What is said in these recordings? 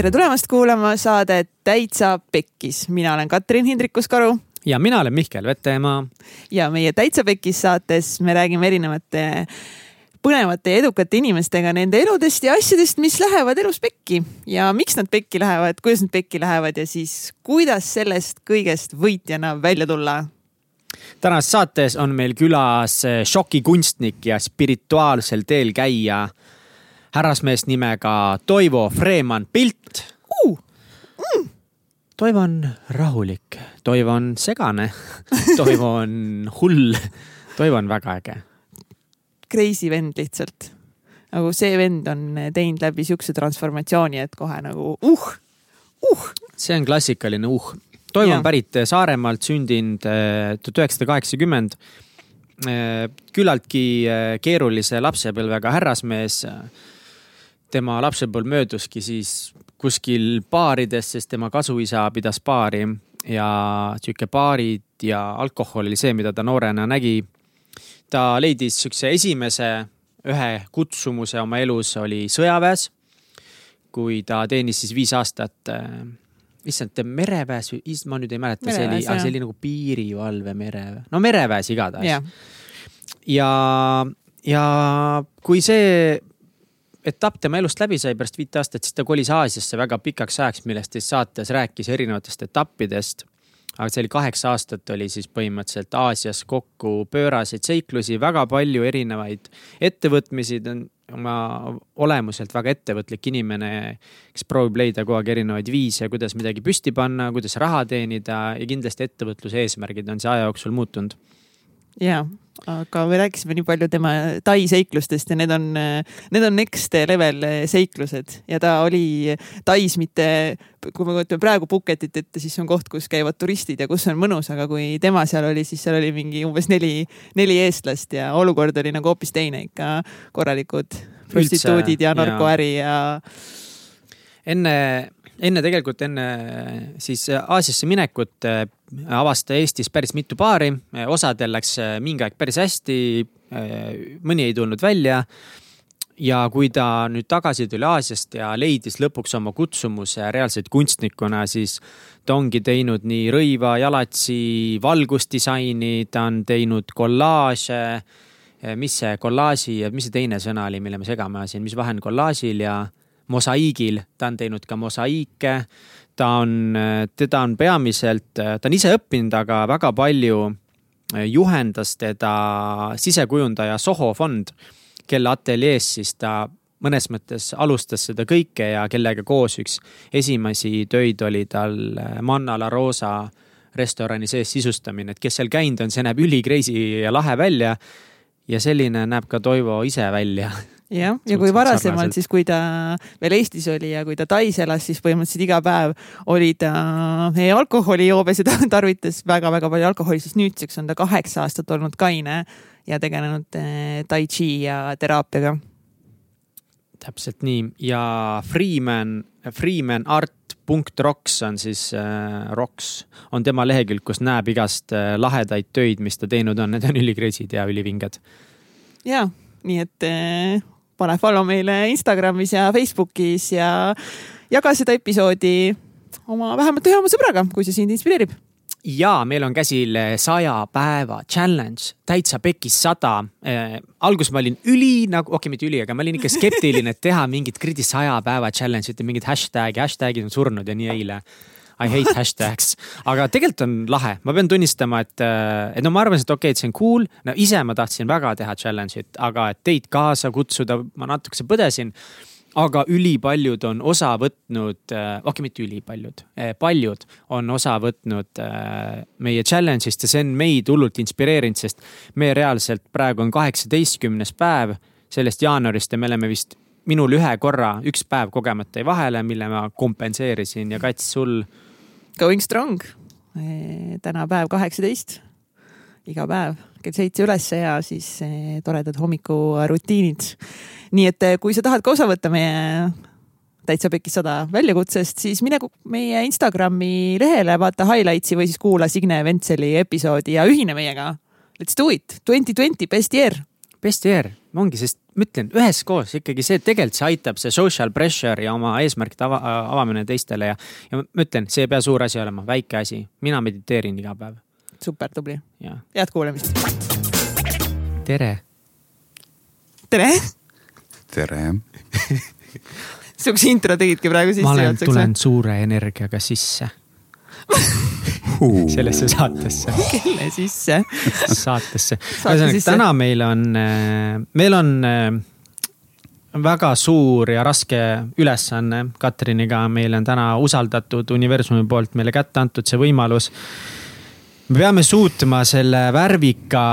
tere tulemast kuulama saadet Täitsa Pekkis, mina olen Katrin Hindrikus-Karu. ja mina olen Mihkel Vetemaa. ja meie Täitsa Pekkis saates me räägime erinevate põnevate ja edukate inimestega nende eludest ja asjadest, mis lähevad elus pekki ja miks nad pekki lähevad, kuidas nad pekki lähevad ja siis kuidas sellest kõigest võitjana välja tulla tänases saates on meil külas šokikunstnik ja spirituaalsel teel käija härrasmees nimega Toivo Freeman Pilt uh,. Mm. Toivo on rahulik, Toivo on segane, Toivo on hull, Toivo on väga äge. Crazy vend lihtsalt. nagu see vend on teinud läbi siukse transformatsiooni, et kohe nagu uh, uh. see on klassikaline uh. Toivo on pärit Saaremaalt, sündinud eh, tuhat üheksasada kaheksakümmend eh, küllaltki eh, keerulise lapsepõlvega härrasmees tema lapsepõlv mööduski siis kuskil baarides, sest tema kasuisa pidas baari. Ja sihuke baarid ja alkohol oli see, mida ta noorena nägi. ta leidis sihukese esimese ühe kutsumuse oma elus oli sõjaväes. kui ta teenis siis viis aastat, äh, issand, mereväes, ma nüüd ei mäleta, see oli, see oli nagu piirivalve mereväe, no mereväes igatahes. Yeah.. ja, ja kui see etapp tema elust läbi sai pärast viite aastat, siis ta kolis Aasiasse väga pikaks ajaks, millest siis saates rääkis erinevatest etappidest. aga see oli kaheksa aastat, oli siis põhimõtteliselt Aasias kokku pööraseid seiklusi, väga palju erinevaid ettevõtmisi, ta on oma olemuselt väga ettevõtlik inimene, kes proovib leida kogu aeg erinevaid viise, kuidas midagi püsti panna, kuidas raha teenida ja kindlasti ettevõtluse eesmärgid on see aja jooksul muutunud ja, aga me rääkisime nii palju tema Tai seiklustest ja need on, need on next level seiklused ja ta oli Tais mitte, kui me kujutame praegu Phuketit ette, siis on koht, kus käivad turistid ja kus on mõnus, aga kui tema seal oli, siis seal oli mingi umbes neli, neli eestlast ja olukord oli nagu hoopis teine ikka, korralikud prostituudid ja narkoäri ja. enne enne tegelikult enne siis Aasiasse minekut äh, avas ta Eestis päris mitu paari, osadel läks mingi aeg päris hästi, mõni ei tulnud välja ja kui ta nüüd tagasi tuli Aasiast ja leidis lõpuks oma kutsumuse reaalselt kunstnikuna, siis ta ongi teinud nii rõiva, jalatsi, valgusdisaini, ta on teinud kollaaže. mis see kollaaži ja mis see teine sõna oli, mille me segama ajasin, mis vahe on kollaažil ja mosaiigil, ta on teinud ka mosaiike. ta on, teda on peamiselt, ta on ise õppinud, aga väga palju juhendas teda sisekujundaja Soho fond, kelle ateljees siis ta mõnes mõttes alustas seda kõike ja kellega koos üks esimesi töid oli tal Manna La Rosa restorani sees sisustamine, et kes seal käinud on, see näeb üli crazy ja lahe välja. ja selline näeb ka Toivo ise välja jah, ja kui varasemalt siis, kui ta veel Eestis oli ja kui ta Tais elas, siis põhimõtteliselt iga päev oli ta alkoholijoobes ja ta tarvitas väga-väga palju alkoholi, siis nüüdseks on ta kaheksa aastat olnud kaine ja tegelenud eh, tai chi ja teraapiaga. täpselt nii ja Freeman, Freeman Art punkt Rocks on siis äh,, Rocks on tema lehekülg, kus näeb igast äh, lahedaid töid, mis ta teinud on, need on ülikreisid ja ülivinged. ja, nii et äh, pane follow meile Instagramis ja Facebookis ja jaga seda episoodi oma vähemalt ühe oma sõbraga, kui see sind inspireerib. Ja meil on käsil saja päeva challenge, täitsa pekis sada. Äh,. alguses ma olin üli nagu, okei okay,, mitte üli, aga ma olin ikka skeptiline, et teha mingit kuradi saja päeva challenge'it ja mingit hashtag'i, hashtag'id on surnud ja nii eile I hate hashtags, aga tegelikult on lahe, ma pean tunnistama, et, äh, et no ma arvasin, et okei okay,, et see on cool. no ise ma tahtsin väga teha challenge'it, aga et teid kaasa kutsuda, ma natukese põdesin. Aga ülipaljud on osa võtnud, äh, okei okay,, mitte ülipaljud, äh, paljud on osa võtnud meie challenge'ist ja see on meid hullult inspireerinud, sest me reaalselt praegu on kaheksateistkümnes päev sellest jaanuarist ja me oleme vist minul ühe korra, üks päev kogemata jäi vahele, mille ma kompenseerisin ja Kats, sul Going strong. täna päev kaheksateist, iga päev kell seitse ülesse ja siis toredad hommikurutiinid. nii et kui sa tahad ka osa võtta meie täitsa pekis sada väljakutsest, siis mine meie Instagrami lehele, vaata highlights'i või siis kuula Signe Ventseli episoodi ja ühine meiega. Let's do it, twenty twenty, best year. Best year, ongi, sest ma ütlen üheskoos ikkagi see, tegelikult see aitab, see social pressure ja oma eesmärkide ava, avamine teistele ja, ja ma ütlen, see ei pea suur asi olema, väike asi, mina mediteerin iga päev. super, tubli. head kuulamist. tere. tere. tere sihukese intro tegidki praegu sisse. ma olen, tulen suure energiaga sisse sellesse saatesse. kelle sisse? saatesse. ühesõnaga täna meil on, äh, meil on äh, väga suur ja raske ülesanne Katriniga, meile on täna usaldatud universumi poolt meile kätte antud see võimalus. me peame suutma selle värvika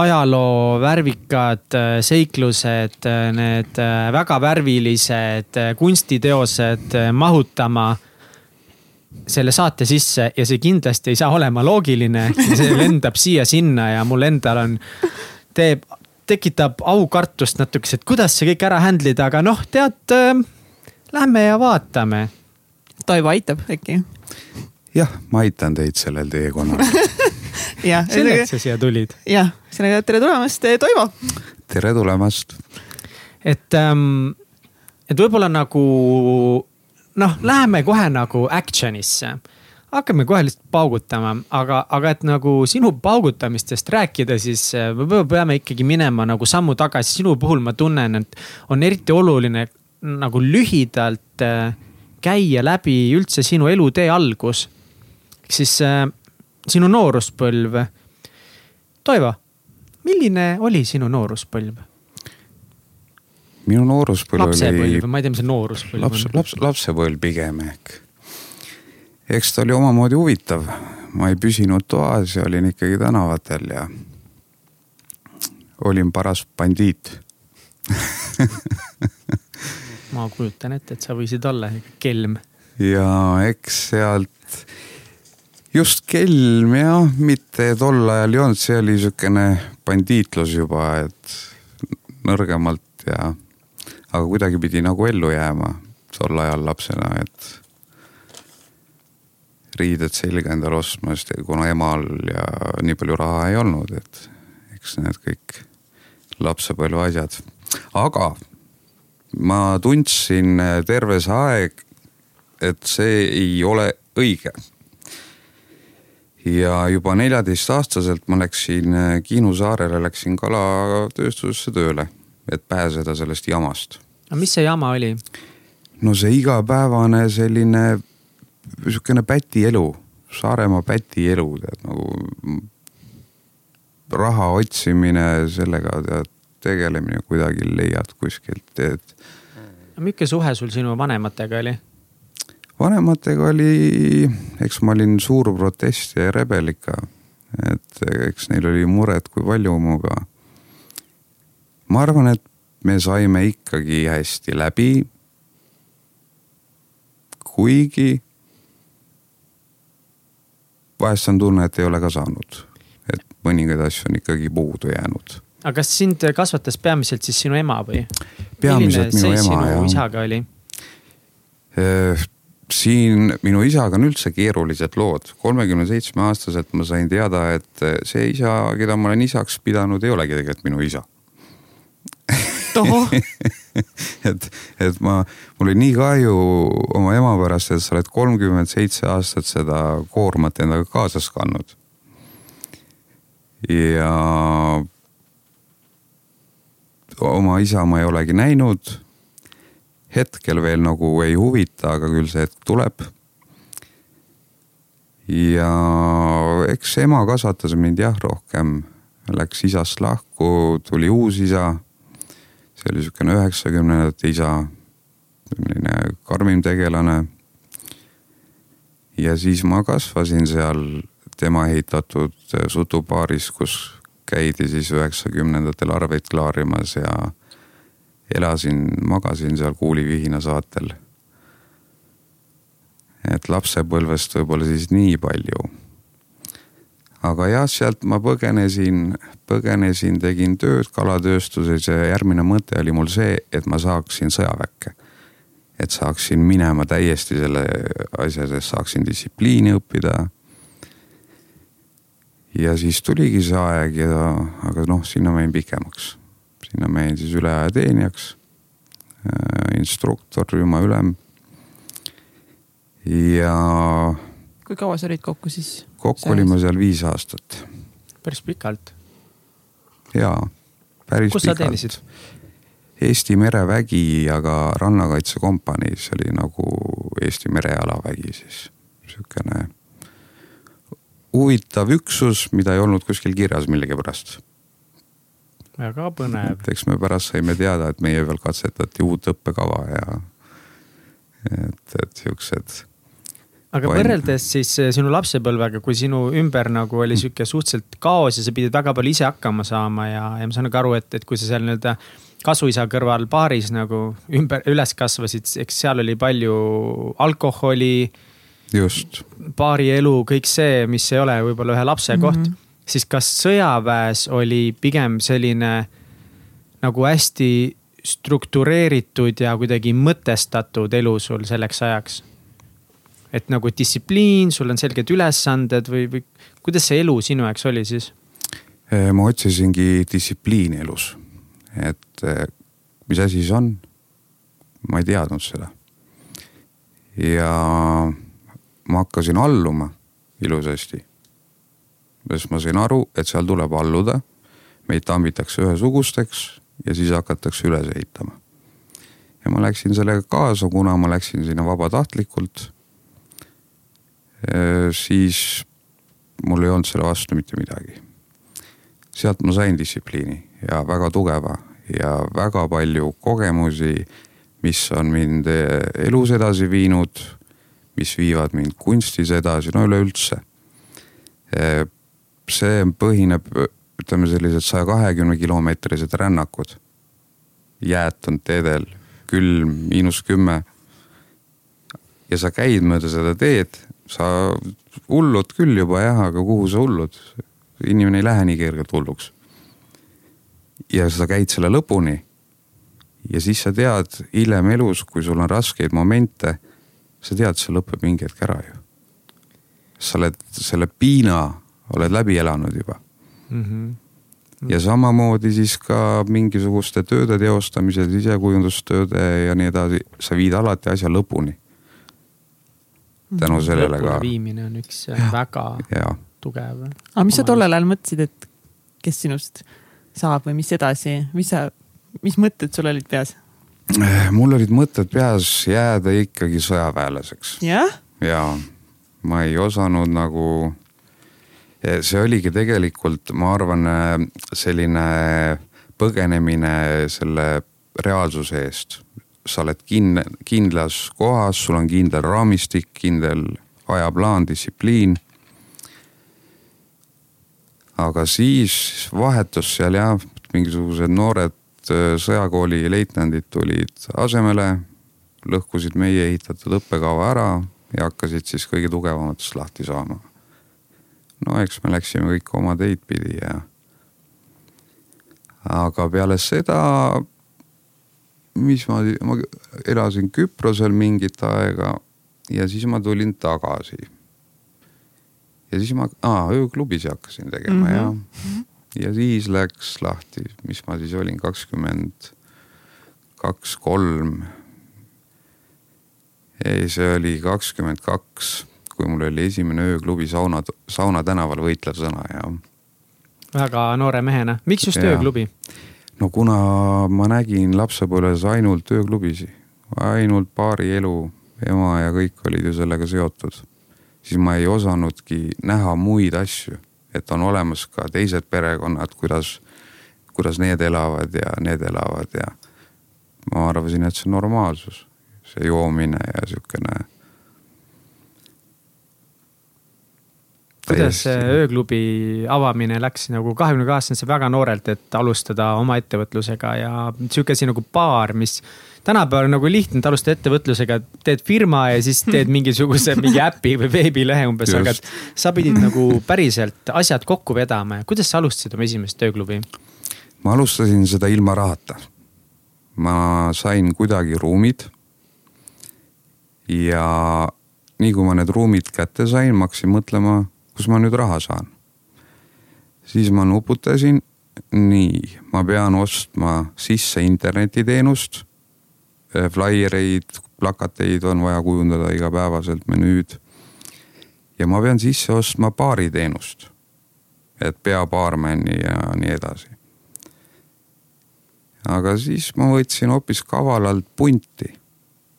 ajaloo värvikad äh, seiklused, need väga värvilised kunstiteosed mahutama selle saate sisse ja see kindlasti ei saa olema loogiline. see lendab siia-sinna ja mul endal on, teeb, tekitab aukartust natukese, et kuidas see kõik ära handle ida, aga noh, tead äh,, lähme ja vaatame. Toivo aitab äkki? jah, ma aitan teid sellel teekonnal jah, selleks sa siia tulid. jah, sellega tere tulemast, Toivo. tere tulemast. et ähm,, et võib-olla nagu noh, läheme kohe nagu action'isse hakkame kohe lihtsalt paugutama, aga, aga et nagu sinu paugutamistest rääkida, siis äh, võib-olla peame ikkagi minema nagu sammu tagasi. sinu puhul ma tunnen, et on eriti oluline nagu lühidalt äh, käia läbi üldse sinu elutee algus. siis äh, sinu nooruspõlv. Toivo, milline oli sinu nooruspõlv? Minu nooruspõlv oli. lapsepõlv, ma ei tea, mis see nooruspõlv laps, on. laps, lapsepõlv pigem ehk. eks ta oli omamoodi huvitav. ma ei püsinud toas ja olin ikkagi tänavatel ja olin paras bandiit ma kujutan ette, et sa võisid olla kelm. ja eks sealt just kelm jah, mitte tol ajal ei olnud, see oli sihukene bandiitlus juba, et nõrgemalt ja aga kuidagi pidi nagu ellu jääma tol ajal lapsena, et riided selga endale ostma, sest kuna emal ja nii palju raha ei olnud, et eks need kõik lapsepõlve asjad. aga ma tundsin terve see aeg, et see ei ole õige. ja juba neljateistaastaselt ma läksin Kihnu saarele, läksin kalatööstusesse tööle et pääseda sellest jamast. aga mis see jama oli? no see igapäevane selline sihukene pätielu, Saaremaa pätielu tead nagu raha otsimine, sellega tead tegelemine kuidagi leiad kuskilt, teed. milline suhe sul sinu vanematega oli? vanematega oli, eks ma olin suur protestija ja rebel ikka. et eks neil oli muret kui palju minuga ma arvan, et me saime ikkagi hästi läbi. kuigi vahest on tunne, et ei ole ka saanud, et mõningaid asju on ikkagi puudu jäänud. aga kas sind kasvatas peamiselt siis sinu ema või? peamiselt minu ema jah. isaga oli? Äh, siin minu isaga on üldse keerulised lood. kolmekümne seitsme aastaselt ma sain teada, et see isa, keda ma olen isaks pidanud, ei olegi tegelikult minu isa et, et ma, mul oli nii kahju oma ema pärast, et sa oled kolmkümmend seitse aastat seda koormat endaga kaasas kandnud. ja oma isa ma ei olegi näinud. hetkel veel nagu ei huvita, aga küll see hetk tuleb. ja eks ema kasvatas mind jah rohkem, läks isast lahku, tuli uus isa see oli sihukene üheksakümnendate isa, selline karmim tegelane. ja siis ma kasvasin seal tema ehitatud sutupaaris, kus käidi siis üheksakümnendatel arveid klaarimas ja elasin, magasin seal kuulivihina saatel. et lapsepõlvest võib-olla siis nii palju aga jah, sealt ma põgenesin, põgenesin, tegin tööd kalatööstuses ja järgmine mõte oli mul see, et ma saaksin sõjaväkke. et saaksin minema täiesti selle asja sees, saaksin distsipliini õppida. ja siis tuligi see aeg ja, aga noh, sinna ma jäin pikemaks. sinna ma jäin siis üleajateenijaks. instruktor, rühmaülem. ja. kui kaua sa olid kokku siis? Kokku olime seal viis aastat. päris pikalt. jaa, päris kus pikalt. Eesti merevägi, aga rannakaitsekompaniis oli nagu Eesti merejalavägi siis, sihukene huvitav üksus, mida ei olnud kuskil kirjas millegipärast. väga põnev. eks me pärast saime teada, et meie peal katsetati uut õppekava ja et, et siuksed. Aga võrreldes siis eh, sinu lapsepõlvega, kui sinu ümber nagu oli sihuke suhteliselt kaos ja sa pidid väga palju ise hakkama saama ja, ja ma saan nagu aru, et, et kui sa seal nii-öelda kasuisa kõrval baaris nagu ümber, üles kasvasid, eks seal oli palju alkoholi just. baarielu, kõik see, mis ei ole võib-olla ühe lapse koht mm, -hmm. siis kas sõjaväes oli pigem selline nagu hästi struktureeritud ja kuidagi mõtestatud elu sul selleks ajaks? Et nagu distsipliin, sul on selged ülesanded või, või kuidas see elu sinu jaoks oli siis? Äh, ma otsisingi distsipliini elus, et äh, mis asi see on? ma ei teadnud seda. ja ma hakkasin alluma ilusasti. sest ma sain aru, et seal tuleb alluda, meid tambitakse ühesugusteks ja siis hakatakse üles ehitama. ja ma läksin sellega kaasa, kuna ma läksin sinna vabatahtlikult. Siis mul ei olnud selle vastu mitte midagi. sealt ma sain distsipliini ja väga tugeva ja väga palju kogemusi, mis on mind elus edasi viinud mis viivad mind kunstis edasi, no üleüldse. see põhineb, ütleme sellised saja kahekümne kilomeetrised rännakud. jäätunud teedel, külm, miinus kümme. ja sa käid mööda seda teed, sa hullud küll juba jah, aga kuhu sa hullud? inimene ei lähe nii kergelt hulluks. ja sa käid selle lõpuni. ja siis sa tead hiljem elus, kui sul on raskeid momente sa tead, see lõpeb mingi hetk ära ju. sa oled selle piina, oled läbi elanud juba mm. -hmm. ja samamoodi siis ka mingisuguste tööde teostamisel, sisekujundustööde ja nii edasi, sa viid alati asja lõpuni. Tänu mhm. sellele ka. viimine on üks ja, väga ja. tugev. aga mis sa tollel ajal mõtlesid, et kes sinust saab või mis edasi, mis sa, mis mõtted sul olid peas? mul olid mõtted peas jääda ikkagi sõjaväelaseks. jah? ja ma ei osanud nagu, see oligi tegelikult, ma arvan, selline põgenemine selle reaalsuse eest. Sa oled kin-, kindlas kohas, sul on kindel raamistik, kindel ajaplaan, distsipliin. aga siis vahetus seal jah, mingisugused noored Äh, sõjakooli leitnandid tulid asemele, lõhkusid meie ehitatud õppekava ära ja hakkasid siis kõige tugevamatest lahti saama. no eks me läksime kõik oma teid pidi ja. aga peale seda, mis ma, ma elasin Küprosel mingit aega ja siis ma tulin tagasi. ja siis ma ah,, ööklubis hakkasin tegema mm -hmm. jah ja siis läks lahti, mis ma siis olin, kakskümmend kaks, kolm. ei, see oli kakskümmend kaks, kui mul oli esimene ööklubi sauna, Sauna tänaval võitlev sõna ja. väga noore mehena, miks just ja. ööklubi? No kuna ma nägin lapsepõlves ainult ööklubisid, ainult baari elu, ema ja kõik olid ju sellega seotud, siis ma ei osanudki näha muid asju et on olemas ka teised perekonnad, kuidas, kuidas need elavad ja need elavad ja ma arvasin, et see on normaalsus, see joomine ja sihukene. Kuidas see ööklubi avamine läks nagu kahekümne kaheksandal, see väga noorelt, et alustada oma ettevõtlusega ja sihuke asi nagu baar, mis tänapäeval on nagu lihtne, et alustada ettevõtlusega, teed firma ja siis teed mingisuguse mingi äpi või veebilehe umbes, aga sa pidid nagu päriselt asjad kokku vedama ja kuidas sa alustasid oma esimest tööklubi? ma alustasin seda ilma rahata. ma sain kuidagi ruumid. ja nii kui ma need ruumid kätte sain, ma hakkasin mõtlema, kus ma nüüd raha saan. siis ma nuputasin nii, ma pean ostma sisse internetiteenust. Flaiereid, plakateid on vaja kujundada igapäevaselt, menüüd. ja ma pean sisse ostma baariteenust. et peabaarmeni ja nii edasi. aga siis ma võtsin hoopis kavalalt punti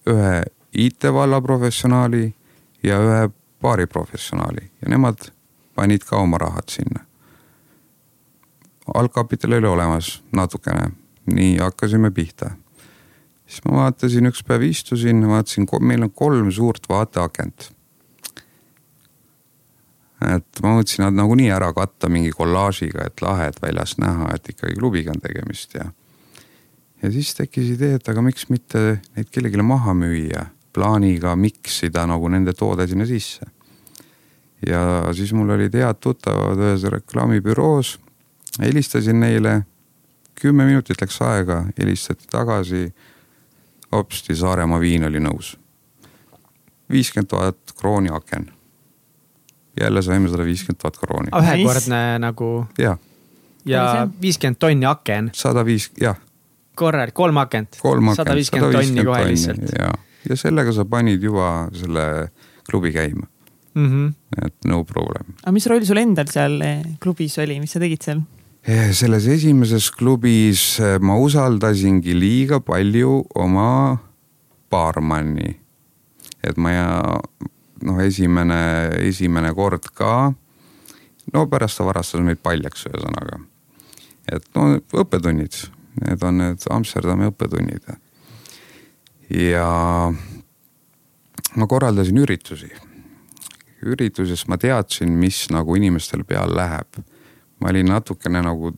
ühe IT-valla professionaali ja ühe baariprofessionaali ja nemad panid ka oma rahad sinna. algkapital oli olemas natukene, nii hakkasime pihta. siis ma vaatasin, üks päev istusin, vaatasin, meil on kolm suurt vaateakent. et ma mõtlesin nad nagunii ära katta mingi kollaažiga, et lahe, et väljast näha, et ikkagi klubiga on tegemist ja. ja siis tekkis idee, et aga miks mitte neid kellelegi maha müüa plaaniga miksida nagu nende toode sinna sisse. ja siis mul olid head tuttavad ühes reklaamibüroos, helistasin neile, kümme minutit läks aega, helistati tagasi. hopsti Saaremaa viin oli nõus. viiskümmend tuhat krooni aken. jälle saime sada viiskümmend tuhat krooni. ühekordne nagu. jah. ja viiskümmend tonni aken. sada viis, jah. korralik, kolm akent. sada viiskümmend tonni kohe lihtsalt. Ja sellega sa panid juba selle klubi käima mm. -hmm. et no problem. aga mis roll sul endal seal eh, klubis oli, mis sa tegid seal? Eh, selles esimeses klubis eh, ma usaldasingi liiga palju oma baarmanni. et ma ja noh, esimene, esimene kord ka. no pärast ta varastas meid paljaks, ühesõnaga. et no õppetunnid, need on need Amsterdami õppetunnid ja ma korraldasin üritusi. ürituses ma teadsin, mis nagu inimestel peal läheb. ma olin natukene nagu,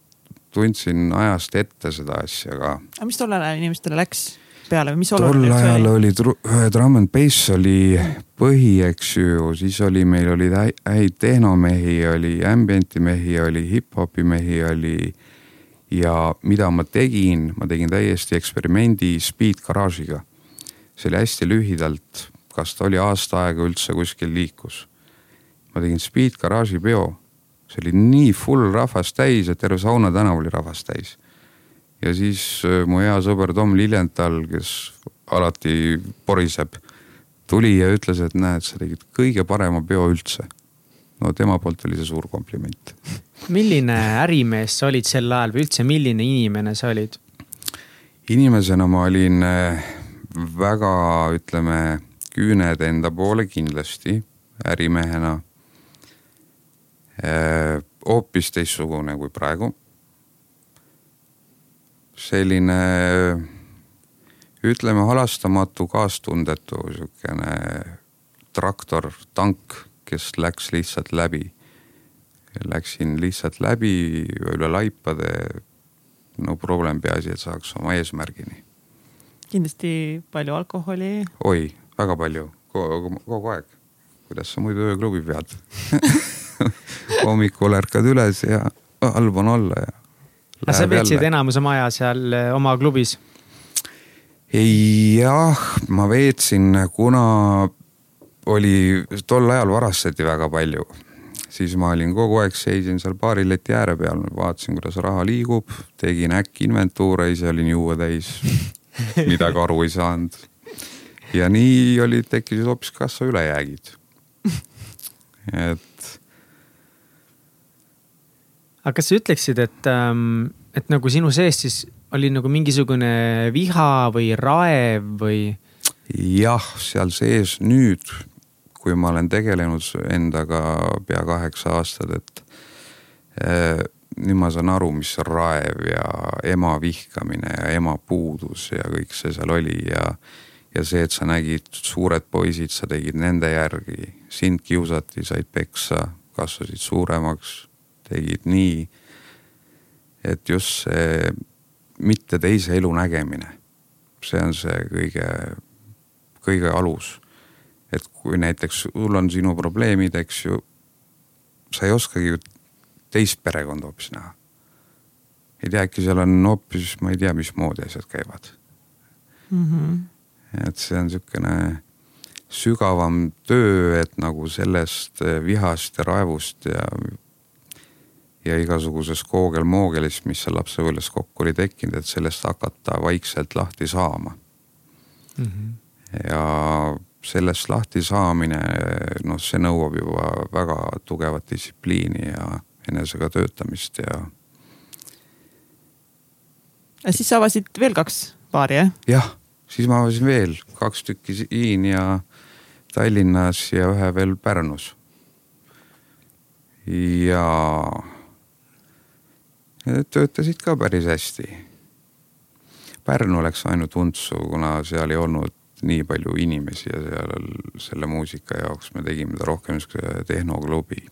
tundsin ajast ette seda asja ka. aga mis tollel ajal inimestele läks peale või mis tol ajal oli, oli drum and bass oli põhi, eks ju, siis oli, meil oli häid tehnomehi, oli ambient'i mehi, oli hip-hopi mehi, oli ja mida ma tegin, ma tegin täiesti eksperimendi Speed Garage'iga see oli hästi lühidalt, kas ta oli aasta aega üldse kuskil liikus. ma tegin Speed Garage'i peo, see oli nii full rahvast täis, et terve Sauna tänav oli rahvast täis. ja siis äh, mu hea sõber Tom Liljenthal, kes alati poriseb, tuli ja ütles, et näed, sa tegid kõige parema peo üldse. no tema poolt oli see suur kompliment. milline ärimees sa olid sel ajal või üldse, milline inimene sa olid? inimesena ma olin äh, väga, ütleme, küüned enda poole kindlasti ärimehena. Äh, hoopis teistsugune kui praegu. selline ütleme halastamatu, kaastundetu sihukene traktor, tank, kes läks lihtsalt läbi. Läksin lihtsalt läbi üle laipade. no problem, peaasi, et saaks oma eesmärgini kindlasti palju alkoholi. oi, väga palju, kogu aeg. kuidas sa muidu ööklubi pead hommikul ärkad üles ja halb on olla ja. aga sa veetsid enamus oma aja seal eh, oma klubis? jah, ma veetsin, kuna oli, tol ajal varastati väga palju siis ma olin kogu aeg, seisin seal baarileti ääre peal, vaatasin, kuidas raha liigub, tegin äkkinventuure, ise olin juua täis midagi aru ei saanud. ja nii olid, tekkisid hoopis kassa ülejäägid. et. aga kas sa ütleksid, et, ähm, et nagu sinu sees siis oli nagu mingisugune viha või raev või? jah, seal sees nüüd, kui ma olen tegelenud endaga pea kaheksa aastat, et äh, nüüd ma saan aru, mis raev ja ema vihkamine ja ema puudus ja kõik see seal oli ja. ja see, et sa nägid suured poisid, sa tegid nende järgi, sind kiusati, said peksa, kasvasid suuremaks, tegid nii. et just see mitte teise elu nägemine, see on see kõige, kõige alus. et kui näiteks sul on sinu probleemid, eks ju, sa ei oskagi ju teist perekonda hoopis näha. ei tea, äkki seal on hoopis, ma ei tea, mismoodi asjad käivad mm. -hmm. et see on sihukene sügavam töö, et nagu sellest vihast ja raevust ja, ja igasuguses koogel-moogelis, mis seal lapsepõlves kokku oli tekkinud, et sellest hakata vaikselt lahti saama mm. -hmm. ja sellest lahti saamine, noh, see nõuab juba väga tugevat distsipliini ja enesega töötamist ja. ja siis sa avasid veel kaks baari, jah? jah, siis ma avasin veel kaks tükki siin ja Tallinnas ja ühe veel Pärnus. ja töötasid ka päris hästi. Pärnu läks ainult untsu, kuna seal ei olnud nii palju inimesi ja seal selle muusika jaoks me tegime ta rohkem sihuke tehnoklubi.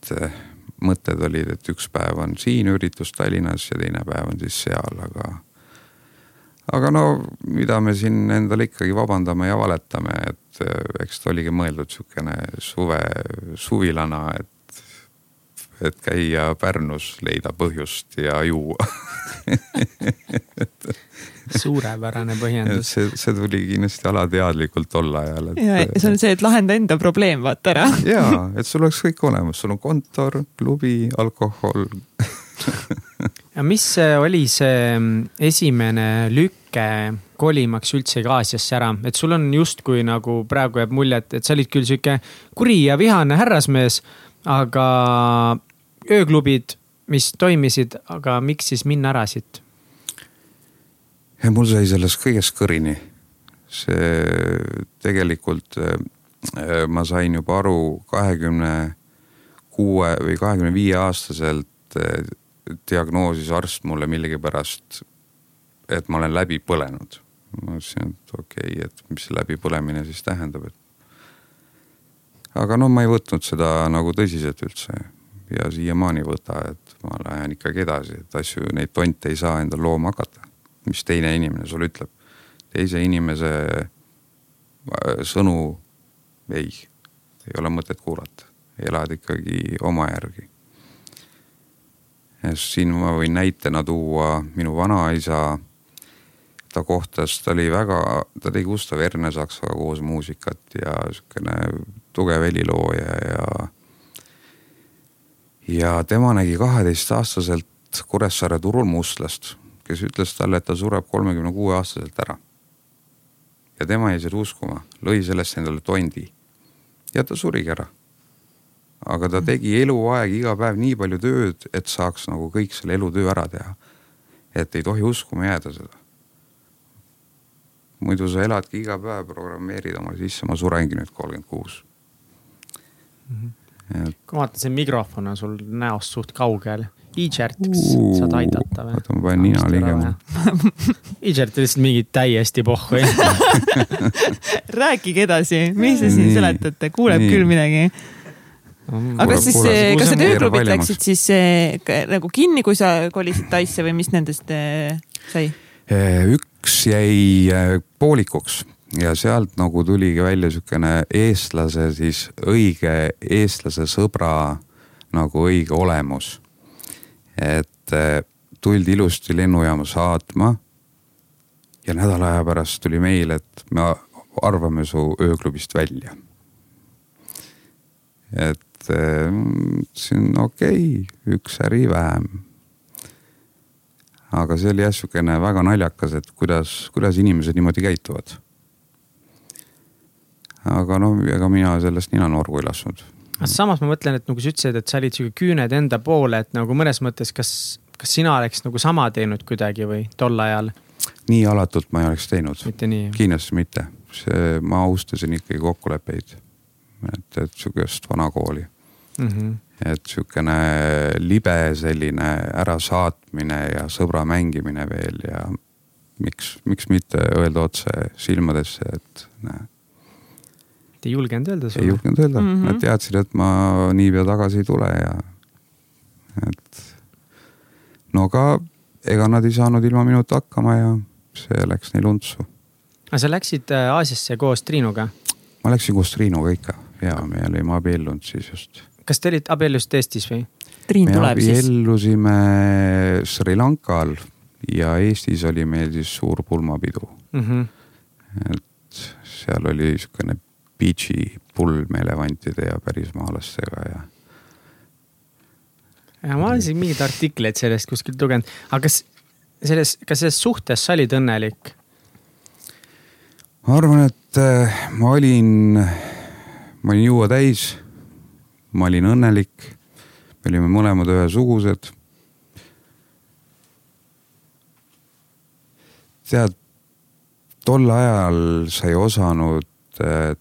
Et eh, mõtted olid, et üks päev on siin üritus Tallinnas ja teine päev on siis seal, aga. aga no mida me siin endale ikkagi vabandame ja valetame, et eh, eks ta oligi mõeldud sihukene suve, suvilana, et et käia Pärnus, leida põhjust ja juua suurepärane põhjendus. see, see tuli kindlasti alateadlikult tol ajal et.... ja see on see, et lahenda enda probleem, vaata ära ja, et sul oleks kõik olemas, sul on kontor, klubi, alkohol ja mis oli see mm, esimene lüke kolimaks üldse Aasiasse ära, et sul on justkui nagu praegu jääb mulje, et, et sa olid küll sihuke kuri ja vihane härrasmees, aga ööklubid, mis toimisid, aga miks siis minna ära siit? Ja mul sai sellest kõigest kõrini. see tegelikult äh, ma sain juba aru kahekümne kuue või kahekümne viie aastaselt äh, diagnoosis arst mulle millegipärast, et ma olen läbi põlenud. ma ütlesin, et okei okay,, et mis see läbipõlemine siis tähendab, et. aga no ma ei võtnud seda nagu tõsiselt üldse ja siiamaani ei võta, et ma lähen ikkagi edasi, et asju, neid tonte ei saa endal looma hakata mis teine inimene sulle ütleb. teise inimese äh, sõnu ei, ei ole mõtet kuulata, elad ikkagi oma järgi. siin ma võin näitena tuua minu vanaisa. ta kohtas, ta oli väga, ta tegi Gustav Ernesaksaga koos muusikat ja sihukene tugev helilooja ja. ja tema nägi kaheteistaastaselt Kuressaare turul mustlast kes ütles talle, et ta sureb kolmekümne kuue aastaselt ära. ja tema jäi seda uskuma, lõi sellest endale tondi. ja ta surigi ära. aga ta tegi eluaeg iga päev nii palju tööd, et saaks nagu kõik selle elutöö ära teha. et ei tohi uskuma jääda seda. muidu sa eladki iga päev, programmeerid oma sisse, ma surengi nüüd kolmkümmend kuus mhm. kui ma vaatan, see mikrofon on sul näost suht kaugel E-Chart, kas saad aidata või? oota, ma panen nina ligema E-Chart on lihtsalt mingi täiesti pohhu rääkige edasi, mis te siin seletate, kuuleb nii. küll midagi. Aga kas siis, kas need ööklubid läksid siis äh, nagu kinni, kui sa kolisid Taisse või mis nendest äh, sai? Üks jäi poolikuks ja sealt nagu tuligi välja sihukene eestlase siis õige eestlase sõbra nagu õige olemus et eh, tuldi ilusti lennujaama saatma. ja nädala aja pärast tuli meil, et me arvame su ööklubist välja. et eh, ütlesin okei okay,, üks äri vähem. aga see oli jah sihukene väga naljakas, et kuidas, kuidas inimesed niimoodi käituvad. aga noh, ega mina sellest ninanorgu ei lasknud aga samas ma mõtlen, et nagu sa ütlesid, et sa olid sihuke küüned enda poole, et nagu mõnes mõttes, kas, kas sina oleks nagu sama teinud kuidagi või tol ajal? nii alatult ma ei oleks teinud. kindlasti mitte, ma austasin ikkagi kokkuleppeid. et, et sihukest vanakooli mm. -hmm. et sihukene libe selline ärasaatmine ja sõbra mängimine veel ja miks, miks mitte öelda otse silmadesse, et näe ei julgenud öelda sulle? ei julgenud öelda mm, -hmm. nad teadsid, et ma niipea tagasi ei tule ja et no aga ega nad ei saanud ilma minuta hakkama ja see läks neil untsu. aga sa läksid äh, Aasiasse koos Triinuga? ma läksin koos Triinuga ikka ja me olime abiellunud siis just. kas te olite abiellusite Eestis või? Triin tuleb siis. me abiellusime Sri Lankal ja Eestis oli meil siis suur pulmapidu mm. -hmm. et seal oli sihukene Beach'i pulm elevantide ja pärismaalastega ja. ja ma olen siin mingeid artikleid sellest kuskilt lugenud, aga kas selles, kas selles suhtes sa olid õnnelik? ma arvan, et äh, ma olin, ma olin juua täis. ma olin õnnelik. me olime mõlemad ühesugused. tead, tol ajal sa ei osanud äh,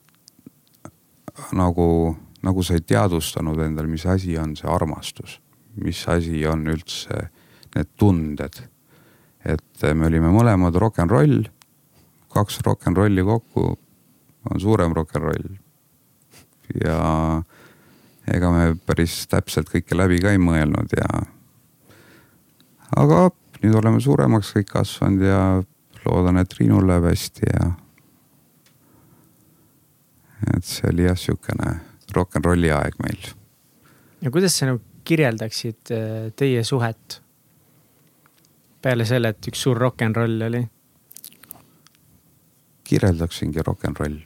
nagu, nagu sa ei teadvustanud endale, mis asi on see armastus, mis asi on üldse need tunded et me olime mõlemad rock n roll, kaks rock n rolli kokku on suurem rock n roll. ja ega me päris täpselt kõike läbi ka ei mõelnud ja. aga nüüd oleme suuremaks kõik kasvanud ja loodan, et Triinul läheb hästi ja. Et see oli jah, sihukene rock n rolli aeg meil. ja kuidas sa nagu kirjeldaksid äh, teie suhet peale selle, et üks suur rock n roll oli? kirjeldaksingi rock n roll.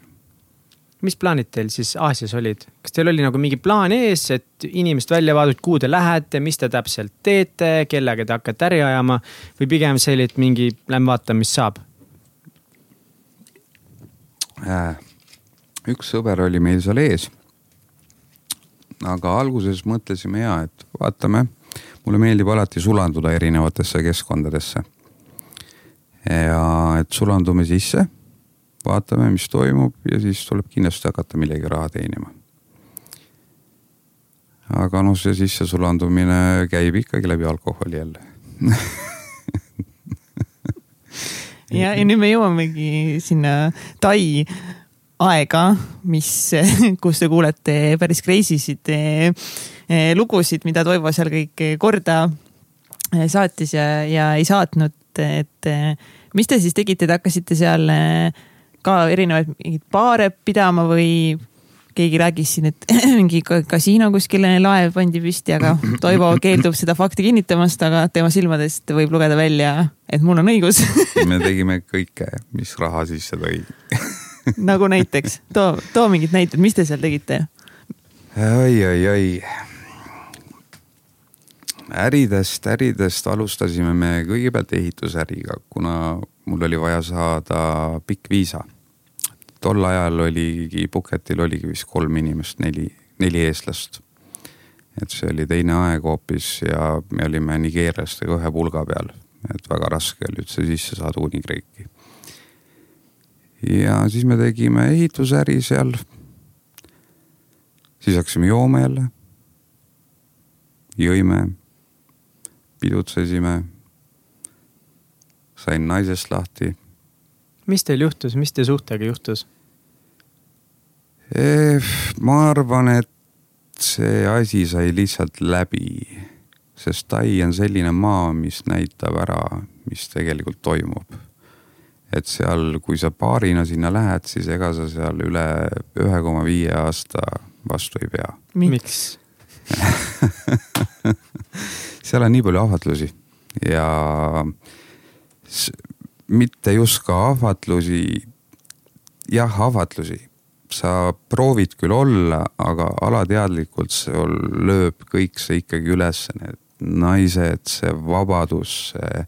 mis plaanid teil siis Aasias olid, kas teil oli nagu mingi plaan ees, et inimest välja vaadata, kuhu te lähete, mis te täpselt teete, kellega te hakkate äri ajama või pigem see oli, et mingi lähme vaatame, mis saab äh,? Üks sõber oli meil seal ees. aga alguses mõtlesime ja, et vaatame mulle meeldib alati sulanduda erinevatesse keskkondadesse. ja et sulandume sisse, vaatame, mis toimub ja siis tuleb kindlasti hakata millegi raha teenima. aga noh, see sissesulandumine käib ikkagi läbi alkoholi jälle ja, ja nüüd me jõuamegi sinna Tai aega, mis, kus te kuulete päris crazy sid Eh, lugusid, mida Toivo seal kõik korda eh, saatis ja, ja ei saatnud, et eh, mis te siis tegite, te hakkasite seal ka erinevaid mingeid baare pidama või keegi räägis siin, et mingi kasiino kuskil laev pandi püsti, aga Toivo keeldub seda fakti kinnitamast, aga tema silmadest võib lugeda välja, et mul on õigus. Me tegime kõike, mis raha sisse tõi nagu näiteks, too, too mingid näited, mis te seal tegite? oi, oi, oi äridest, äridest alustasime me kõigepealt ehitusäriga, kuna mul oli vaja saada pikk viisa. tol ajal oligi Phuketil oligi vist kolm inimest, neli, neli eestlast. et see oli teine aeg hoopis ja me olime nigeerlastega ühe pulga peal, et väga raske oli üldse sisse saada Unigreeki. Ja siis me tegime ehitusäri seal. siis hakkasime jooma jälle jõime pidutsesime. sain naisest lahti. mis teil juhtus, mis teie suhtega juhtus? Eh, ma arvan, et see asi sai lihtsalt läbi, sest Tai on selline maa, mis näitab ära, mis tegelikult toimub. Et seal, kui sa paarina sinna lähed, siis ega sa seal üle ühe koma viie aasta vastu ei pea. miks seal on nii palju ahvatlusi ja mitte just ka ahvatlusi. jah, ahvatlusi, sa proovid küll olla, aga alateadlikult sul lööb kõik see ikkagi üles, need naised, see vabadus, see,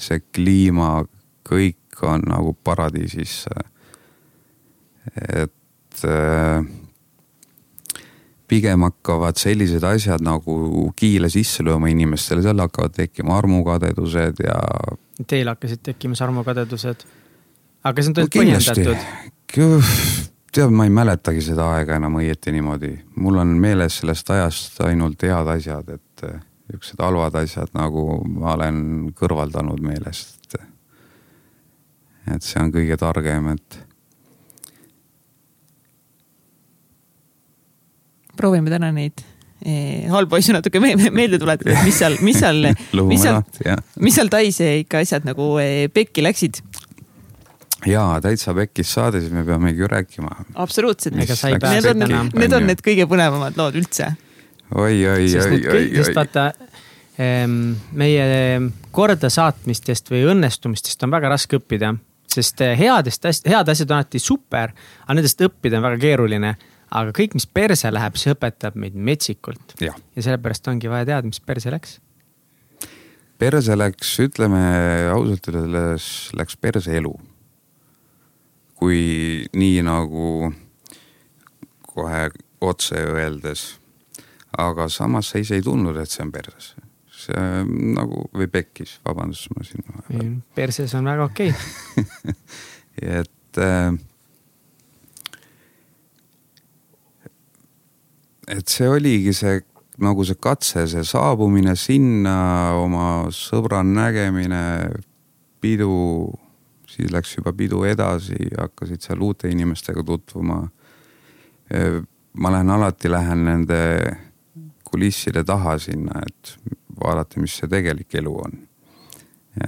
see kliima, kõik on nagu paradiisis. et äh, pigem hakkavad sellised asjad nagu kiile sisse lööma inimestele, seal hakkavad tekkima armukadedused ja. Teil hakkasid tekkima armukadedused? aga see on tõesti no, põhjendatud? tead, ma ei mäletagi seda aega enam õieti niimoodi, mul on meeles sellest ajast ainult head asjad, et niisugused halvad asjad nagu ma olen kõrvaldanud meelest. Et see on kõige targem, et proovime täna neid eh, halbu asju natuke me meelde tuletada, et mis seal, mis seal mis seal, mis seal Tais ikka asjad nagu eh, pekki läksid? jaa, täitsa pekkis saade, siis me peamegi ju rääkima. absoluutselt. Need on, need on need kõige põnevamad lood üldse. oi, oi, oi, oi, oi. sest vaata meie kordasaatmistest või õnnestumistest on väga raske õppida, sest eh, headest, head asjad on alati super, aga nendest õppida on väga keeruline aga kõik, mis perse läheb, see õpetab meid metsikult. ja, ja sellepärast ongi vaja teada, mis perse läks. perse läks, ütleme ausalt öeldes läks perse elu. kui nii nagu kohe otse öeldes. aga samas sa ise ei tundnud, et see on perses. See nagu või pekkis, vabandust, ma siin. perses on väga okei okay. et äh, et see oligi see nagu see katse, see saabumine sinna, oma sõbra nägemine, pidu, siis läks juba pidu edasi, hakkasid seal uute inimestega tutvuma. ma lähen alati, lähen nende kulisside taha sinna, et vaadata, mis see tegelik elu on.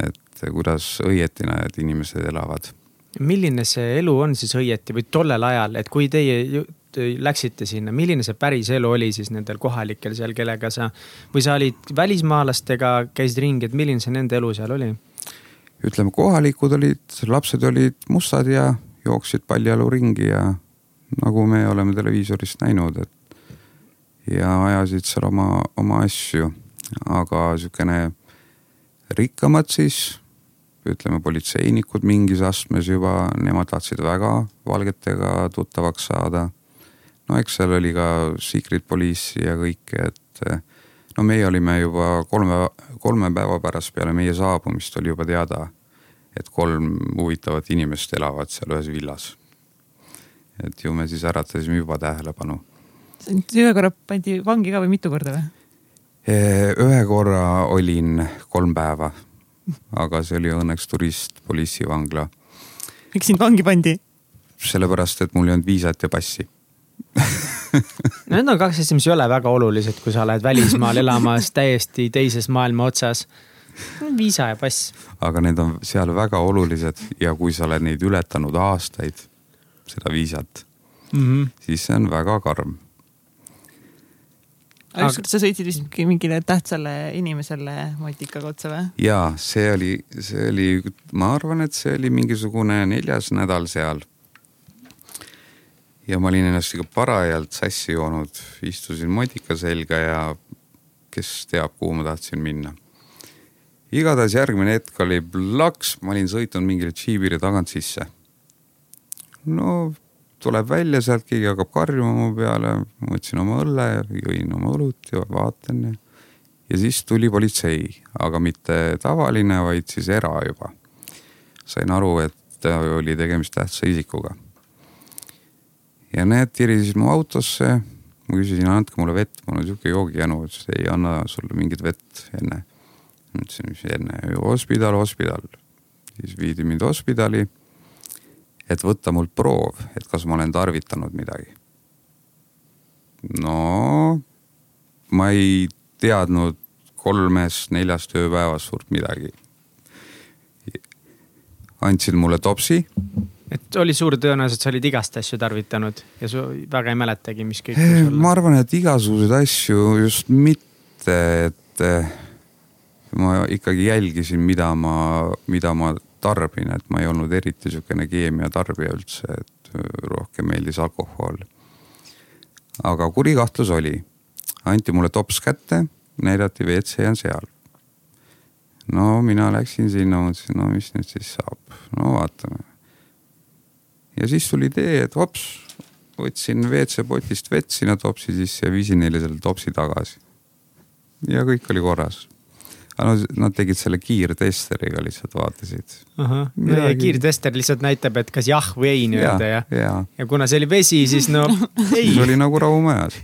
et kuidas õieti need inimesed elavad. milline see elu on siis õieti või tollel ajal, et kui teie läksite sinna, milline see päris elu oli siis nendel kohalikel seal, kellega sa või sa olid välismaalastega, käisid ringi, et milline see nende elu seal oli? ütleme, kohalikud olid, lapsed olid mustad ja jooksid paljajalu ringi ja nagu me oleme televiisorist näinud, et ja ajasid seal oma, oma asju, aga sihukene rikkamad siis ütleme, politseinikud mingis astmes juba, nemad tahtsid väga valgetega tuttavaks saada no eks seal oli ka secret police'i ja kõike, et eh, no meie olime juba kolme, kolme päeva pärast peale meie saabumist oli juba teada, et kolm huvitavat inimest elavad seal ühes villas. et ju me siis äratasime juba tähelepanu. ühe korra pandi vangi ka või mitu korda või? Ühe korra olin kolm päeva, aga see oli õnneks turistpolitsivangla. miks sind vangi pandi? sellepärast, et mul ei olnud viisat ja passi no need on kaks asja, mis ei ole väga olulised, kui sa oled välismaal elamas täiesti teises maailma otsas. viisa ja pass. aga need on seal väga olulised ja kui sa oled neid ületanud aastaid, seda viisat mm, -hmm. siis see on väga karm. Aga ükskord sa sõitsid vist mingile tähtsale inimesele motikaga otsa või? ja see oli, see oli, ma arvan, et see oli mingisugune neljas nädal seal ja ma olin ennast ikka parajalt sassi joonud, istusin motika selga ja kes teab, kuhu ma tahtsin minna. igatahes järgmine hetk oli plaks, ma olin sõitnud mingile džiibile tagant sisse. no tuleb välja sealt, keegi hakkab karjuma mu peale, ma võtsin oma õlle, jõin oma õlut ja vaatan ja. ja siis tuli politsei, aga mitte tavaline, vaid siis era juba. sain aru, et oli tegemist tähtsa isikuga ja need tirisid mu autosse. ma küsisin, andke mulle vett, mul on sihuke joogijänu, ütles ei anna sulle mingit vett enne. ma ütlesin, mis enne, hospidal, hospidal. siis viidi mind hospidali. Et võtta mult proov, et kas ma olen tarvitanud midagi. no ma ei teadnud kolmest-neljast ööpäevast suurt midagi. andsid mulle topsi et oli suur tõenäosus, et sa olid igast asju tarvitanud ja sa väga ei mäletagi, mis kõik. ma arvan, et igasuguseid asju just mitte, et eh, ma ikkagi jälgisin, mida ma, mida ma tarbin, et ma ei olnud eriti sihukene keemiatarbija üldse, et eh, rohkem meeldis alkohol. aga kuri kahtlus oli, anti mulle tops kätte, näidati WC on seal. no mina läksin sinna, mõtlesin, no mis nüüd siis saab, no vaatame ja siis tuli idee, et hops, võtsin WC-potist vett sinna topsi sisse ja viisin neile selle topsi tagasi. ja kõik oli korras. No nad tegid selle kiirtesteriga lihtsalt vaatasid. kiirtester lihtsalt näitab, et kas jah või ei nii-öelda ja, ja., ja. ja kuna see oli vesi, siis no ei. siis oli nagu rahu majas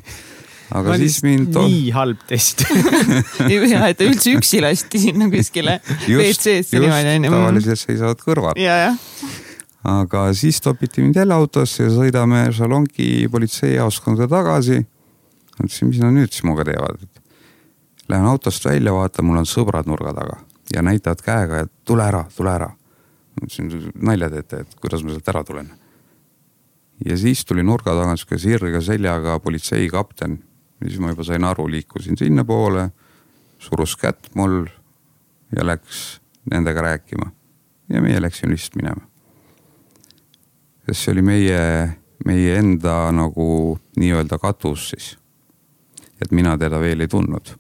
aga ma siis mind on.... nii halb test ja, et ta üldse üksi lasti sinna kuskile WC-sse niimoodi onju. tavaliselt seisavad kõrval. aga siis topiti mind jälle autosse ja sõidame Šalonki politseijaoskonda tagasi. mõtlesin, mis nad nüüd siis minuga teevad. Lähen autost välja, vaatan, mul on sõbrad nurga taga ja näitavad käega, et tule ära, tule ära. mõtlesin, nalja teete, et kuidas ma sealt ära tulen. ja siis tuli nurga taga sihuke sirge seljaga politseikapten. ja siis ma juba sain aru, liikusin sinnapoole, surus kätt mul ja läks nendega rääkima. ja meie läksime lihtsalt minema sest see oli meie, meie enda nagu nii-öelda katus siis. et mina teda veel ei tundnud.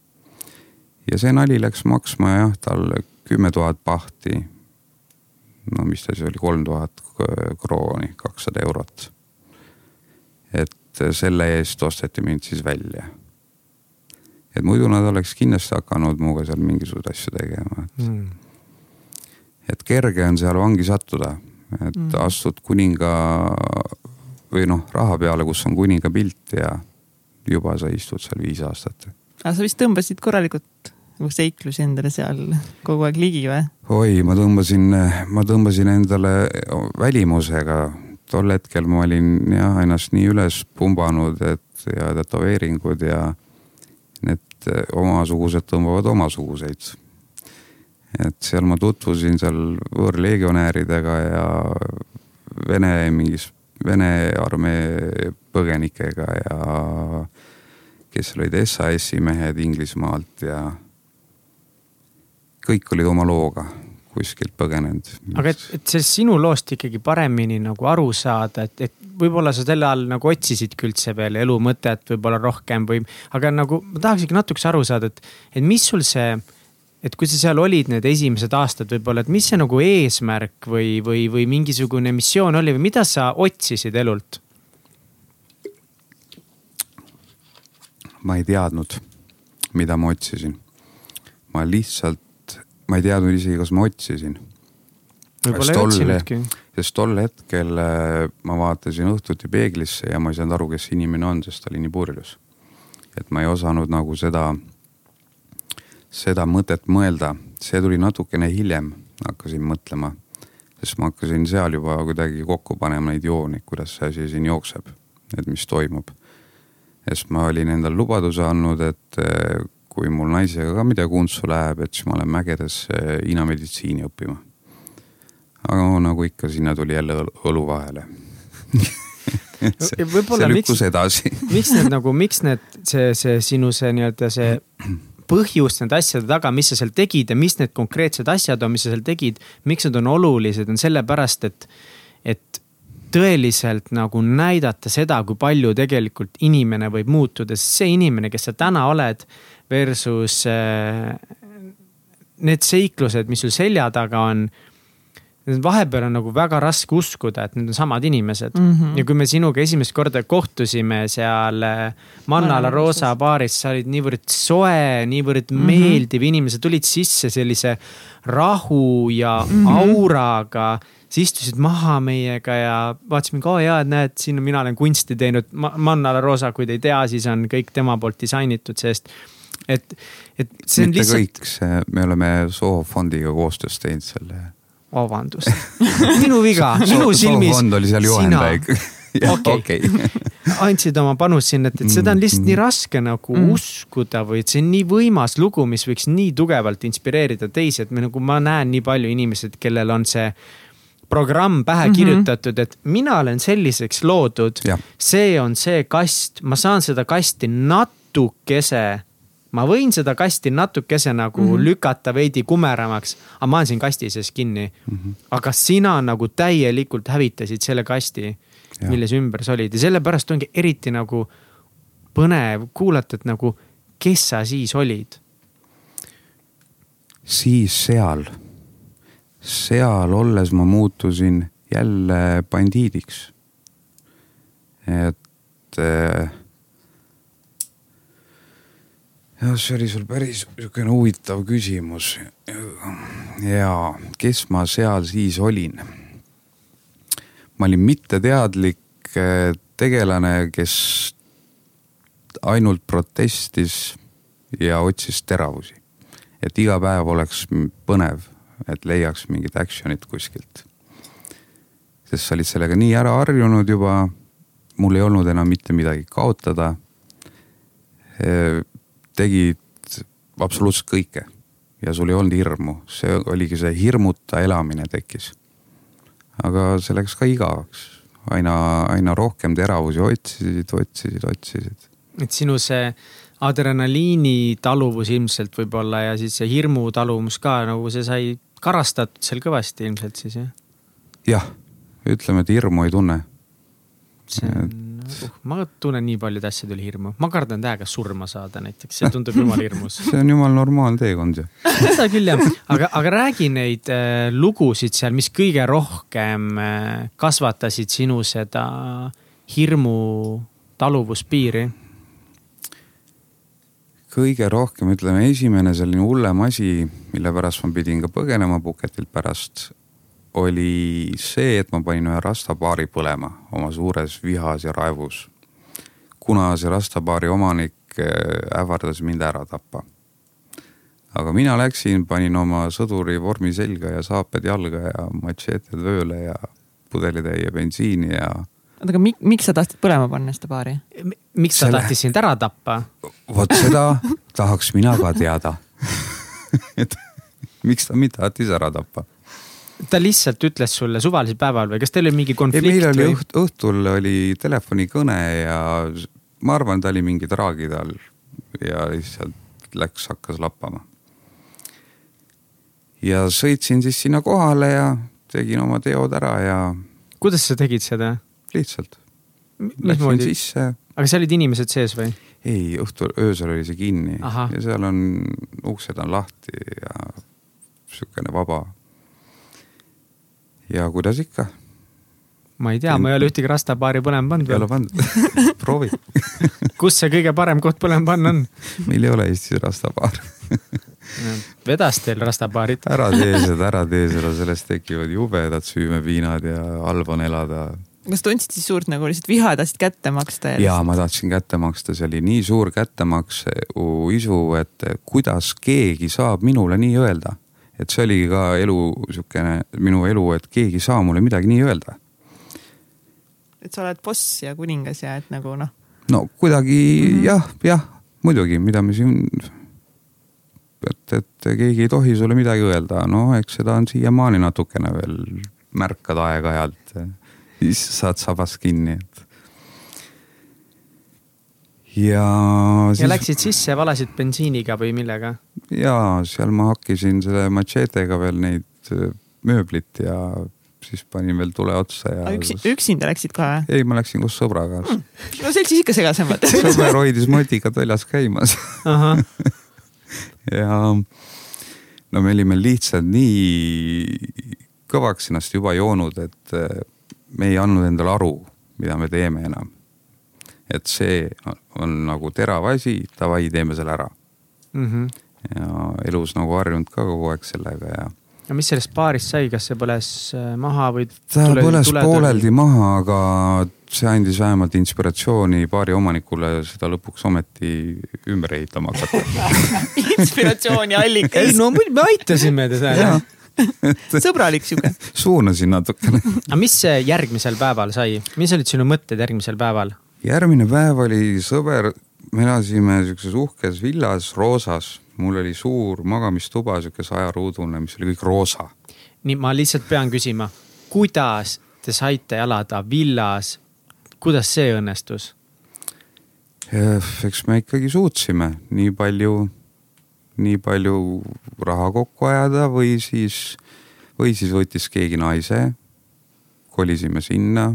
Ja see nali läks maksma jah, talle kümme tuhat pahti. no mis ta siis oli, kolm tuhat krooni, kakssada eurot. et selle eest osteti mind siis välja. et muidu nad oleks kindlasti hakanud minuga seal mingisuguseid asju tegema, et mm. et kerge on seal vangi sattuda, et mm. astud kuninga või noh, raha peale, kus on kuninga pilt ja juba sa istud seal viis aastat. Aga sa vist tõmbasid korralikult nagu seiklusi endale seal kogu aeg ligi või? oi, ma tõmbasin, ma tõmbasin endale välimusega. tol hetkel ma olin jah ennast nii üles pumbanud, et ja tätoveeringud ja need omasugused tõmbavad omasuguseid. et seal ma tutvusin seal võõrlegionääridega ja Vene mingis Vene armee põgenikega ja kes olid SAS-i mehed Inglismaalt ja kõik olid oma looga kuskilt põgenenud. aga et, et sellest sinu loost ikkagi paremini nagu aru saada, et, et võib-olla sa selle all nagu otsisidki üldse veel elu mõtet võib-olla rohkem või, aga nagu ma tahaks ikka natukese aru saada, et, et mis sul see et kui sa seal olid need esimesed aastad võib-olla, et mis see nagu eesmärk või, või, või mingisugune missioon oli või mida sa otsisid elult? Ma ei teadnud, mida ma otsisin. ma lihtsalt, ma ei teadnud isegi, kas ma otsisin. ei otsinudki. sest tol hetkel äh, ma vaatasin õhtuti peeglisse ja ma ei saanud aru, kes see inimene on, sest ta oli nii purjus. et ma ei osanud nagu seda seda mõtet mõelda, see tuli natukene hiljem, hakkasin mõtlema. sest ma hakkasin seal juba kuidagi kokku panema neid jooni, kuidas see asi siin jookseb, et mis toimub. Sest ma olin endale lubaduse andnud, et eh, kui mul naisega ka midagi untsu läheb, et siis ma lähen mägedesse hiinameditsiini õppima. aga no, nagu ikka, sinna tuli jälle õlu vahele see, see lükkus miks, edasi miks need nagu, miks need, see, see sinu see nii-öelda see põhjust nende asjade taga, mis sa seal tegid ja mis need konkreetsed asjad on, mis sa seal tegid. miks need on olulised, on sellepärast, et, et tõeliselt nagu näidata seda, kui palju tegelikult inimene võib muutuda, sest see inimene, kes sa täna oled versus äh, need seiklused, mis sul selja taga on vahepeal on nagu väga raske uskuda, et need on samad inimesed mm. -hmm. ja kui me sinuga esimest korda kohtusime seal äh, Manna La Rosa baaris, sa olid niivõrd soe, niivõrd mm -hmm. meeldiv, inimesed tulid sisse sellise rahu ja mm -hmm. auraga sa istusid maha meiega ja vaatasime, oo jaa, et näed, siin mina olen kunsti teinud. Manna La Rosa, kui te ei tea, siis on kõik tema poolt disainitud, sest et, et see on Mitte lihtsalt. kõik, see, me oleme Soho fondiga koostöös teinud selle vabandust minu viga, minu silmis. fond oli seal juhendaja okei andsid oma panust sinna, et, et seda on lihtsalt nii raske nagu mm. uskuda või et see on nii võimas lugu, mis võiks nii tugevalt inspireerida teisi, et me nagu, ma näen nii palju inimesed, kellel on see programm pähe mm -hmm. kirjutatud, et mina olen selliseks loodud. see on see kast, ma saan seda kasti natukese ma võin seda kasti natukese nagu mm -hmm. lükata veidi kumeramaks, aga ma olen siin kasti sees kinni mm. -hmm. aga sina nagu täielikult hävitasid selle kasti, milles ümber sa olid ja sellepärast ongi eriti nagu põnev kuulata, et nagu, kes sa siis olid? siis seal, seal olles ma muutusin jälle bandiidiks. et äh, jah, see oli sul päris sihukene huvitav küsimus. ja kes ma seal siis olin? ma olin mitteteadlik eh, tegelane, kes ainult protestis ja otsis teravusi. et iga päev oleks põnev, et leiaks mingit action'it kuskilt. sest sa olid sellega nii ära harjunud juba. mul ei olnud enam mitte midagi kaotada tegid absoluutselt kõike ja sul ei olnud hirmu, see oligi see hirmuta elamine tekkis. aga see läks ka igavaks, aina, aina rohkem teravusi otsisid, otsisid, otsisid. et sinu see adrenaliini taluvus ilmselt võib-olla ja siis see hirmu taluvus ka nagu see sai karastatud seal kõvasti ilmselt siis jah? jah, ütleme, et hirmu ei tunne. see on, uh, ma tunnen nii paljude asjade üle hirmu, ma kardan täiega surma saada näiteks, see tundub jumala hirmus see on jumala normaalne teekond ju. seda küll jah, aga, aga räägi neid äh, lugusid seal, mis kõige rohkem äh, kasvatasid sinu seda hirmu taluvuspiiri kõige rohkem, ütleme, esimene selline hullem asi, mille pärast ma pidin ka põgenema Puketilt pärast, oli see, et ma panin ühe rastapaari põlema oma suures vihas ja raevus. kuna see rastapaari omanik äh, ähvardas mind ära tappa. aga mina läksin, panin oma sõduri vormi selga ja saaped jalga ja matšeeted vööle ja pudelitäie bensiini ja oota, aga mik, miks sa tahtsid põlema panna seda paari? Miks ta Selle... tahtis sind ära tappa? vot seda tahaks mina ka teada et miks ta mind tahtis ära tappa? ta lihtsalt ütles sulle suvalisel päeval või kas teil oli mingi konflikt? meil oli või? õht, õhtul oli telefonikõne ja ma arvan, ta oli mingi traagide all ja lihtsalt läks, hakkas lappama. ja sõitsin siis sinna kohale ja tegin oma teod ära ja. kuidas sa tegid seda? lihtsalt. Läksin sisse. Aga seal olid inimesed sees või? ei, õhtul, öösel oli see kinni Aha. ja seal on, uksed on lahti ja sihukene vaba. ja kuidas ikka. ma ei tea, ma ei ole ühtegi rastapaari põlema pannud ei ole pannud proovi kus see kõige parem koht põlema panna on? meil ei ole Eestis rastapaari vedas teil rastapaarid? ära tee seda, ära tee seda, sellest tekivad jubedad süümepiinad ja halb on elada kas tundsid siis suurt nagu lihtsalt viha, tahtsid kätte maksta? ja ma tahtsin kätte maksta, see oli nii suur kättemakse isu, et kuidas keegi saab minule nii öelda. et see oligi ka elu sihukene, minu elu, et keegi ei saa mulle midagi nii öelda. et sa oled boss ja kuningas ja et nagu noh. no kuidagi mm -hmm. jah, jah, muidugi, mida me siin. et, et keegi ei tohi sulle midagi öelda, no eks seda on siiamaani natukene veel märkad aeg-ajalt siis saad sabas kinni, et. ja. ja läksid sisse, valasid bensiiniga või millega? ja seal ma hakkisin selle matšeetega veel neid äh, mööblit ja siis panin veel tule otsa ja. Üksi, üksinda läksid ka või? ei, ma läksin koos sõbraga mm.. no siis ikka segasemad sõber hoidis motikad väljas käimas ja no me olime lihtsalt nii kõvaks ennast juba joonud, et äh, me ei andnud endale aru, mida me teeme enam. et see on nagu terav asi, davai, teeme selle ära mm. -hmm. ja elus nagu harjunud ka kogu aeg sellega ja. ja mis sellest paarist sai, kas see põles äh, maha või? ta tule, põles tule, pooleldi tule? maha, aga see andis vähemalt inspiratsiooni paari omanikule seda lõpuks ometi ümber ehitama hakata inspiratsiooni allikas. ei no me aitasime teda sõbralik sihuke. suunasin natukene. aga mis järgmisel päeval sai, mis olid sinu mõtted järgmisel päeval? järgmine päev oli sõber, me elasime sihukeses uhkes villas, roosas. mul oli suur magamistuba, sihuke sajaruudune, mis oli kõik roosa. nii, ma lihtsalt pean küsima, kuidas te saite elada villas? kuidas see õnnestus? eks me ikkagi suutsime nii palju nii palju raha kokku ajada või siis, või siis võttis keegi naise. kolisime sinna.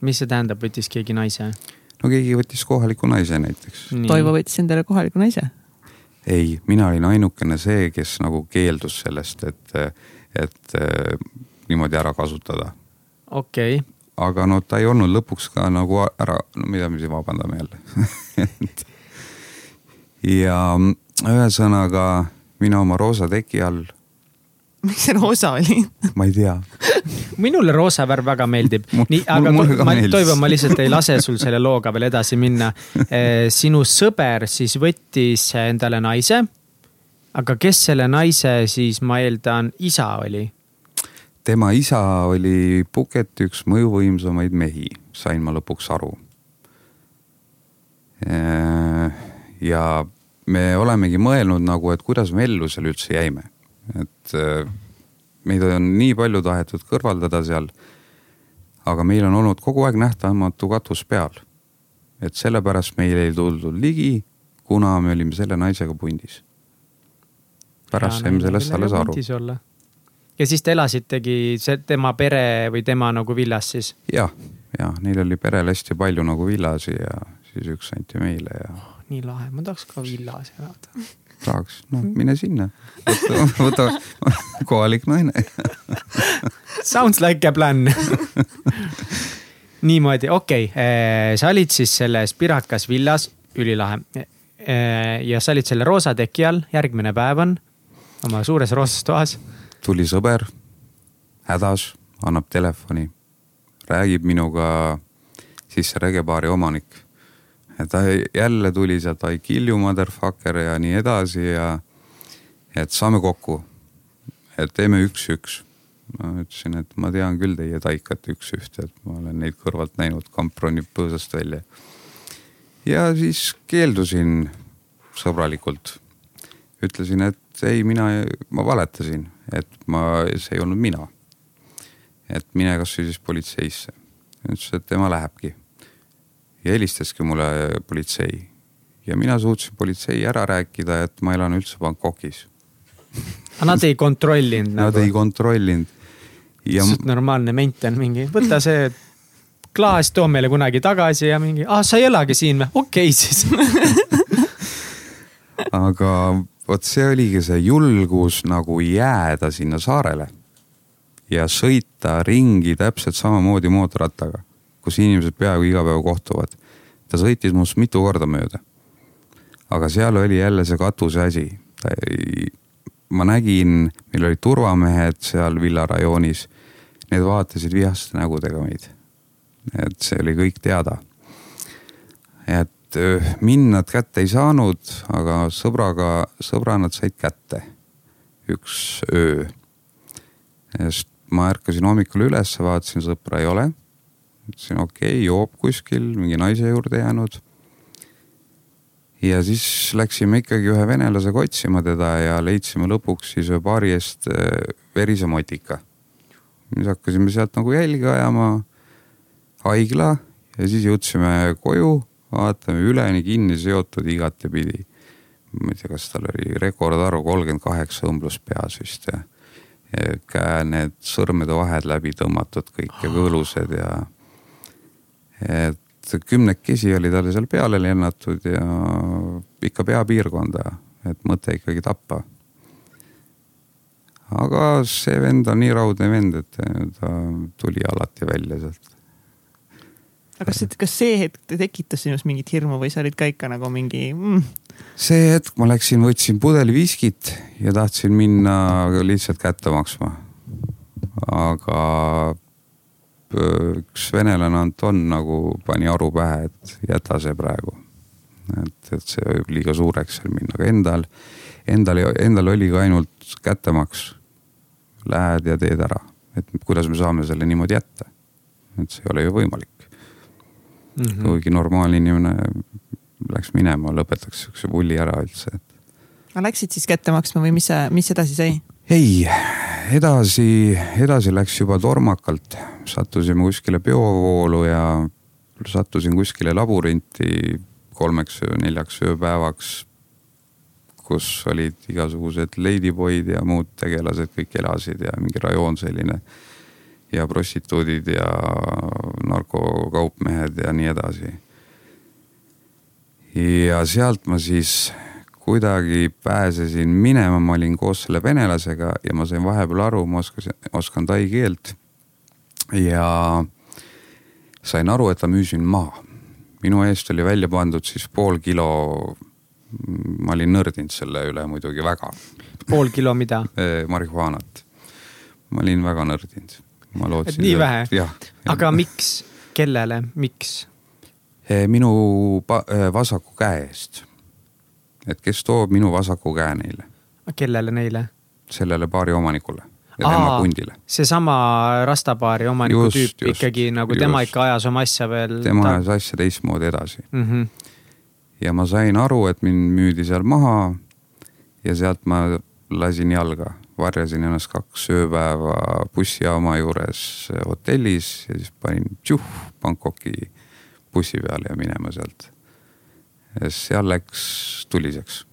mis see tähendab, võttis keegi naise? no keegi võttis kohaliku naise näiteks. Toivo võttis endale kohaliku naise? ei, mina olin ainukene see, kes nagu keeldus sellest, et, et niimoodi ära kasutada. okei okay. aga no ta ei olnud lõpuks ka nagu ära, no mida me siin vabandame jälle ja ühesõnaga mina oma roosa teki all. miks see roosa oli ma ei tea minule roosa värv väga meeldib. nii, aga ma, Toivo, ma lihtsalt ei lase sul selle looga veel edasi minna. Eh, sinu sõber siis võttis endale naise. aga kes selle naise siis, ma eeldan, isa oli? tema isa oli Puketi üks mõjuvõimsamaid mehi, sain ma lõpuks aru. Eh, ja me olemegi mõelnud nagu, et kuidas me ellu seal üldse jäime. et äh, meid on nii palju tahetud kõrvaldada seal. aga meil on olnud kogu aeg nähtamatu katus peal. et sellepärast meile ei tuldud ligi, kuna me olime selle naisega pundis. pärast saime sellest alles aru. ja siis te elasitegi see tema pere või tema nagu villas siis? jah, ja neil oli perel hästi palju nagu villasi ja siis üks anti meile ja. Nii lahe, ma tahaks ka villas elada. tahaks, no mine sinna, võta, võta kohalik naine Sounds like a plan niimoodi, okei okay., eh, sa olid siis selles Pirakas villas, ülilahe. Eh, ja sa olid selle roosa teki all, järgmine päev on oma suures roosas toas. tuli sõber, hädas, annab telefoni, räägib minuga siis see regebaari omanik. Ja ta jälle tuli sealt I kill you motherfucker ja nii edasi ja et saame kokku. et teeme üks-üks ma ütlesin, et ma tean küll teie taikat üks-ühte, et ma olen neid kõrvalt näinud, kamp ronib põõsast välja. ja siis keeldusin sõbralikult. ütlesin, et ei, mina, ma valetasin, et ma, see ei olnud mina. et mine kasvõi siis politseisse. ütles, et tema lähebki. Ja helistaski mulle politsei ja mina suutsin politsei ära rääkida, et ma elan üldse Bangkokis aga nad ei kontrollinud Nad nagu. ei kontrollinud. ja. normaalne ment on mingi, võta see klaas, too meile kunagi tagasi ja mingi, aa, sa ei elagi siin või, okei okay, siis aga vot see oligi see julgus nagu jääda sinna saarele ja sõita ringi täpselt samamoodi mootorrattaga, kus inimesed peaaegu iga päev kohtuvad. ta sõitis minust mitu korda mööda. aga seal oli jälle see katuse asi. ma nägin, meil olid turvamehed seal villarajoonis. Need vaatasid vihaste nägudega meid. et see oli kõik teada. et mind nad kätte ei saanud, aga sõbraga, sõbra nad said kätte üks öö. sest ma ärkasin hommikul üles, vaatasin, sõpra ei ole. Ütlesin okei okay,, joob kuskil, mingi naise juurde jäänud. ja siis läksime ikkagi ühe venelasega otsima teda ja leidsime lõpuks siis ühe baari eest verise motika. siis hakkasime sealt nagu jälgi ajama, haigla ja siis jõudsime koju vaatame üleni kinni seotud igatepidi. ma ei tea, kas tal oli rekordarv kolmkümmend kaheksa õmblust peas vist ja käe need sõrmede vahed läbi tõmmatud kõik ja kõõlused ja. Et kümnekesi oli talle seal peale lennatud ja ikka peapiirkonda, et mõte ikkagi tappa aga see vend on nii raudne vend, et ta tuli alati välja sealt aga kas, kas see hetk tekitas sinus mingit hirmu või sa olid ka ikka nagu mingi mm.? see hetk ma läksin, võtsin pudeli viskit ja tahtsin minna lihtsalt kätte maksma. aga üks venelane Anton nagu pani aru pähe, et jäta see praegu. et, et see võib liiga suureks seal minna, aga endal, endal, endal oli ka ainult kättemaks. Lähed ja teed ära, et kuidas me saame selle niimoodi jätta. et see ei ole ju võimalik mm. -hmm. kuigi normaalne inimene läks minema, lõpetaks sihukese pulli ära üldse, et. aga läksid siis kätte maksma või mis, mis edasi sai? Ei, edasi, edasi läks juba tormakalt, sattusime kuskile peovoolu ja sattusin kuskile laborinti kolmeks, neljaks ööpäevaks. kus olid igasugused ladyboy'd ja muud tegelased kõik elasid ja mingi rajoon selline ja prostituudid ja narkokaupmehed ja nii edasi. ja sealt ma siis kuidagi pääsesin minema, ma olin koos selle venelasega ja ma sain vahepeal aru, ma oskasin, oskan tai keelt. ja sain aru, et ta müüs mind maha. minu eest oli välja pandud siis pool kilo. ma olin nördinud selle üle muidugi väga. pool kilo mida? marihuaanat. ma olin väga nördinud ma lootsin. nii vähe? aga miks, kellele, miks? Minu vasaku käe eest. Et kes toob minu vasaku käe neile. kellele neile? sellele baari omanikule ja Aa, tema kundile. seesama rastabaari omaniku just, tüüp just, ikkagi nagu just. tema ikka ajas oma asja veel. tema ajas ta... asja teistmoodi edasi mm. -hmm. ja ma sain aru, et mind müüdi seal maha. ja sealt ma lasin jalga varjasin ennast kaks ööpäeva bussijaama juures hotellis ja siis panin tšuh Bangkoki bussi peale ja minema sealt. Ja seal läks tuliseks.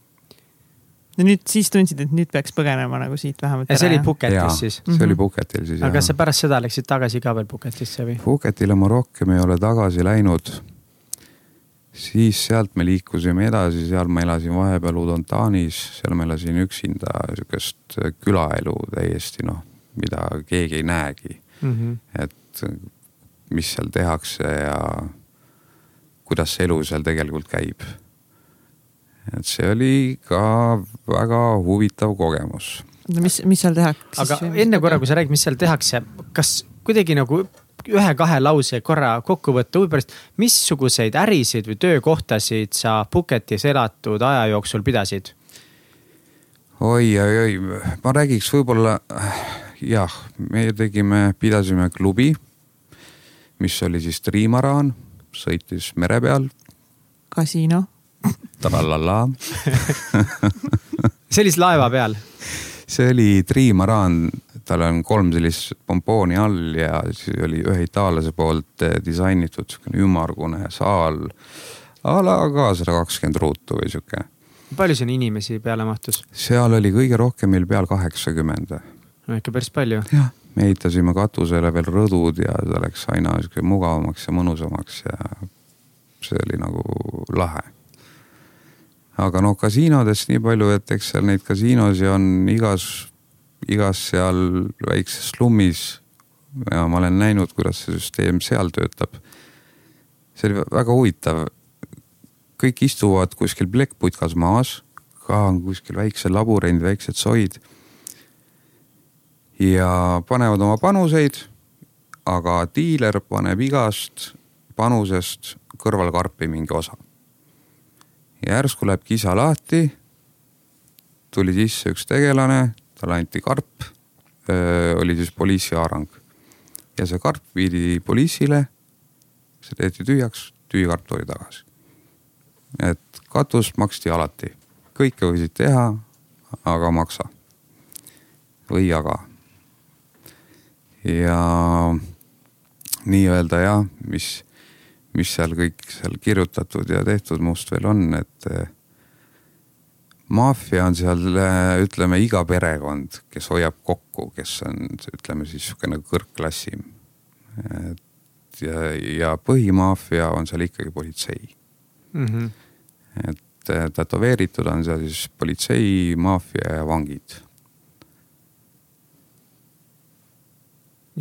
ja nüüd siis tundsid, et nüüd peaks põgenema nagu siit vähemalt. ja see oli Phuketis siis? see oli mhm. Phuketil siis. aga kas sa pärast seda läksid tagasi ka veel Phuketisse või? Phuketile ma rohkem ei ole tagasi läinud. siis sealt me liikusime edasi, seal ma elasin vahepeal Udontanis, seal ma elasin üksinda sihukest külaelu täiesti noh, mida keegi ei näegi mm. -hmm. et mis seal tehakse ja kuidas see elu seal tegelikult käib et see oli ka väga huvitav kogemus. no mis, mis seal tehakse? aga enne korra, kui sa räägid, mis seal tehakse, kas kuidagi nagu ühe-kahe lause korra kokku võtta huvi pärast, missuguseid ärisid või töökohtasid sa Phuketis elatud aja jooksul pidasid? oi, oi, oi, ma räägiks võib-olla jah, me tegime, pidasime klubi, mis oli siis triimaraan, sõitis mere peal. kasiino trallallaa see oli siis laeva peal? see oli triimaraan, tal on kolm sellist pompooni all ja siis oli ühe itaallase poolt eh, disainitud sihukene ümmargune saal. a la ka sada kakskümmend ruutu või sihuke. palju sinna inimesi peale mahtus? seal oli kõige rohkem meil peal kaheksakümmend. no ikka päris palju. jah, me ehitasime katusele veel rõdud ja see läks aina sihuke mugavamaks ja mõnusamaks ja see oli nagu lahe aga noh, kasiinodest nii palju, et eks seal neid kasiinosi on igas, igas seal väikses slummis. ja ma olen näinud, kuidas see süsteem seal töötab. see oli väga huvitav. kõik istuvad kuskil plekkputkas maas, ka on kuskil väiksed laburendid, väiksed soid. Ja panevad oma panuseid, aga diiler paneb igast panusest kõrvalkarpi mingi osa ja järsku läheb kisa lahti. tuli sisse üks tegelane, talle anti karp. oli siis poliisihaarang ja see karp viidi poliisile. see tehti tühjaks, tühi karp tuli tagasi. et katust maksti alati, kõike võisid teha, aga maksa või jaga. Ja nii-öelda jah, mis mis seal kõik seal kirjutatud ja tehtud must veel on, et eh, maffia on seal, eh, ütleme, iga perekond, kes hoiab kokku, kes on, ütleme siis sihukene kõrgklassim. et ja, ja põhimaffia on seal ikkagi politsei mm. -hmm. et eh, tätoveeritud on seal siis politsei, maffia ja vangid.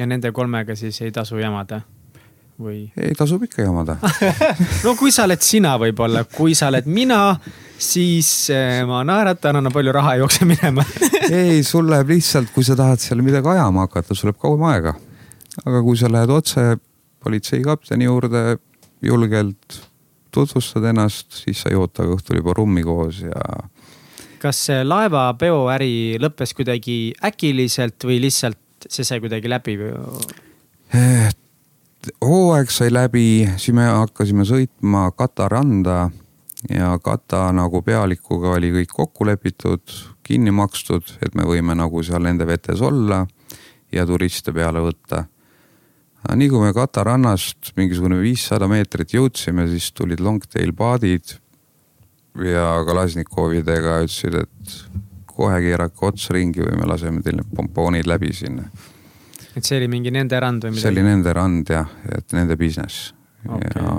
Ja nende kolmega siis ei tasu jamada või? ei, tasub ikka jamada no kui sa oled sina võib-olla, kui sa oled mina, siis eh, ma naeratan, annan palju raha, jooksen minema ei, sul läheb lihtsalt, kui sa tahad seal midagi ajama hakata, sul läheb kauem aega. aga kui sa lähed otse politseikapteni juurde, julgelt tutvustad ennast, siis sa ei oota õhtul juba rummi koos ja kas see laevapeoäri lõppes kuidagi äkiliselt või lihtsalt see sai kuidagi läbi? Eh, hooaeg sai läbi, siis me hakkasime sõitma Kata randa ja Kata nagu pealikuga oli kõik kokku lepitud, kinni makstud, et me võime nagu seal nende vetes olla ja turiste peale võtta. nii kui me Kata rannast mingisugune viissada meetrit jõudsime, siis tulid longtail paadid ja Kalasnikovidega ütlesid, et kohe keerake ots ringi või me laseme teil need pompoonid läbi sinna. Et see oli mingi nende rand või midagi? see oli nende rand jah, et nende business. Okay. ja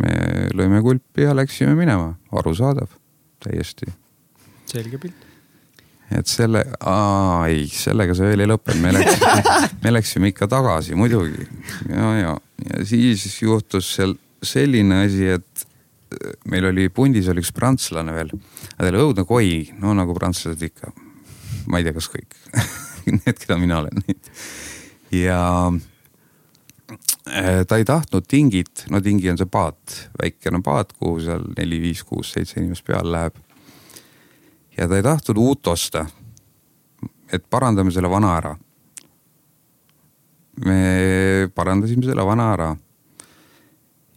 me lõime kulpi ja läksime minema, arusaadav, täiesti. selge pilt. Et selle, ei, sellega see veel ei lõppenud, me läksime, me läksime ikka tagasi muidugi. Ja, ja, ja siis juhtus seal selline asi, et meil oli pundis oli üks prantslane veel, ta oli õudne koi, no nagu prantslased ikka. ma ei tea, kas kõik need, keda mina olen. ja äh, ta ei tahtnud tingit, no tingi on see paat, väikene paat, kuhu seal neli, viis, kuus, seitse inimest peale läheb. ja ta ei tahtnud uut osta. et parandame selle vana ära. me parandasime selle vana ära.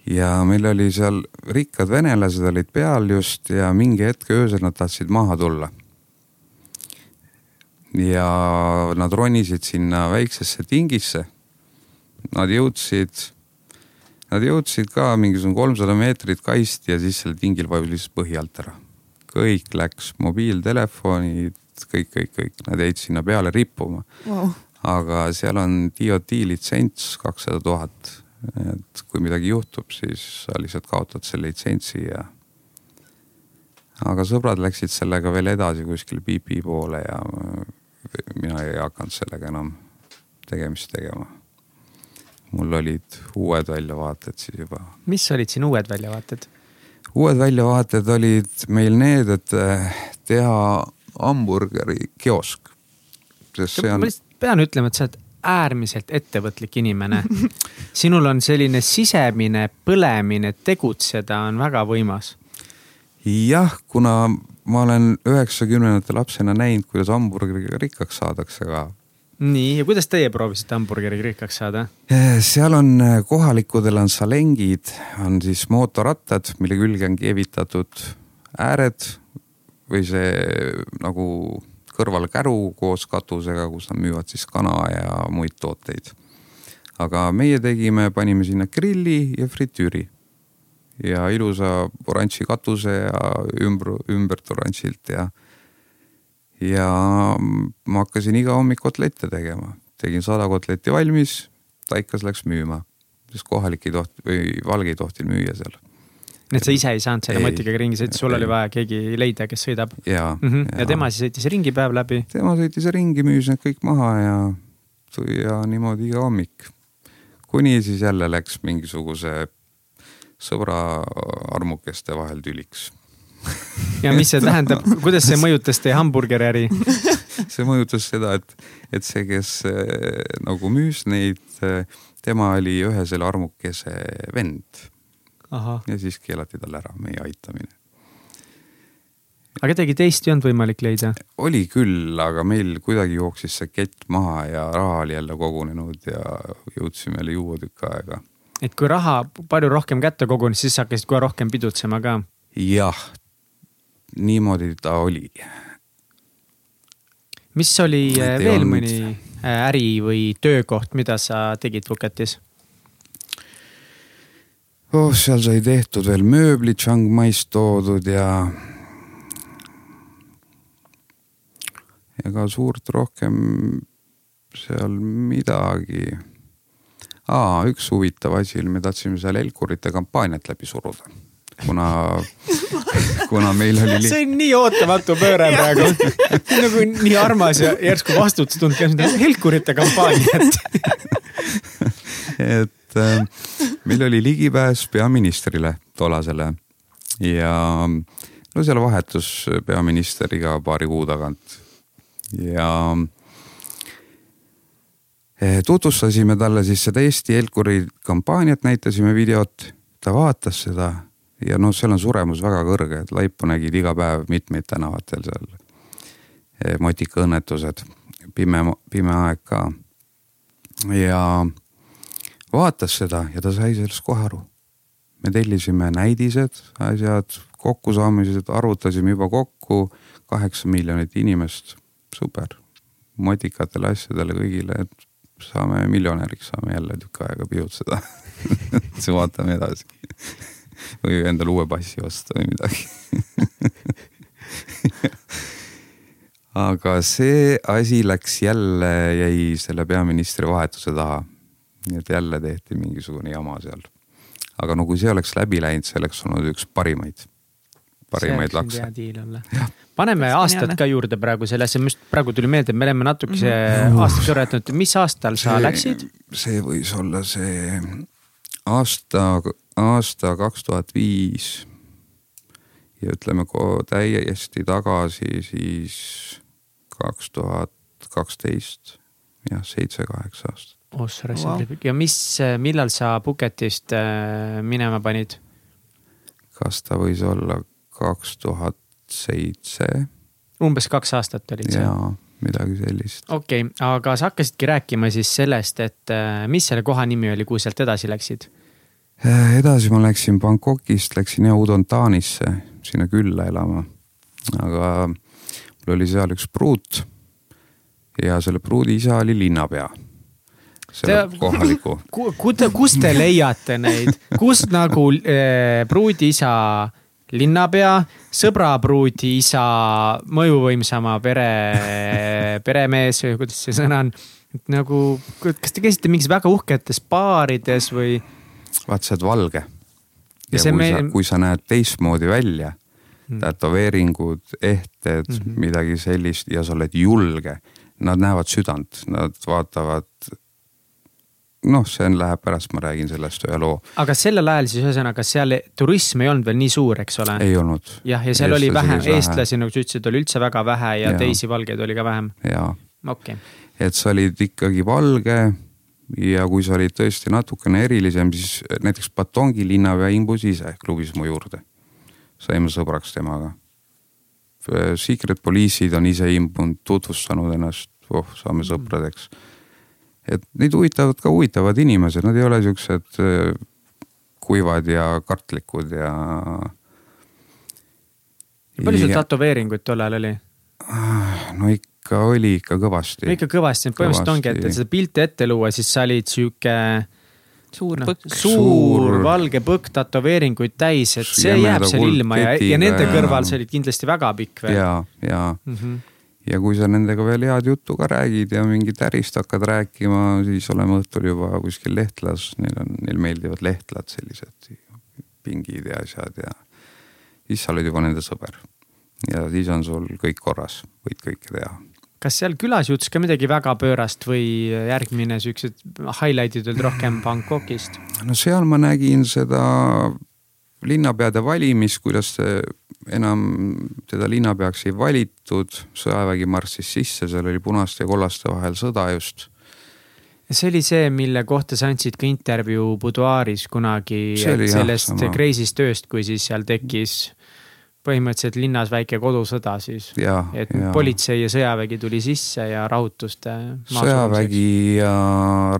Ja meil oli seal rikkad venelased olid peal just ja mingi hetk öösel nad tahtsid maha tulla ja nad ronisid sinna väiksesse tingisse. Nad jõudsid, nad jõudsid ka mingisugune kolmsada meetrit kaist ja siis sellel tingil vajus lihtsalt põhi alt ära. kõik läks, mobiiltelefonid, kõik, kõik, kõik, nad jäid sinna peale rippuma wow.. aga seal on DOT litsents kakssada tuhat. Et kui midagi juhtub, siis sa lihtsalt kaotad selle litsentsi ja. aga sõbrad läksid sellega veel edasi kuskile BP poole ja mina ei hakanud sellega enam tegemist tegema. mul olid uued väljavaated siis juba. mis olid siin uued väljavaated? uued väljavaated olid meil need, et eh, teha hamburgeri kiosk. sest see on. ma lihtsalt pean ütlema, et sa oled äärmiselt ettevõtlik inimene. sinul on selline sisemine põlemine tegutseda on väga võimas. jah, kuna ma olen üheksakümnendate lapsena näinud, kuidas hamburgeriga rikkaks saadakse ka nii, ja kuidas teie proovisite hamburgeri rikkaks saada? Eh, seal on eh, kohalikudel on salengid, on siis mootorrattad, mille külge on keevitatud ääred või see nagu kõrvalkäru koos katusega, kus nad müüvad siis kana ja muid tooteid. aga meie tegime, panime sinna grilli ja fritüüri ja ilusa oranži katuse ja ümber, ümbert oranžilt ja ja ma hakkasin iga hommik kotlette tegema, tegin sada kotletti valmis, Taikas läks müüma, sest kohalik ei tohti või valge ei tohtinud müüa seal. Et sa ise ei saanud selle motikaga ringi sõita, sul ei. oli vaja keegi leida, kes sõidab? ja mm, -hmm. ja, ja tema siis sõitis ringi päev läbi? tema sõitis ringi, müüs need kõik maha ja, ja niimoodi iga hommik. kuni siis jälle läks mingisuguse sõbra armukeste vahel tüliks ja mis see tähendab, kuidas see mõjutas teie hamburgeriäri? see mõjutas seda, et, et see, kes äh, nagu müüs neid, äh, tema oli ühe selle armukese vend. Ja siis keelati tal ära meie aitamine. aga kedagi teist ei olnud võimalik leida? oli küll, aga meil kuidagi jooksis see kett maha ja raha oli jälle kogunenud ja jõudsime jälle juua tükk aega. et kui raha palju rohkem kätte kogunes, siis hakkasid kohe rohkem pidutsema ka? jah, niimoodi ta oli. mis oli äh, veel olnud... mõni äh, äri või töökoht, mida sa tegid Phuketis? Oh, seal sai tehtud veel mööblid Chiang Mai'st toodud ja. ega suurt rohkem seal midagi. aa, üks huvitav asi oli, me tahtsime seal Elkurite kampaaniat läbi suruda kuna, kuna meil oli li.... see on nii ootamatu pööre praegu nagu nii armas ja järsku vastutustundlik, helkurite kampaaniat et äh, meil oli ligipääs peaministrile tollasele ja no seal vahetus peaministriga paari kuu tagant ja eh, tutvustasime talle siis seda Eesti Helkuri kampaaniat, näitasime videot, ta vaatas seda ja noh, seal on suremus väga kõrge, et laipu nägid iga päev mitmeid tänavatel seal. Eh, motikaõnnetused, pime, pime aeg ka. ja vaatas seda ja ta sai sellest kohe aru. me tellisime näidised, asjad, kokkusaamised, arvutasime juba kokku kaheksa miljonit inimest, super. motikatele asjadele kõigile, et saame miljonäriks, saame jälle tükk aega pidutseda siis vaatame edasi või endale uue passi osta või midagi aga see asi läks jälle, jäi selle peaministri vahetuse taha. Nii et jälle tehti mingisugune jama seal. aga no kui see oleks läbi läinud, see oleks olnud üks parimaid, parimaid lakse. paneme aastad ka juurde praegu sellesse, just praegu tuli meelde, me oleme natukese mm -hmm. aastaks juuretanud, mis aastal sa see, läksid? see võis olla see aasta aasta kaks tuhat viis ja ütleme täiesti tagasi siis kaks tuhat kaksteist, jah, seitse-kaheksa aastat. Oh sa wow. ja mis, millal sa Pucketist äh, minema panid? kas ta võis olla kaks tuhat seitse? umbes kaks aastat olid sa? jaa, midagi sellist. okei okay,, aga sa hakkasidki rääkima siis sellest, et äh, mis selle koha nimi oli, kuhu sealt edasi läksid? Äh, edasi ma läksin Bangkokist, läksin jah Udontanisse sinna külla elama. aga mul oli seal üks pruut ja selle pruudi isa oli linnapea. Selle te, kohaliku ku,. kust te leiate neid, kust nagu äh, pruudi isa linnapea, sõbrapruudi isa, mõjuvõimsama pere, peremees või kuidas see sõna on. et nagu, kas te käisite mingis väga uhketes baarides või? vaat sa oled valge. ja, ja kui, me... sa, kui sa näed teistmoodi välja mm., tätoveeringud, ehted mm, -hmm. midagi sellist ja sa oled julge. Nad näevad südant, nad vaatavad noh, see on, läheb pärast, ma räägin sellest ühe loo. aga sellel ajal siis ühesõnaga seal turism ei olnud veel nii suur, eks ole? ei olnud. jah, ja seal eestlasi oli vähem, eestlasi, nagu sa ütlesid, oli üldse väga vähe ja, ja. teisi valgeid oli ka vähem. jaa. okei okay.. et sa olid ikkagi valge ja kui sa olid tõesti natukene erilisem, siis näiteks Batongi linnapea imbus ise klubis mu juurde. saime sõbraks temaga. Secret Police'id on ise imbunud, tutvustanud ennast, oh, saame mhm. sõpradeks mm et neid huvitavad ka huvitavad inimesed, nad ei ole siuksed äh, kuivad ja kartlikud ja. palju sul tätoveeringuid tollal oli? no ikka oli ikka kõvasti. ikka kõvasti, põhimõtteliselt ongi, et seda pilti ette luua, siis sa olid sihuke suur no, põkk. suur, suur valge põkk tätoveeringuid täis, et see jääb seal ilma ja, ja nende kõrval sa olid kindlasti väga pikk veel. ja, ja mm. -hmm ja kui sa nendega veel head juttu ka räägid ja mingit ärist hakkad rääkima, siis oleme õhtul juba kuskil lehtlas, neil on, neil meeldivad lehtlad, sellised pingid ja asjad ja siis sa oled juba nende sõber. ja siis on sul kõik korras, võid kõike teha kas seal külas juhtus ka midagi väga pöörast või järgmine siuksed highlight'id olid rohkem Bangkokist? no seal ma nägin seda linnapeade valimist, kuidas enam teda linnapeaks ei valitud, sõjavägi marssis sisse, seal oli punaste ja kollaste vahel sõda just. see oli see, mille kohta sa andsid ka intervjuu Buduaaris kunagi, sellest Crazy'st tööst, kui siis seal tekkis põhimõtteliselt linnas väike kodusõda siis. et ja. politsei ja sõjavägi tuli sisse ja rahutuste. sõjavägi ja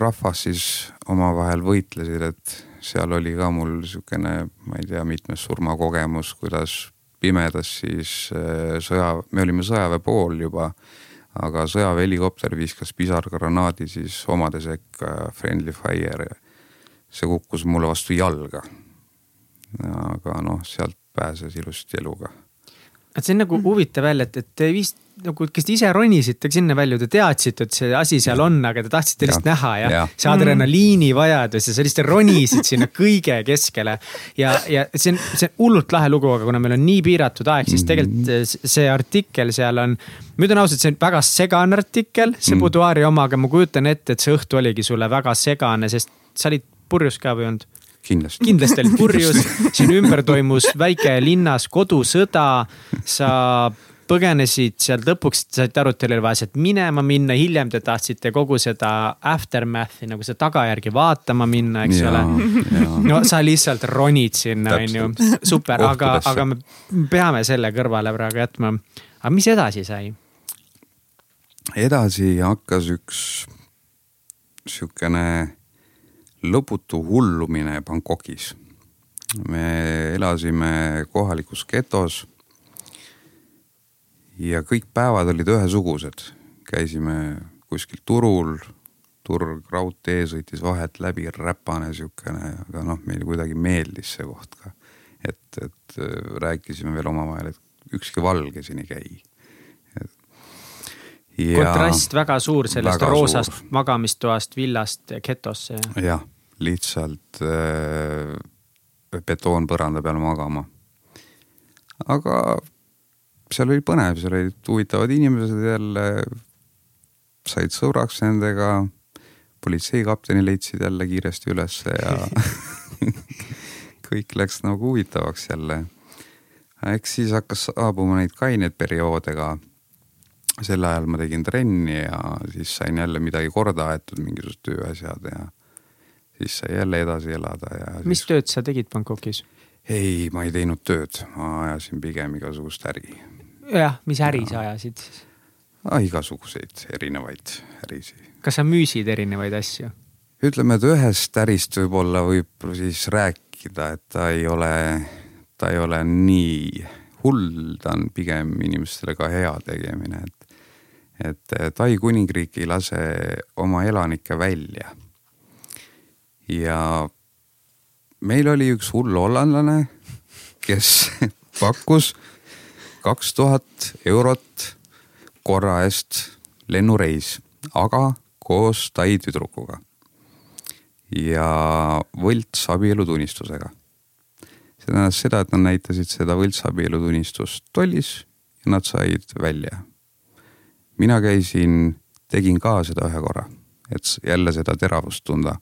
rahvas siis omavahel võitlesid, et seal oli ka mul sihukene, ma ei tea, mitmes surmakogemus, kuidas pimedas siis äh, sõja, me olime sõjaväe pool juba, aga sõjaväe helikopter viskas pisargranaadi siis omade sekka, friendly fire. see kukkus mulle vastu jalga. aga noh, sealt pääses ilusti eluga et see on nagu huvitav jälle, et, et te vist nagu, kes te ise ronisite sinna välja, te teadsite, et see asi seal on, aga te tahtsite lihtsalt näha ja, ja. see adrenaliini vajadus ja sa lihtsalt ronisid sinna kõige keskele. ja, ja see on, see on hullult lahe lugu, aga kuna meil on nii piiratud aeg, siis tegelikult mhm. see artikkel seal on. ma ütlen ausalt, see on väga segane artikkel, see mm. Buduaari oma, aga ma kujutan ette, et see õhtu oligi sulle väga segane, sest sa olid purjus ka või olnud? kindlasti. kindlasti olid purjus, sinu ümber toimus väike linnas kodusõda, sa põgenesid sealt lõpuks, saite aru, et teil oli vaja sealt minema minna, hiljem te tahtsite kogu seda aftermath'i nagu seda tagajärgi vaatama minna, eks ja, ole. no sa lihtsalt ronid sinna, on ju, super, aga, aga me peame selle kõrvale praegu jätma. aga mis edasi sai? edasi hakkas üks sihukene lõputu hullumine Bangkokis. me elasime kohalikus getos. Ja kõik päevad olid ühesugused, käisime kuskil turul, turg, raudtee sõitis vahet läbi, räpane siukene, aga noh, meile kuidagi meeldis see koht ka. et, et rääkisime veel omavahel, et ükski valge siin ei käi Ja kontrast väga suur sellest väga roosast suur. magamistoast villast getosse. jah, lihtsalt äh, betoonpõranda peal magama. aga seal oli põnev, seal olid huvitavad inimesed jälle, said sõbraks nendega. politseikapteni leidsid jälle kiiresti ülesse ja kõik läks nagu huvitavaks jälle. eks siis hakkas saabuma neid kaineid perioode ka sel ajal ma tegin trenni ja siis sain jälle midagi korda aetud, mingisugused tööasjad ja siis sai jälle edasi elada ja. mis siis... tööd sa tegid Bangkokis? ei, ma ei teinud tööd, ma ajasin pigem igasugust äri. Jah, mis äri ja. sa ajasid ah,? igasuguseid erinevaid ärisid. kas sa müüsid erinevaid asju? ütleme, et ühest ärist võib-olla võib siis rääkida, et ta ei ole, ta ei ole nii hull, ta on pigem inimestele ka hea tegemine, et et Tai kuningriik ei lase oma elanikke välja ja meil oli üks hull hollandlane, kes pakkus kaks tuhat eurot korra eest lennureis, aga koos Tai tüdrukuga. ja võltsabielutunnistusega. see tähendas seda, et nad näitasid seda võltsabielutunnistust tollis ja nad said välja. mina käisin, tegin ka seda ühe korra, et jälle seda teravust tunda.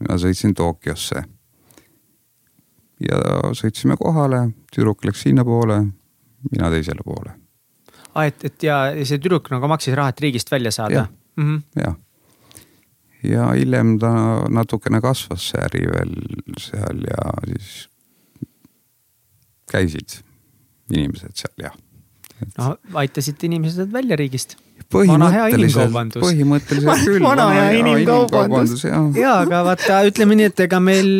mina sõitsin Tokyosse ja sõitsime kohale, tüdruk läks sinnapoole, mina teisele poole. aa, et, et ja see tüdruk nagu maksis raha, et riigist välja saada? jah mm -hmm., jah. ja hiljem ta natukene kasvas see äri veel seal ja siis käisid inimesed seal jah. No aitasite inimesed välja riigist põhimõtteliselt, põhimõtteliselt küll. vana hea inimkaubandus. ja, aga vaata, ütleme nii, et ega meil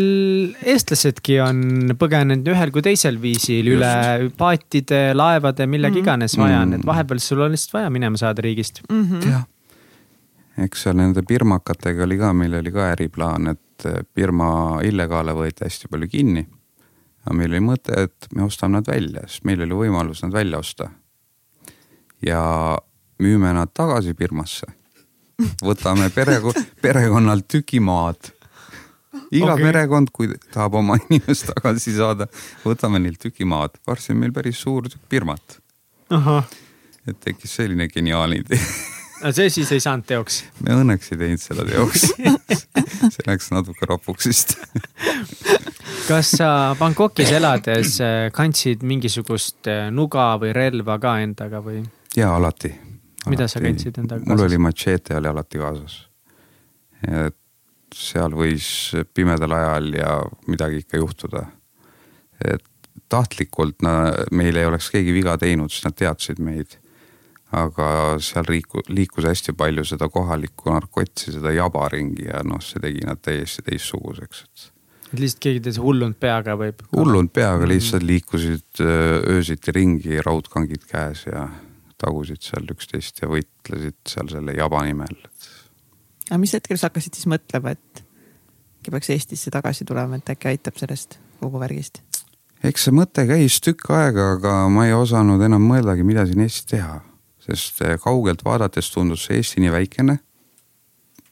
eestlasedki on põgenenud ühel kui teisel viisil Just. üle paatide, laevade, millegi mm. iganes vaja on, et mm. vahepeal sul on lihtsalt vaja minema saada riigist mm. -hmm. jah, eks seal nende pirmakatega oli ka, meil oli ka äriplaan, et Birma illegaale võeti hästi palju kinni. aga meil oli mõte, et me ostame nad välja, sest meil oli võimalus nad välja osta. Ja müüme nad tagasi Birmasse. võtame pereko-, perekonnalt tüki maad. iga okay. perekond, kui tahab oma inimest tagasi saada, võtame neilt tüki maad. varsti on meil päris suur tükk Birmat. et tekkis selline geniaalne idee no see siis ei saanud teoks? me õnneks ei teinud seda teoks see läks natuke rapuks vist kas sa Bangkokis elades eh, kandsid mingisugust eh, nuga või relva ka endaga või? Jaa, alati mida sa kandsid endaga kaasas? mul oli matšeete oli alati kaasas. et seal võis pimedal ajal ja midagi ikka juhtuda. et tahtlikult na, meil ei oleks keegi viga teinud, sest nad teadsid meid. aga seal liiku-, liikus hästi palju seda kohalikku narkotsi, seda jaba ringi ja noh, see tegi nad täiesti teistsuguseks, et et lihtsalt keegi teis hullunud peaga võib? hullunud peaga lihtsalt liikusid öösiti ringi, raudkangid käes ja tagusid seal üksteist ja võitlesid seal selle jaba nimel. aga mis hetkel sa hakkasid siis mõtlema, et äkki peaks Eestisse tagasi tulema, et äkki aitab sellest kogu värgist? eks see mõte käis tükk aega, aga ma ei osanud enam mõeldagi, mida siin Eestis teha, sest eh, kaugelt vaadates tundus see Eesti nii väikene.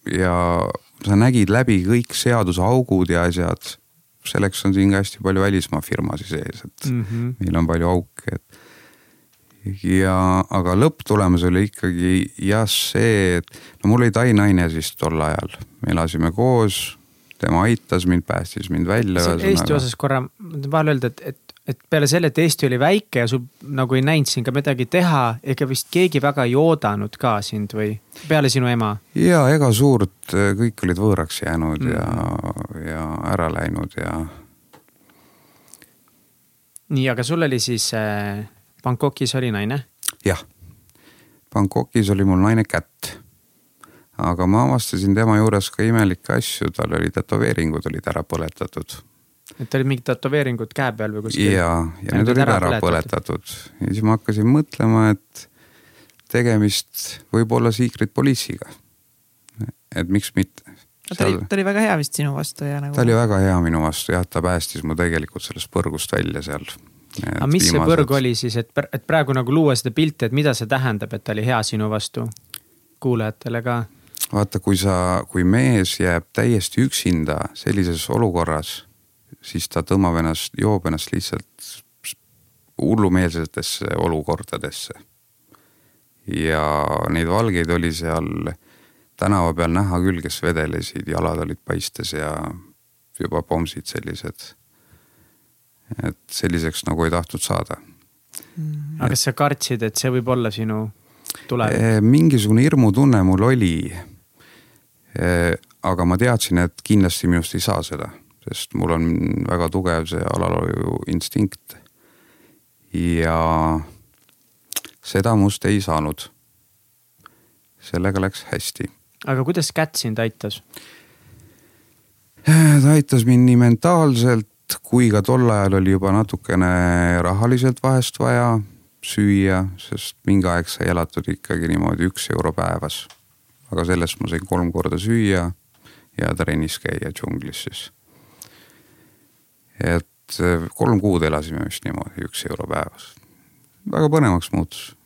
ja sa nägid läbi kõik seaduseaugud ja asjad. selleks on siin ka hästi palju välismaa firmasid sees, et mm -hmm. meil on palju auke, et ja, aga lõpptulemus oli ikkagi jah see, et no mul oli Tai naine siis tol ajal, me elasime koos, tema aitas mind, päästis mind välja. Eesti osas korra, ma tahan vahele öelda, et, et, et peale selle, et Eesti oli väike ja sul nagu ei näinud siin ka midagi teha, ega vist keegi väga ei oodanud ka sind või peale sinu ema? ja ega suurt, kõik olid võõraks jäänud mm. ja, ja ära läinud ja. nii, aga sul oli siis äh Bangkokis oli naine? jah, Bangkokis oli mul naine kätt. aga ma avastasin tema juures ka imelikke asju, tal oli tätoveeringud olid ära põletatud. et olid mingid tätoveeringud käe peal või kuskil? ja, ja need olid ära, ära põletatud ja siis ma hakkasin mõtlema, et tegemist võib olla Secret Police'iga. et miks mitte. ta oli, ta oli väga hea vist sinu vastu ja nagu. ta oli väga hea minu vastu jah, ta päästis mu tegelikult sellest põrgust välja seal aga mis see põrg oli siis, et, et praegu nagu luua seda pilti, et mida see tähendab, et ta oli hea sinu vastu kuulajatele ka? vaata, kui sa, kui mees jääb täiesti üksinda sellises olukorras, siis ta tõmbab ennast, joob ennast lihtsalt hullumeelsetesse olukordadesse. ja neid valgeid oli seal tänava peal näha küll, kes vedelesid, jalad olid paistes ja juba pomsid sellised et selliseks nagu ei tahtnud saada mm.. aga kas sa kartsid, et see võib olla sinu tulevik? Eh, mingisugune hirmutunne mul oli. Eh, aga ma teadsin, et kindlasti minust ei saa seda, sest mul on väga tugev see alalhoiu instinkt. ja seda must ei saanud. sellega läks hästi. aga kuidas kätt sind aitas? Eh, ta aitas mind nii mentaalselt kui ka tol ajal oli juba natukene rahaliselt vahest vaja süüa, sest mingi aeg sai elatud ikkagi niimoodi üks euro päevas. aga sellest ma sain kolm korda süüa ja trennis käia džunglis siis. et et kolm kuud elasime vist niimoodi, üks euro päevas. väga põnevaks muutus,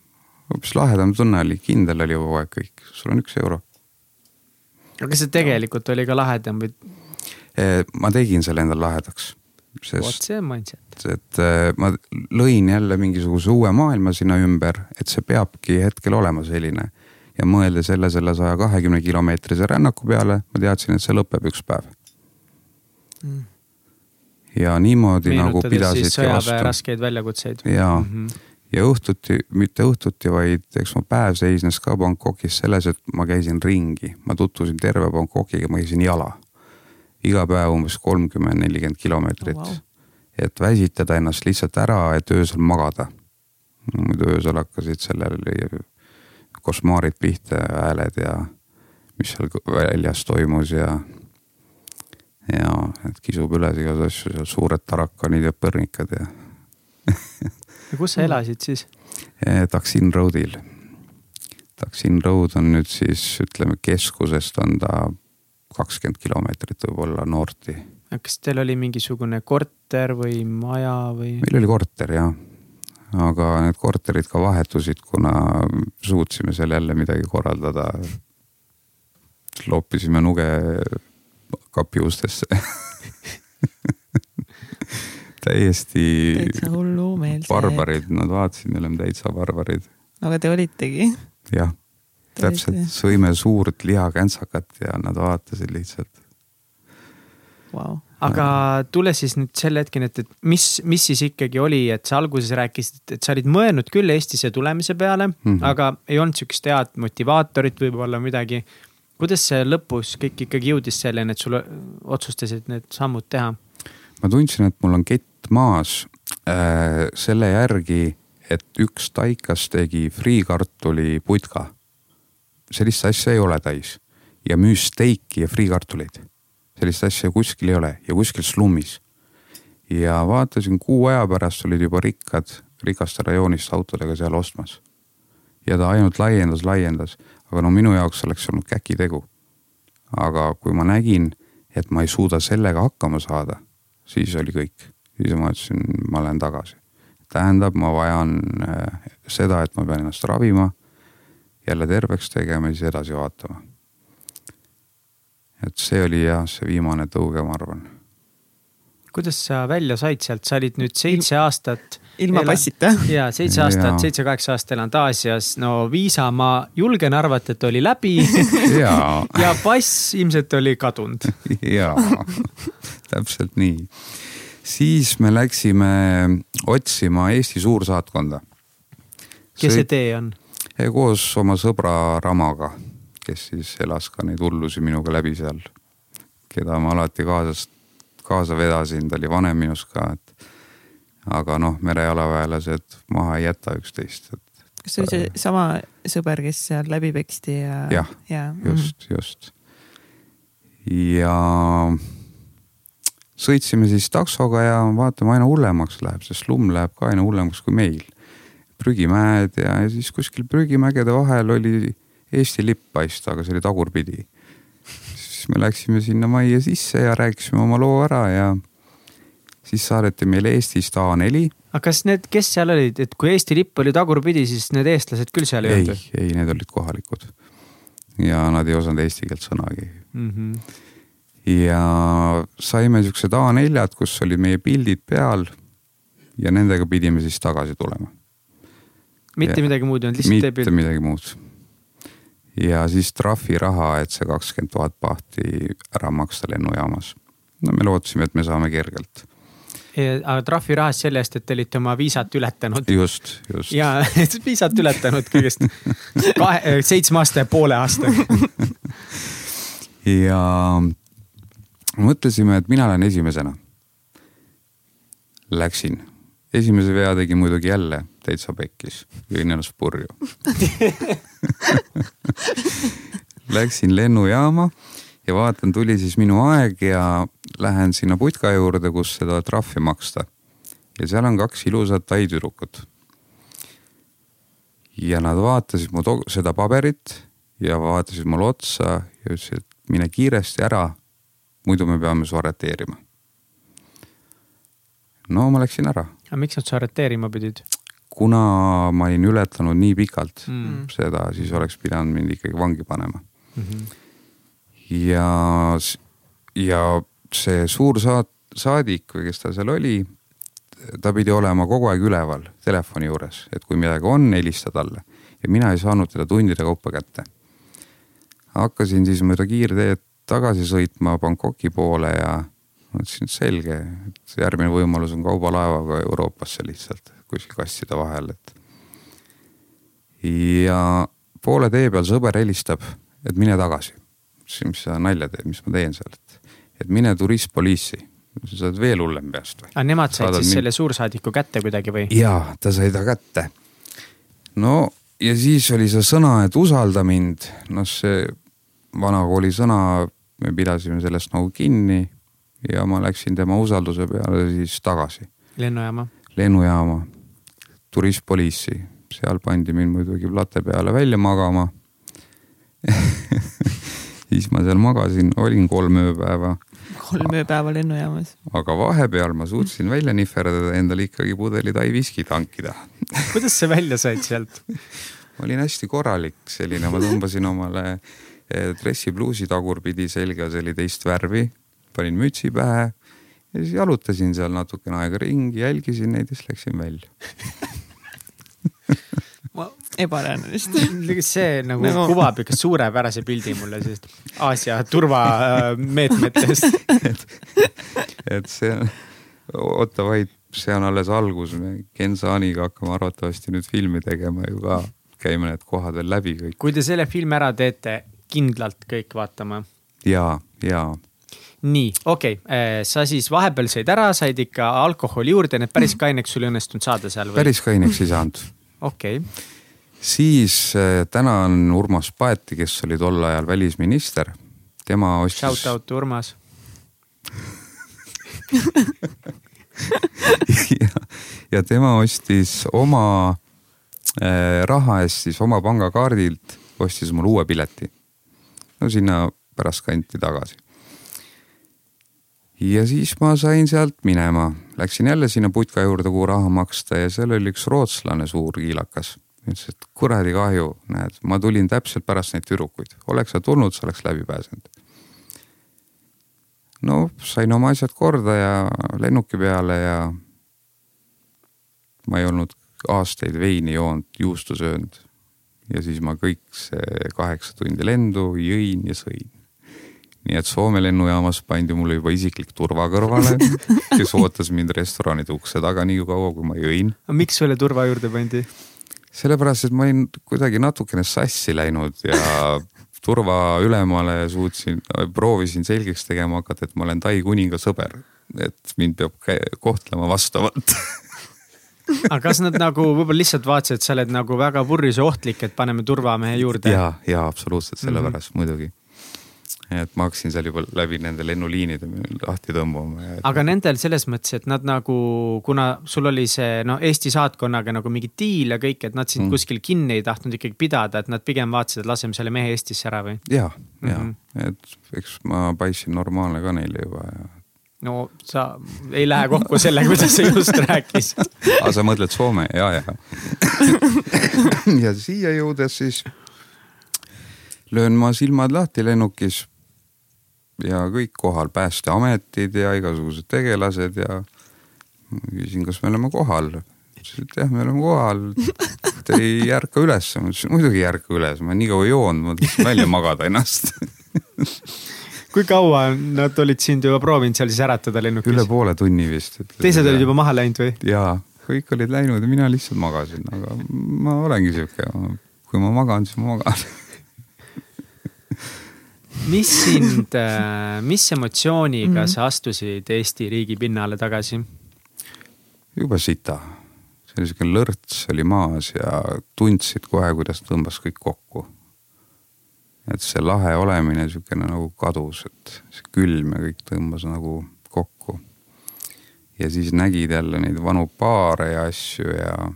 hoopis lahedam tunne oli, kindel oli kogu aeg kõik, sul on üks euro. aga kas see tegelikult oli ka lahedam või? ma tegin selle endale lahedaks. Vot see on mindset. et ma lõin jälle mingisuguse uue maailma sinna ümber, et see peabki hetkel olema selline ja mõeldes jälle selle saja kahekümne kilomeetrise rännaku peale, ma teadsin, et see lõpeb üks päev mm ja niimoodi nagu pidasidki vastu. raskeid väljakutseid. ja mm, -hmm. ja õhtuti, mitte õhtuti, vaid eks mu päev seisnes ka Bangkokis selles, et ma käisin ringi, ma tutvusin terve Bangkokiga, ma käisin jala. Iga päev umbes kolmkümmend, nelikümmend kilomeetrit oh,. Wow. et väsitada ennast lihtsalt ära, et öösel magada. muidu öösel hakkasid sellele košmaarid pihta ja hääled ja mis seal väljas toimus ja ja et kisub üles igasugu asju, seal suured tarakanid ja põrnikad ja ja kus sa elasid siis? Taksin Roadil. Taksin Road on nüüd siis ütleme keskusest on ta kakskümmend kilomeetrit võib-olla noorti. kas teil oli mingisugune korter või maja või? meil oli korter jah, aga need korterid ka vahetusid, kuna suutsime seal jälle midagi korraldada. loopisime nuge kapi ustesse täiesti. täitsa hullumeelsed. barbarid, nad vaatasid, me oleme täitsa barbarid. aga te olitegi? jah, täpselt, sõime suurt lihakäntsakat ja nad vaatasid lihtsalt wow.. aga tule siis nüüd selle hetkeni, et, et mis, mis siis ikkagi oli, et sa alguses rääkisid, et sa olid mõelnud küll Eestisse tulemise peale mm, -hmm. aga ei olnud sihukest head motivaatorit võib-olla midagi kuidas see lõpus kõik ikkagi jõudis selleni, et sul otsustasid need sammud teha? ma tundsin, et mul on kett maas äh, selle järgi, et üks taikas tegi friikartuli putka. Sellist asja ei ole Tais ja müüs steiki ja friikartuleid. sellist asja kuskil ei ole ja kuskil slummis. ja vaatasin kuu aja pärast olid juba rikkad rikast rajoonist autodega seal ostmas. ja ta ainult laiendas, laiendas, aga no minu jaoks oleks olnud käkitegu. aga kui ma nägin, et ma ei suuda sellega hakkama saada, siis oli kõik, siis ma ütlesin, ma lähen tagasi. tähendab, ma vajan äh, seda, et ma pean ennast ravima, jälle terveks tegema ja siis edasi vaatama. et see oli jah, see viimane tõuge, ma arvan. kuidas sa välja said sealt, sa olid nüüd seitse aastat ilma Ela... passita. ja seitse aastat, seitse-kaheksa aastat elanud Aasias, no viisa ma julgen arvata, et oli läbi ja. ja pass ilmselt oli kadunud. ja, täpselt nii. siis me läksime otsima Eesti suursaatkonda. kes see tee on? Koos oma sõbra Ramaga, kes siis elas ka neid hullusi minuga läbi seal, keda ma alati kaasas, kaasa vedasin, ta oli vanem minust ka, et aga noh, merejalaväelased maha ei jäta üksteist, et. kas see oli see sama sõber, kes seal läbi peksti ja? jah ja., just mm, -hmm. just. ja sõitsime siis taksoga ja vaatame, aina hullemaks läheb, sest lumm läheb ka aina hullemaks kui meil. Prügimäed ja, siis kuskil prügimägede vahel oli Eesti lipp paista, aga see oli tagurpidi. siis me läksime sinna majja sisse ja rääkisime oma loo ära ja siis saadeti meile Eestist A4. aga kas need, kes seal olid, et kui Eesti lipp oli tagurpidi, siis need eestlased küll seal ei olnud? ei, ei, need olid kohalikud. ja nad ei osanud eesti keelt sõnagi mm. -hmm. ja saime siuksed A4-d, kus olid meie pildid peal. ja nendega pidime siis tagasi tulema. Mitte ja, midagi muud ei olnud, lihtsalt teie pilt? mitte midagi muud ja siis trahviraha, et see kakskümmend tuhat pahti ära maksta lennujaamas. no me lootsime, et me saame kergelt aga trahvirahast selle eest, et te olite oma viisat ületanud. just, just. ja viisat ületanud kõigest kahe, seitsme aasta ja poole aastaga ja mõtlesime, et mina lähen esimesena. Läksin, esimese vea tegin muidugi jälle täitsa pekkis, jõin ennast purju Läksin lennujaama ja vaatan, tuli siis minu aeg ja lähen sinna putka juurde, kus seda trahvi maksta. ja seal on kaks ilusat tai tüdrukut. ja nad vaatasid mu seda paberit ja vaatasid mulle otsa ja ütlesid, et mine kiiresti ära. muidu me peame su arreteerima. no ma läksin ära. aga miks nad su arreteerima pidid? Kuna ma olin ületanud nii pikalt mm. seda, siis oleks pidanud mind ikkagi vangi panema mm. -hmm. ja, ja see suur saat-, saadik või kes ta seal oli, ta pidi olema kogu aeg üleval telefoni juures, et kui midagi on, helista talle. ja mina ei saanud teda tundide kaupa kätte. hakkasin siis mööda kiirteed tagasi sõitma Bangkoki poole ja mõtlesin, et selge, et järgmine võimalus on kaubalaevaga Euroopasse lihtsalt kuskil kastide vahel, et. ja poole tee peal sõber helistab, et mine tagasi. ütlesin, mis sa nalja teed, mis ma teen seal, et, et mine turistpoliisi sa oled veel hullem peast või? aga nemad said Saadad siis mind... selle suursaadiku kätte kuidagi või? jaa, ta sai ta kätte. no ja siis oli see sõna, et usalda mind, noh, see vanakooli sõna, me pidasime sellest nagu kinni ja ma läksin tema usalduse peale siis tagasi. lennujaama? lennujaama turistpoliisi, seal pandi mind muidugi plate peale välja magama siis ma seal magasin, olin kolm ööpäeva. kolm ööpäeva lennujaamas. aga vahepeal ma suutsin välja nihverdada endale ikkagi pudeli Tai viskit hankida kuidas sa välja said sealt? ma olin hästi korralik selline, ma tõmbasin omale eh, dressipluusi tagurpidi selga, see oli teist värvi, panin mütsi pähe ja siis jalutasin seal natukene aega ringi, jälgisin neid ja siis läksin välja ebareaalne vist. see nagu no. kuvab ikka suurepärase pildi mulle sellest Aasia turvameetmetest et, et see on, oota vaid, see on alles algus, me Ken Saaniga hakkame arvatavasti nüüd filmi tegema ju ka, käime need kohad veel läbi kõik. kui te selle filmi ära teete, kindlalt kõik vaatama. ja, ja nii, okei okay., äh, sa siis vahepeal said ära, said ikka alkoholi juurde, need päris kaineks sul ei õnnestunud saada seal või? päris kaineks ei saanud. okei okay siis äh, tänan Urmas Paeti, kes oli tol ajal välisminister. tema ostis. Shout out Urmas ja, ja tema ostis oma äh, raha eest siis oma pangakaardilt, ostis mulle uue pileti. no sinna pärast kanti tagasi. Ja siis ma sain sealt minema, läksin jälle sinna putka juurde, kuhu raha maksta ja seal oli üks rootslane, suur kiilakas ütles, et kuradi kahju, näed, ma tulin täpselt pärast neid tüdrukuid, oleks sa tulnud, sa oleks läbi pääsenud. no sain oma asjad korda ja lennuki peale ja ma ei olnud aastaid veini joonud, juustu söönud. ja siis ma kõik see kaheksa tundi lendu jõin ja sõin. Nii et Soome lennujaamas pandi mulle juba isiklik turva kõrvale, kes ootas mind restoranide ukse taga nii kaua, kui ma jõin. miks sulle turva juurde pandi? sellepärast, et ma olin kuidagi natukene sassi läinud ja turvaülemale suutsin, proovisin selgeks tegema hakata, et ma olen Tai kuninga sõber, et mind peab kohtlema vastavalt aga kas nad nagu võib-olla lihtsalt vaatasid, et sa oled nagu väga purjus ja ohtlik, et paneme turvamehe juurde? ja, ja absoluutselt sellepärast mm -hmm. muidugi et ma hakkasin seal juba läbi nende lennuliinide lahti tõmbama ja.... aga nendel selles mõttes, et nad nagu, kuna sul oli see noh, Eesti saatkonnaga nagu mingi diil ja kõik, et nad sind mm. kuskil kinni ei tahtnud ikkagi pidada, et nad pigem vaatasid, et laseme selle mehe Eestisse ära või? ja, ja mm, -hmm. et eks ma paistsin normaalne ka neile juba ja no sa ei lähe kokku sellega, kuidas sa just rääkisid. aa, sa mõtled Soome, ja, ja. ja siia jõudes siis löön ma silmad lahti lennukis ja kõik kohal, päästeametid ja igasugused tegelased ja küsin, kas me oleme kohal. ütlesid, et jah, me oleme kohal. Te ei ärka üles, ma ütlesin muidugi ei ärka üles, ma nii kaua joonud, ma tahtsin välja magada ennast kui kaua nad olid sind juba proovinud seal siis äratada lennukis? üle poole tunni vist. teised olid juba maha läinud või? jaa, kõik olid läinud ja mina lihtsalt magasin, aga ma olengi sihuke, kui ma magan, siis ma magan mis sind, äh, mis emotsiooniga mm -hmm. sa astusid Eesti riigi pinnale tagasi? jube sita, see oli sihuke lörts oli maas ja tundsid kohe, kuidas tõmbas kõik kokku. et see lahe olemine sihukene nagu kadus, et see külm ja kõik tõmbas nagu kokku. ja siis nägid jälle neid vanu paare ja asju ja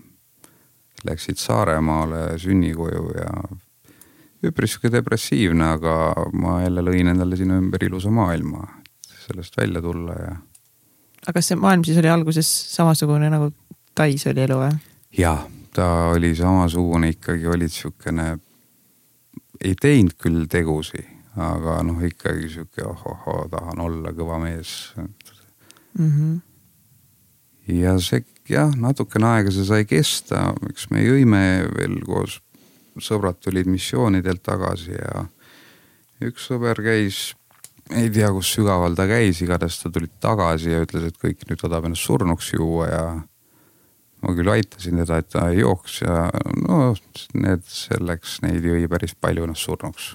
läksid Saaremaale sünnikoju ja üpris sihuke depressiivne, aga ma jälle lõin endale sinna ümber ilusa maailma, sellest välja tulla ja aga kas see maailm siis oli alguses samasugune nagu Tais oli elu või? jaa, ta oli samasugune, ikkagi olid siukene, ei teinud küll tegusi, aga noh, ikkagi sihuke ohohoo, tahan olla kõva mees mm. -hmm. ja see jah, natukene aega see sai kesta, eks me jõime veel koos, sõbrad tulid missioonidelt tagasi ja üks sõber käis ei tea, kus sügaval ta käis, igatahes ta tuli tagasi ja ütles, et kõik nüüd tahab ennast surnuks juua ja ma küll aitasin teda, et ta ei jooks ja no need selleks, neid jõi päris palju ennast surnuks.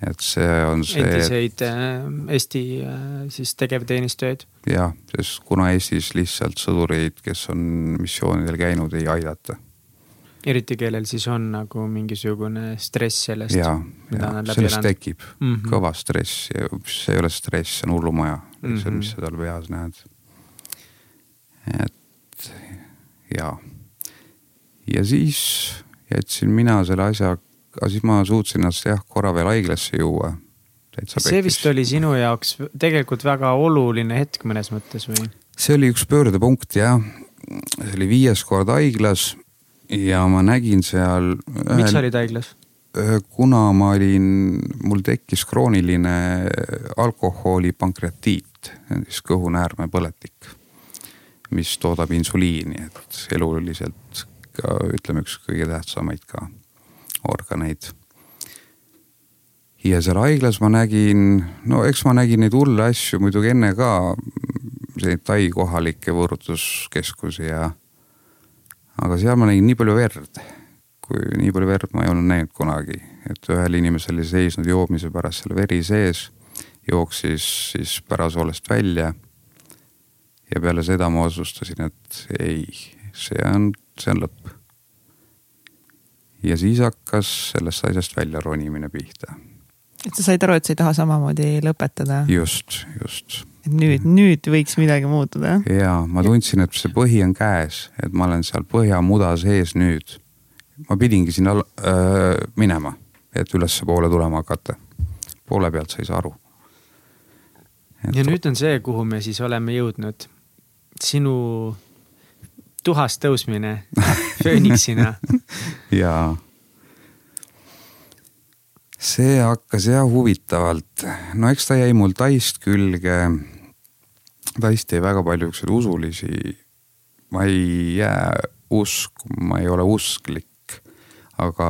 et see on see. endiseid äh, Eesti äh, siis tegevteenistujaid. jah, sest kuna Eestis lihtsalt sõdureid, kes on missioonidel käinud, ei aidata eriti kellel siis on nagu mingisugune stress sellest. ja, ja sellest elanud. tekib mm -hmm. kõva stress ja see ei ole stress, see on hullumaja mm, -hmm. see, mis sa tal peas näed. et ja, ja siis jätsin mina selle asja, aga siis ma suutsin ennast jah korra veel haiglasse juua. see vist oli sinu jaoks tegelikult väga oluline hetk mõnes mõttes või? see oli üks pöördepunkt jah, see oli viies kord haiglas ja ma nägin seal. miks sa olid haiglas? kuna ma olin, mul tekkis krooniline alkoholipankreatiit, siis kõhunäärmepõletik, mis toodab insuliini, et eluliselt ka ütleme, üks kõige tähtsamaid ka organeid. ja seal haiglas ma nägin, no eks ma nägin neid hulle asju muidugi enne ka, selliseid Tai kohalikke võõrutuskeskusi ja aga seal ma nägin nii palju verd, kui nii palju verd ma ei olnud näinud kunagi, et ühel inimesel oli seisnud joomise pärast seal veri sees, jooksis siis pärasoolest välja. ja peale seda ma otsustasin, et ei, see on, see on lõpp. ja siis hakkas sellest asjast välja ronimine pihta. Et sa said aru, et sa ei taha samamoodi lõpetada? just, just et nüüd, nüüd võiks midagi muutuda. ja ma tundsin, et see põhi on käes, et ma olen seal põhjamuda sees nüüd. ma pidingi sinna äh, minema, et ülespoole tulema hakata. poole pealt sa ei saa aru. ja nüüd on see, kuhu me siis oleme jõudnud. sinu tuhast tõusmine fööniksina jaa see hakkas jah huvitavalt, no eks ta jäi mul taist külge Taist jäi väga palju siukseid usulisi, ma ei jää usku, ma ei ole usklik, aga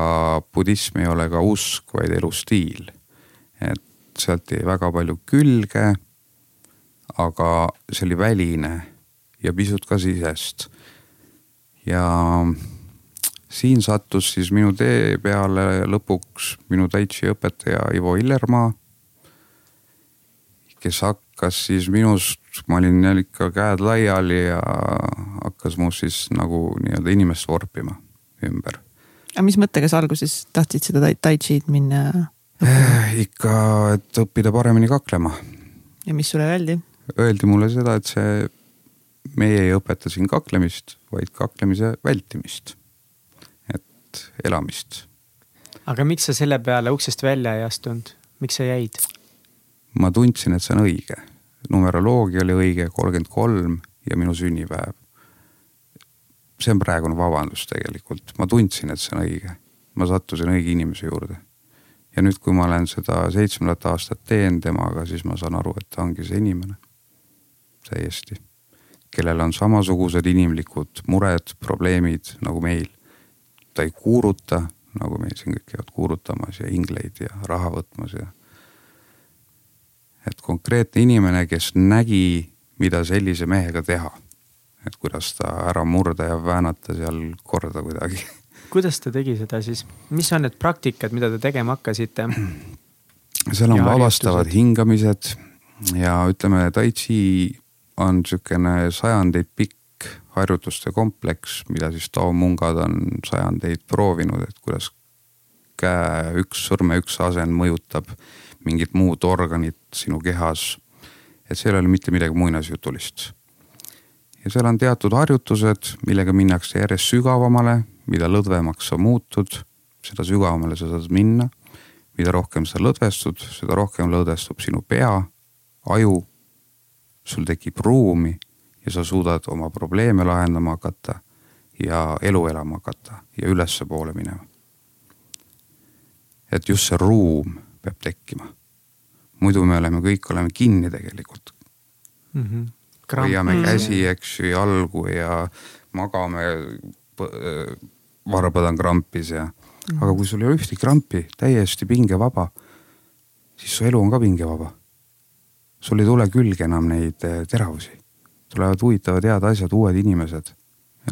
budism ei ole ka usk, vaid elustiil. et sealt jäi väga palju külge. aga see oli väline ja pisut ka sisest. ja siin sattus siis minu tee peale lõpuks minu taitsi õpetaja Ivo Illermaa, kes hakkas siis minust ma olin jälle ikka käed laiali ja hakkas must siis nagu nii-öelda inimest vorpima ümber. aga mis mõttega sa alguses tahtsid seda chi'd minna õppima? ikka, et õppida paremini kaklema. ja mis sulle öeldi? Öeldi mulle seda, et see, meie ei õpeta siin kaklemist, vaid kaklemise vältimist. Et elamist. aga miks sa selle peale uksest välja ei astunud, miks sa jäid? ma tundsin, et see on õige numeroloogia oli õige, kolmkümmend kolm ja minu sünnipäev. see on praegune vabandus tegelikult, ma tundsin, et see on õige. ma sattusin õige inimese juurde. ja nüüd, kui ma olen seda seitsmendat aastat teen temaga, siis ma saan aru, et ta ongi see inimene. täiesti. kellel on samasugused inimlikud mured, probleemid nagu meil. Ta ei kuuruta, nagu meil siin kõik käivad kuurutamas ja ingleid ja raha võtmas ja et konkreetne inimene, kes nägi, mida sellise mehega teha. et kuidas ta ära murda ja väänata seal korda kuidagi. kuidas ta tegi seda siis, mis on need praktikad, mida te tegema hakkasite? seal on vabastavad hingamised ja ütleme, tai chi on sihukene sajandeid pikk harjutuste kompleks, mida siis taomungad on sajandeid proovinud, et kuidas käe üks sõrme üks asend mõjutab mingit muud organit sinu kehas. et seal ei ole mitte midagi muinasjutulist. ja seal on teatud harjutused, millega minnakse järjest sügavamale, mida lõdvemaks sa muutud, seda sügavamale sa saad minna. mida rohkem sa lõdvestud, seda rohkem lõdvestub sinu pea, aju sul tekib ruumi ja sa suudad oma probleeme lahendama hakata ja elu elama hakata ja ülespoole minema. et just see ruum peab tekkima. muidu me oleme, kõik oleme kinni tegelikult mm. -hmm. hoiame mm -hmm. käsi, eks ju, jalgu ja magame, varbad on krampis ja mm, -hmm. aga kui sul ei ole ühtegi krampi, täiesti pingevaba, siis su elu on ka pingevaba. sul ei tule külge enam neid eh, teravusi, tulevad huvitavad head asjad, uued inimesed,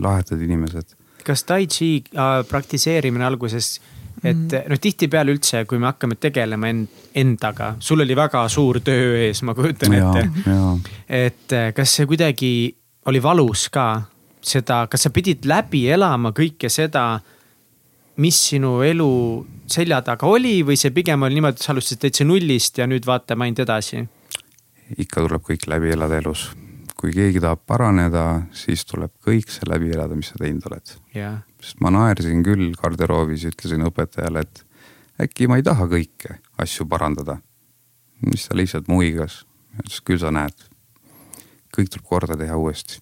lahedad inimesed. kas tai chi äh, praktiseerimine alguses et mm. noh, tihtipeale üldse, kui me hakkame tegelema end, endaga, sul oli väga suur töö ees, ma kujutan ette. et eh, kas see kuidagi oli valus ka seda, kas sa pidid läbi elama kõike seda, mis sinu elu selja taga oli või see pigem oli niimoodi, et sa alustasid täitsa nullist ja nüüd vaatame ainult edasi? ikka tuleb kõik läbi elada elus. Kui keegi tahab paraneda, siis tuleb kõik see läbi elada, mis sa teinud oled yeah sest ma naersin küll garderoobis, ütlesin õpetajale, et äkki ma ei taha kõike asju parandada. siis ta lihtsalt muigas, ütles küll sa näed. kõik tuleb korda teha uuesti.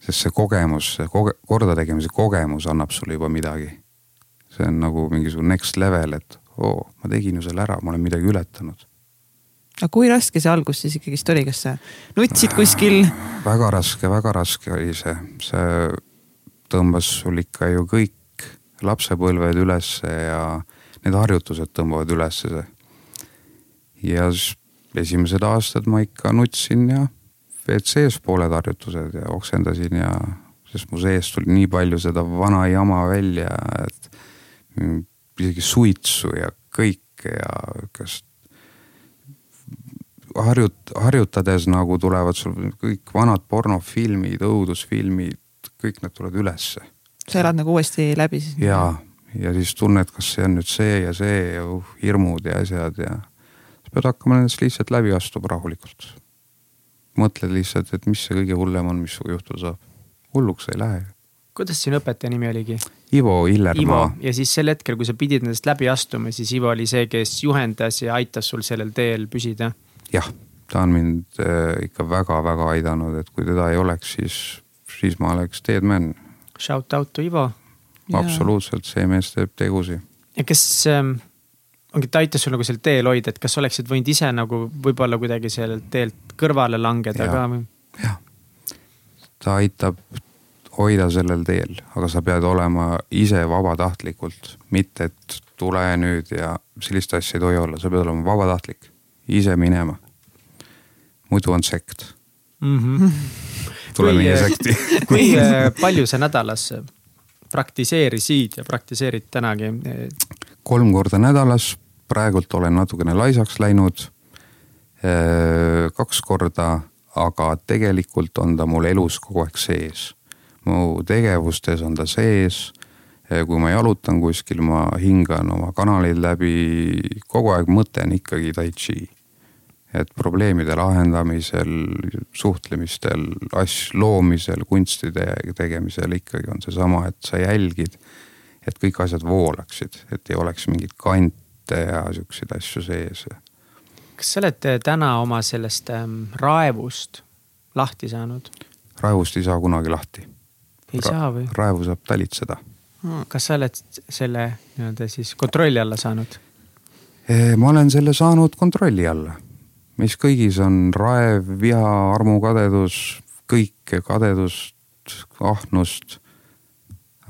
sest see kogemus, see koge-, kordategemise kogemus annab sulle juba midagi. see on nagu mingisugune next level, et oo, ma tegin ju selle ära, ma olen midagi ületanud aga kui raske see algus siis ikkagist oli, kas sa nutsid kuskil? väga raske, väga raske oli see, see tõmbas sul ikka ju kõik lapsepõlved ülesse ja need harjutused tõmbavad ülesse see. ja esimesed aastad ma ikka nutsin ja WC-s pooled harjutused ja oksendasin ja, sest mu seest tuli nii palju seda vana jama välja, et isegi suitsu ja kõike ja kas harjut-, harjutades nagu tulevad sul kõik vanad pornofilmid, õudusfilmid, kõik need tulevad ülesse. sa elad nagu uuesti läbi siis? jaa, ja siis tunned, kas see on nüüd see ja see ja uh, hirmud ja asjad ja sa pead hakkama nendest lihtsalt läbi astuma rahulikult. mõtled lihtsalt, et mis see kõige hullem on, mis sinuga juhtuda saab. hulluks ei lähe. kuidas sinu õpetaja nimi oligi? Ivo Illermaa. ja siis sel hetkel, kui sa pidid nendest läbi astuma, siis Ivo oli see, kes juhendas ja aitas sul sellel teel püsida jah, ta on mind äh, ikka väga-väga aidanud, et kui teda ei oleks, siis, siis ma oleks dead man. Shout out to Ivo. absoluutselt, see mees teeb tegusid. ja kes ähm, ongi, ta aitas sul nagu sel teel hoida, et kas oleksid võinud ise nagu võib-olla kuidagi sellelt teelt kõrvale langeda ja, ka või? jah, ta aitab hoida sellel teel, aga sa pead olema ise vabatahtlikult, mitte et tule nüüd ja sellist asja ei tohi olla, sa pead olema vabatahtlik ise minema. muidu on sekt mm. -hmm. tule meie sekti kui palju sa nädalas praktiseerisid ja praktiseerid tänagi? kolm korda nädalas, praegult olen natukene laisaks läinud. Äh, kaks korda, aga tegelikult on ta mul elus kogu aeg sees. mu tegevustes on ta sees kui ma jalutan kuskil, ma hingan oma kanaleid läbi, kogu aeg mõte on ikkagi tai chi et probleemide lahendamisel, suhtlemistel, asju loomisel, kunstide tegemisel ikkagi on seesama, et sa jälgid, et kõik asjad voolaksid, et ei oleks mingeid kante ja siukseid asju sees. kas sa oled täna oma sellest ähm, raevust lahti saanud? raevust ei saa kunagi lahti. ei Ra saa või? raevu saab talitseda kas sa oled selle nii-öelda siis kontrolli alla saanud? ma olen selle saanud kontrolli alla meis kõigis on raev, viha, armukadedus, kõike, kadedust, ahnust.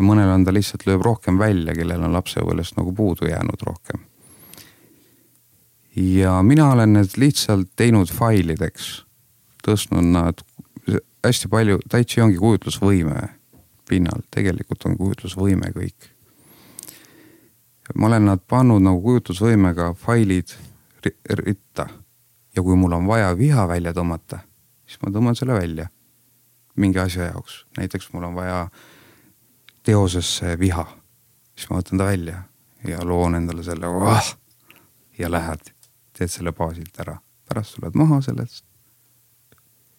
mõnel on ta lihtsalt lööb rohkem välja, kellel on lapsepõlvest nagu puudu jäänud rohkem. ja mina olen need lihtsalt teinud failideks, tõstnud nad hästi palju, chi ongi kujutlusvõime pinnal, tegelikult on kujutlusvõime kõik. ma olen nad pannud nagu kujutlusvõimega failid ritta ja kui mul on vaja viha välja tõmmata, siis ma tõmban selle välja mingi asja jaoks, näiteks mul on vaja teosesse viha, siis ma võtan ta välja ja loon endale selle oh, ja lähed, teed selle baasilt ära, pärast tuled maha sellest,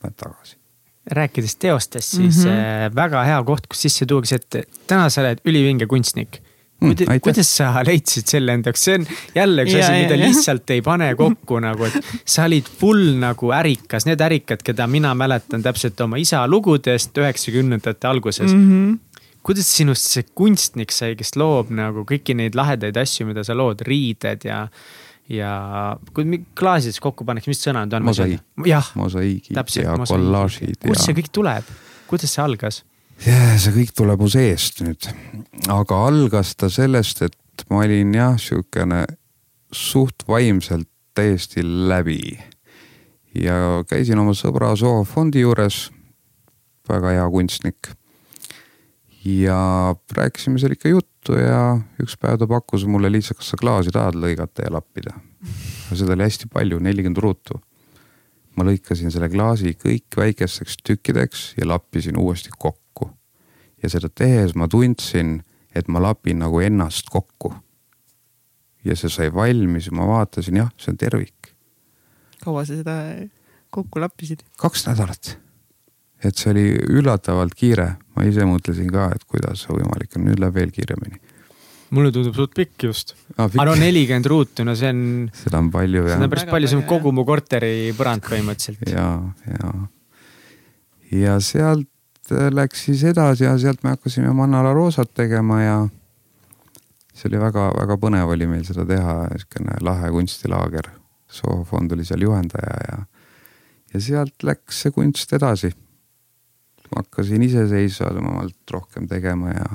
lähed tagasi rääkides teostest, siis mm -hmm. väga hea koht, kus sisse tuuakse, et täna sa oled ülivinge kunstnik. Mm, kuidas sa leidsid selle endaks, see on jälle üks asi, mida ja, lihtsalt ei pane kokku nagu, et sa olid full nagu ärikas, need ärikad, keda mina mäletan täpselt oma isa lugudest üheksakümnendate alguses mm. -hmm. kuidas sinust see kunstnik sai, kes loob nagu kõiki neid lahedaid asju, mida sa lood, riided ja, ja kui klaasides kokku pannakse, mis sõna need on? mosaiik. jah, mosaiigid ja kollaažid. kust see kõik tuleb, kuidas see algas? See kõik tuleb mu seest nüüd, aga algas ta sellest, et ma olin jah, sihukene suht vaimselt täiesti läbi. ja käisin oma sõbra Soho fondi juures, väga hea kunstnik. ja rääkisime seal ikka juttu ja üks päev ta pakkus mulle lihtsalt, kas sa klaasi tahad lõigata ja lappida. seda oli hästi palju, nelikümmend ruutu ma lõikasin selle klaasi kõik väikesteks tükkideks ja lappisin uuesti kokku ja seda tehes ma tundsin, et ma lapin nagu ennast kokku. ja see sai valmis ja ma vaatasin, jah, see on tervik. kaua sa seda kokku lappisid? kaks nädalat. et see oli üllatavalt kiire, ma ise mõtlesin ka, et kuidas see võimalik on, nüüd läheb veel kiiremini mulle tundub suht pikk just ah,. aga no nelikümmend ruutu, no see on. seda on palju jah. seda on päris palju, see on kogu mu korteri põrand põhimõtteliselt. ja, ja, ja sealt Äh, läks siis edasi ja sealt me hakkasime Manala roosat tegema ja see oli väga-väga põnev oli meil seda teha, niisugune lahe kunstilaager. Soho fond oli seal juhendaja ja, ja sealt läks see kunst edasi. hakkasin iseseisvamalt rohkem tegema ja.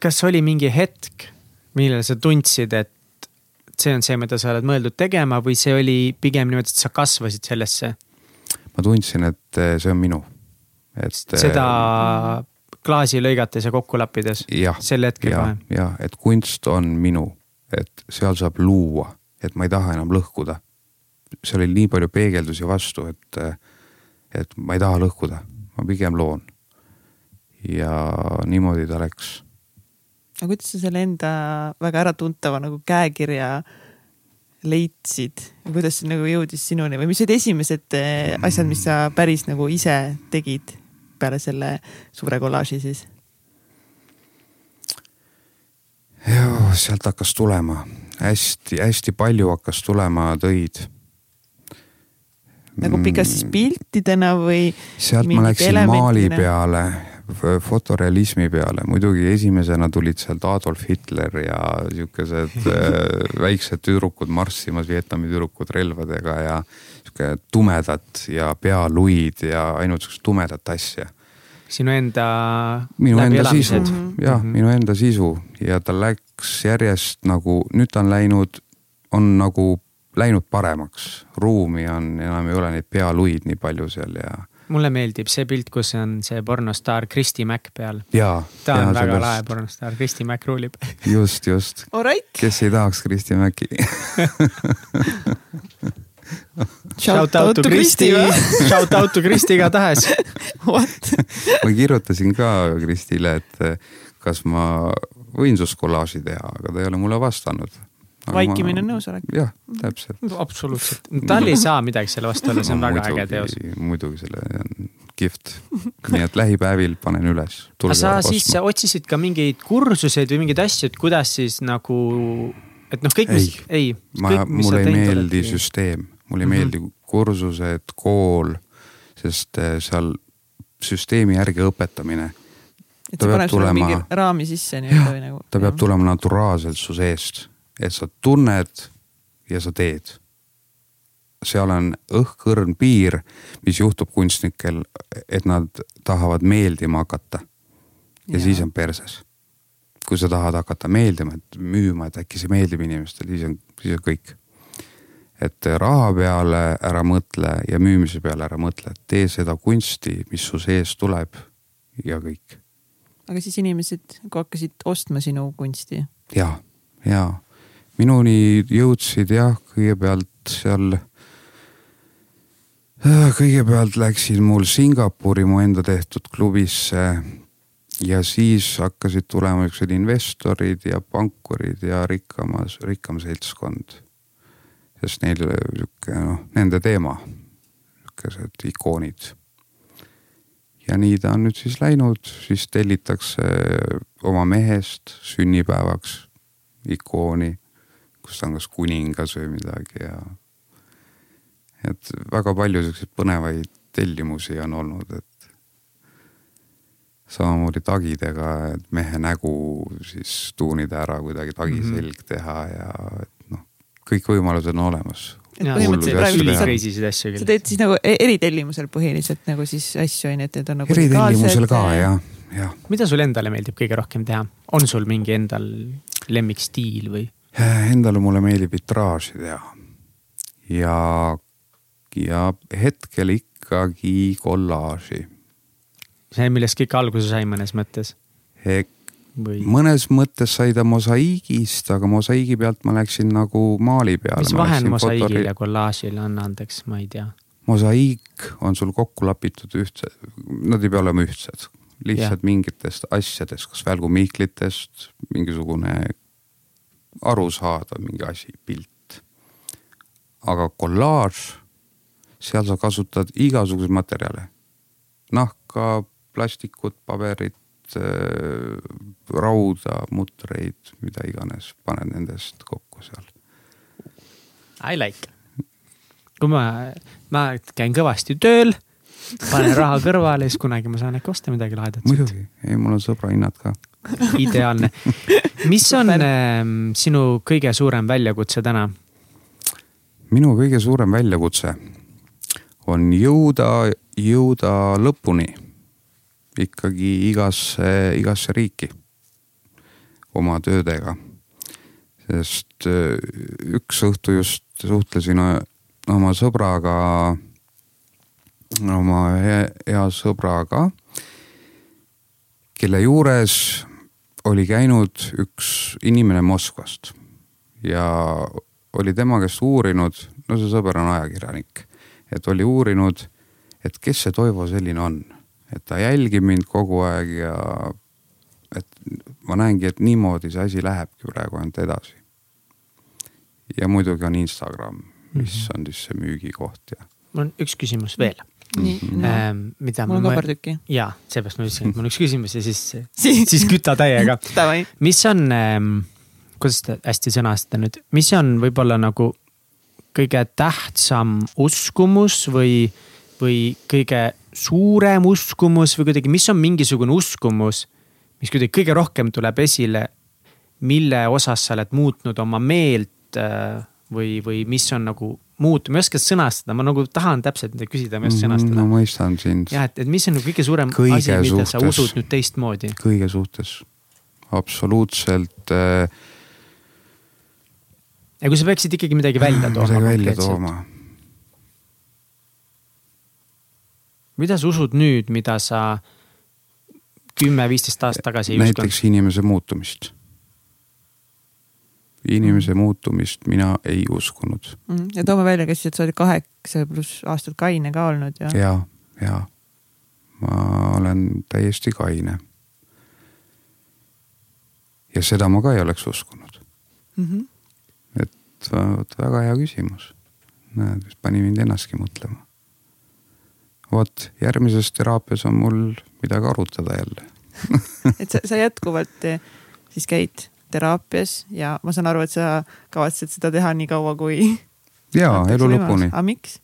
kas oli mingi hetk, millal sa tundsid, et see on see, mida sa oled mõeldud tegema või see oli pigem niimoodi, et sa kasvasid sellesse? ma tundsin, et see on minu et. seda klaasi lõigates ja kokku lappides? sel hetkel kohe? jah, et kunst on minu, et seal saab luua, et ma ei taha enam lõhkuda. seal oli nii palju peegeldusi vastu, et, et ma ei taha lõhkuda, ma pigem loon. ja niimoodi ta läks. aga kuidas sa selle enda väga äratuntava nagu käekirja leidsid ja kuidas see nagu jõudis sinuni või mis olid esimesed eh, asjad, mis sa päris nagu ise tegid peale selle suure kollaaži siis? joo, sealt hakkas tulema hästi-hästi palju hakkas tulema töid. nagu pikas siis piltidena või? sealt ma läksin maali peale, fotorealismi peale, muidugi esimesena tulid sealt Adolf Hitler ja siukesed äh, väiksed tüdrukud marssimas, Vietnami tüdrukud relvadega ja sihuke tumedat ja pealuid ja ainult sihukest tumedat asja. sinu enda. minu enda sisu, jah mm -hmm., minu enda sisu ja ta läks järjest nagu, nüüd ta on läinud, on nagu läinud paremaks, ruumi on, enam ei ole neid pealuid nii palju seal ja mulle meeldib see pilt, kus on see pornostaar Kristi Mäkk peal. ta on ja, väga sellest... lahe pornostaar, Kristi Mäkk ruulib. just, just. kes ei tahaks Kristi Mäkki Shout out to Kristi, shout out to Kristi igatahes ma kirjutasin ka Kristile, et eh, kas ma võin sust kollaaži teha, aga ta ei ole mulle vastanud. vaikimine on nõusolek. jah, täpselt. absoluutselt, tal ei saa midagi selle vastu olla, see on no, väga muidugi, äge teos. muidugi, selle on kihvt. nii et lähipäevil panen üles. aga sa siis ostma. otsisid ka mingeid kursuseid või mingeid asju, et kuidas siis nagu, et noh, kõik, mis, ei. ma, mulle ei meeldi süsteem mulle ei mm -hmm. meeldi kursused, kool, sest eh, seal süsteemi järgi õpetamine. et see paneb sulle mingi raami sisse nii-öelda või nagu. ta peab tulema naturaalselt su seest, et sa tunned ja sa teed. seal on õhkõrn piir, mis juhtub kunstnikel, et nad tahavad meeldima hakata. ja, ja siis on perses. kui sa tahad hakata meeldima, et müüma, et äkki see meeldib inimestele, siis on, siis on kõik et raha peale ära mõtle ja müümise peale ära mõtle, tee seda kunsti, mis su sees tuleb ja kõik. aga siis inimesed nagu hakkasid ostma sinu kunsti? ja, ja minuni jõudsid jah, kõigepealt seal. Äh, kõigepealt läksid mul Singapuri mu enda tehtud klubisse ja siis hakkasid tulema niisugused investorid ja pankurid ja rikkamas, rikkam seltskond sest neil sihuke noh, nende teema, sihukesed ikoonid. ja nii ta on nüüd siis läinud, siis tellitakse oma mehest sünnipäevaks ikooni, kus on kas kuningas või midagi ja. et väga palju siukseid põnevaid tellimusi on olnud, et samamoodi tagidega, et mehe nägu siis tuunida ära kuidagi tagi mm -hmm. selg teha ja et kõik võimalused on olemas sa, teed siis nagu e-, eritellimusel põhiliselt nagu siis asju on ju, et need on nagu. eritellimusel ka jah, jah. mida sulle endale meeldib kõige rohkem teha, on sul mingi endal lemmikstiil või? Endale mulle meeldib vitraaži teha ja, ja hetkel ikkagi kollaaži. see, millest kõik alguse sai mõnes mõttes või? mõnes mõttes sai ta mosaiigist, aga mosaiigi pealt ma läksin nagu maali peale. mis vahe on mosaiigil fotori... ja kollaažil, anna andeks, ma ei tea. mosaiik on sul kokku lapitud ühtse, nad ei pea olema ühtsed, lihtsalt ja. mingitest asjadest, kas välgumihklitest, mingisugune arusaadav mingi asi, pilt. aga kollaaž, seal sa kasutad igasuguseid materjale, nahka, plastikut, paberit, rauda, mutreid, mida iganes, paned nendest kokku seal. I like. kui ma, ma käin kõvasti tööl, panen raha kõrvale, siis kunagi ma saan äkki osta midagi lahedat. muidugi, ei mul on sõbrahinnad ka. ideaalne. mis on äh, sinu kõige suurem väljakutse täna? minu kõige suurem väljakutse on jõuda, jõuda lõpuni ikkagi igasse, igasse riiki oma töödega. sest äh, üks õhtu just suhtlesin äh, oma sõbraga, oma hea, hea sõbraga, kelle juures oli käinud üks inimene Moskvast ja oli tema käest uurinud, no see sõber on ajakirjanik, et oli uurinud, et kes see Toivo selline on et ta jälgib mind kogu aeg ja et ma näengi, et niimoodi see asi lähebki praegu ainult edasi. ja muidugi on Instagram, mis mm -hmm. on siis see müügikoht ja. mul on üks küsimus veel nii no., ähm, mida mul on ka paar tükki. jaa, seepärast ma ütlesin, et mul on üks küsimus ja siis siis küta täiega mis on ähm,, kuidas te hästi sõnastate nüüd, mis on võib-olla nagu kõige tähtsam uskumus või, või kõige suurem uskumus või kuidagi, mis on mingisugune uskumus, mis kuidagi kõige rohkem tuleb esile, mille osas sa oled muutnud oma meelt äh, või, või mis on nagu muutunud, ma ei oska sõnastada, ma nagu tahan täpselt küsida, ma ei oska sõnastada. ma mõistan sind. jah, et, et mis on nagu kõige suurem kõige asi, mida sa usud nüüd teistmoodi? kõige suhtes, absoluutselt äh.... ja kui sa peaksid ikkagi midagi välja tooma. midagi välja tooma mida sa usud nüüd, mida sa kümme-viisteist aastat tagasi ei uskunud? näiteks inimese muutumist. inimese muutumist mina ei uskunud mm,. ja toome välja, kes sa olid kaheksa pluss aastat kaine ka olnud ja? ja, ja ma olen täiesti kaine. ja seda ma ka ei oleks uskunud mm. -hmm. et vot väga hea küsimus. näed, pani mind ennastki mõtlema vot järgmises teraapias on mul midagi arutada jälle et sa, sa jätkuvalt eh, siis käid teraapias ja ma saan aru, et sa kavatsed seda teha nii kaua, kui. ja elu lõpuni. aga miks?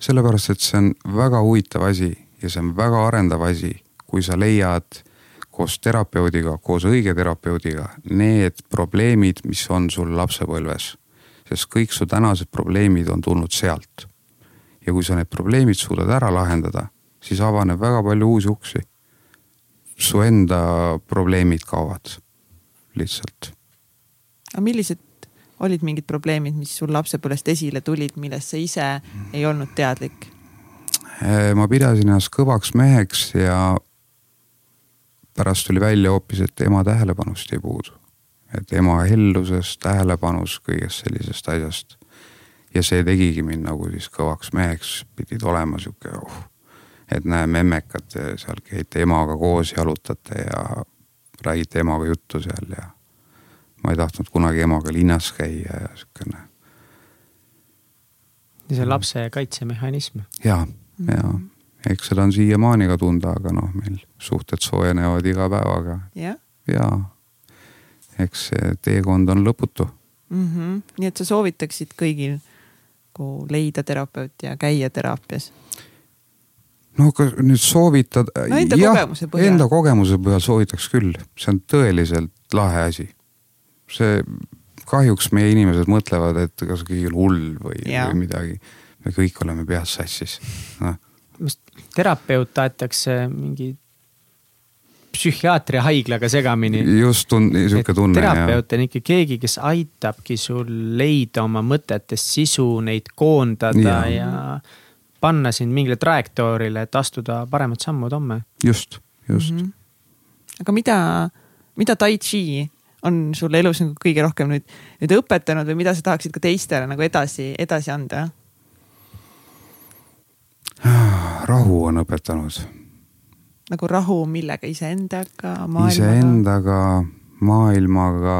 sellepärast, et see on väga huvitav asi ja see on väga arendav asi, kui sa leiad koos terapeudiga, koos õige terapeudiga need probleemid, mis on sul lapsepõlves. sest kõik su tänased probleemid on tulnud sealt ja kui sa need probleemid suudad ära lahendada, siis avaneb väga palju uusi uksi. su enda probleemid kaovad lihtsalt. aga millised olid mingid probleemid, mis sul lapsepõlvest esile tulid, millest sa ise ei olnud teadlik? Äh, ma pidasin ennast kõvaks meheks ja pärast tuli välja hoopis, et ema tähelepanust jäi puudu. et ema hellusest, tähelepanust, kõigest sellisest asjast ja see tegigi mind nagu siis kõvaks meheks, pidid olema sihuke uh, et näe, memmekad seal käite emaga koos, jalutate ja räägite emaga juttu seal ja ma ei tahtnud kunagi emaga linnas käia ja siukene. ja see lapse kaitsemehhanism. ja, ja eks seda on siiamaani ka tunda, aga noh, meil suhted soojenevad iga päevaga. ja, ja, eks see teekond on lõputu mm. -hmm. nii et sa soovitaksid kõigil nagu leida terapeut ja käia teraapias? no aga nüüd soovitada. no enda jah, kogemuse põhjal. Enda kogemuse põhjal soovitaks küll, see on tõeliselt lahe asi. see kahjuks meie inimesed mõtlevad, et kas kõigil hull või, või midagi. me kõik oleme peas sassis no.. terapeut tahetakse mingi psühhiaatria haiglaga segamini. just tun-, sihuke tunne. terapeut on ikka keegi, kes aitabki sul leida oma mõtetest sisu, neid koondada ja, ja panna sind mingile trajektoorile, et astuda paremad sammud homme. just, just mm. -hmm. aga mida, mida tai chi on sulle elus nagu kõige rohkem nüüd, nüüd õpetanud või mida sa tahaksid ka teistele nagu edasi, edasi anda? rahu on õpetanud nagu rahu millega, iseendaga, maailmaga? iseendaga, maailmaga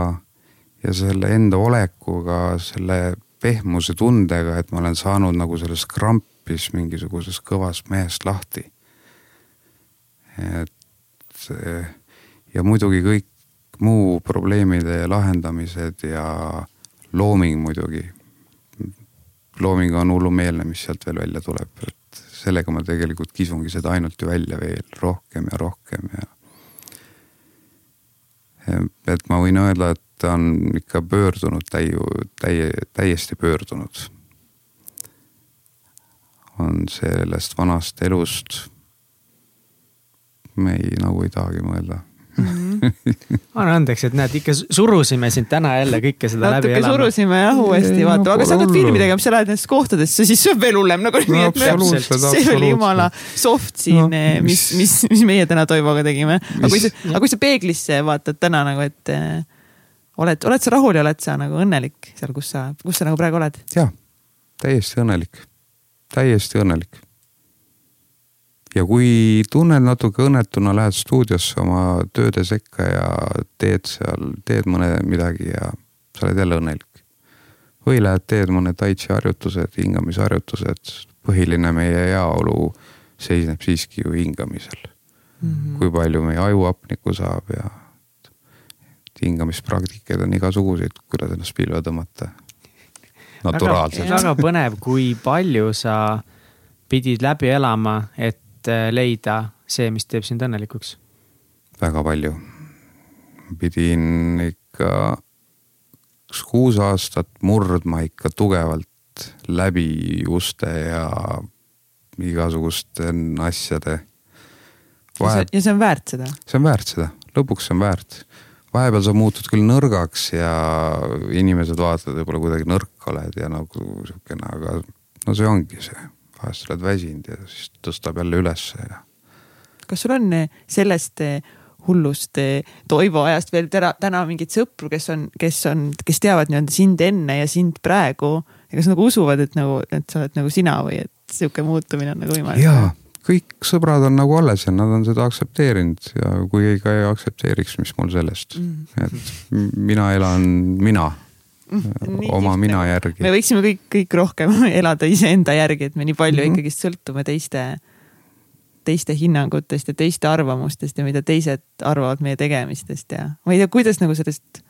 ja selle enda olekuga, selle pehmuse tundega, et ma olen saanud nagu sellest krampis mingisugusest kõvast mehest lahti. et ja muidugi kõik muu probleemide lahendamised ja looming muidugi. looming on hullumeelne, mis sealt veel välja tuleb, et sellega ma tegelikult kisungi seda ainult ju välja veel rohkem ja rohkem ja. et ma võin öelda, et ta on ikka pöördunud täiu, täie, täiesti pöördunud. on sellest vanast elust. me ei, nagu ei tahagi mõelda anna andeks, et näed, ikka surusime sind täna jälle kõike seda Natuke läbi elama. surusime jah uuesti vaatama, aga sa hakkad filmi tegema, sa lähed nendesse kohtadesse, siis see on veel hullem nagu no,. see oli jumala soft siin no,, eh, mis, mis, mis meie täna Toivoga tegime. aga kui sa, aga kui sa peeglisse vaatad täna nagu, et äh, oled, oled sa rahul ja oled sa nagu õnnelik seal, kus sa, kus sa nagu praegu oled? jah, täiesti õnnelik, täiesti õnnelik ja kui tunned natuke õnnetuna, lähed stuudiosse oma tööde sekka ja teed seal, teed mõne midagi ja sa oled jälle õnnelik. või lähed, teed mõne tai chi harjutused, hingamisharjutused, põhiline meie heaolu seisneb siiski ju hingamisel mm. -hmm. kui palju meie aju hapnikku saab ja hingamispraktikaid on igasuguseid, kuidas ennast pilve tõmmata. naturaalselt. väga põnev, kui palju sa pidid läbi elama, et et äh, leida see, mis teeb sind õnnelikuks? väga palju. pidin ikka kuus aastat murdma ikka tugevalt läbi uste ja igasuguste asjade. Vahe... ja see on väärt seda? see on väärt seda, lõpuks see on väärt. vahepeal sa muutud küll nõrgaks ja inimesed vaatavad, võib-olla kuidagi nõrk oled ja nagu sihukene, aga no see ongi see vahest oled väsinud ja siis tõstab jälle ülesse ja. kas sul on eh, sellest eh, hullust eh, Toivo ajast veel täna, täna mingeid sõpru, kes on, kes on, kes teavad nii-öelda sind enne ja sind praegu ja kas nagu usuvad, et nagu, et sa oled nagu sina või et sihuke muutumine on nagu võimalik? jaa, kõik sõbrad on nagu alles ja nad on seda aktsepteerinud ja kui ei ka ei aktsepteeriks, mis mul sellest mm., et mina elan mina oma lihtne. mina järgi. me võiksime kõik, kõik rohkem elada iseenda järgi, et me nii palju mm -hmm. ikkagist sõltume teiste, teiste hinnangutest ja teiste arvamustest ja mida teised arvavad meie tegemistest ja ma ei tea, kuidas nagu sellest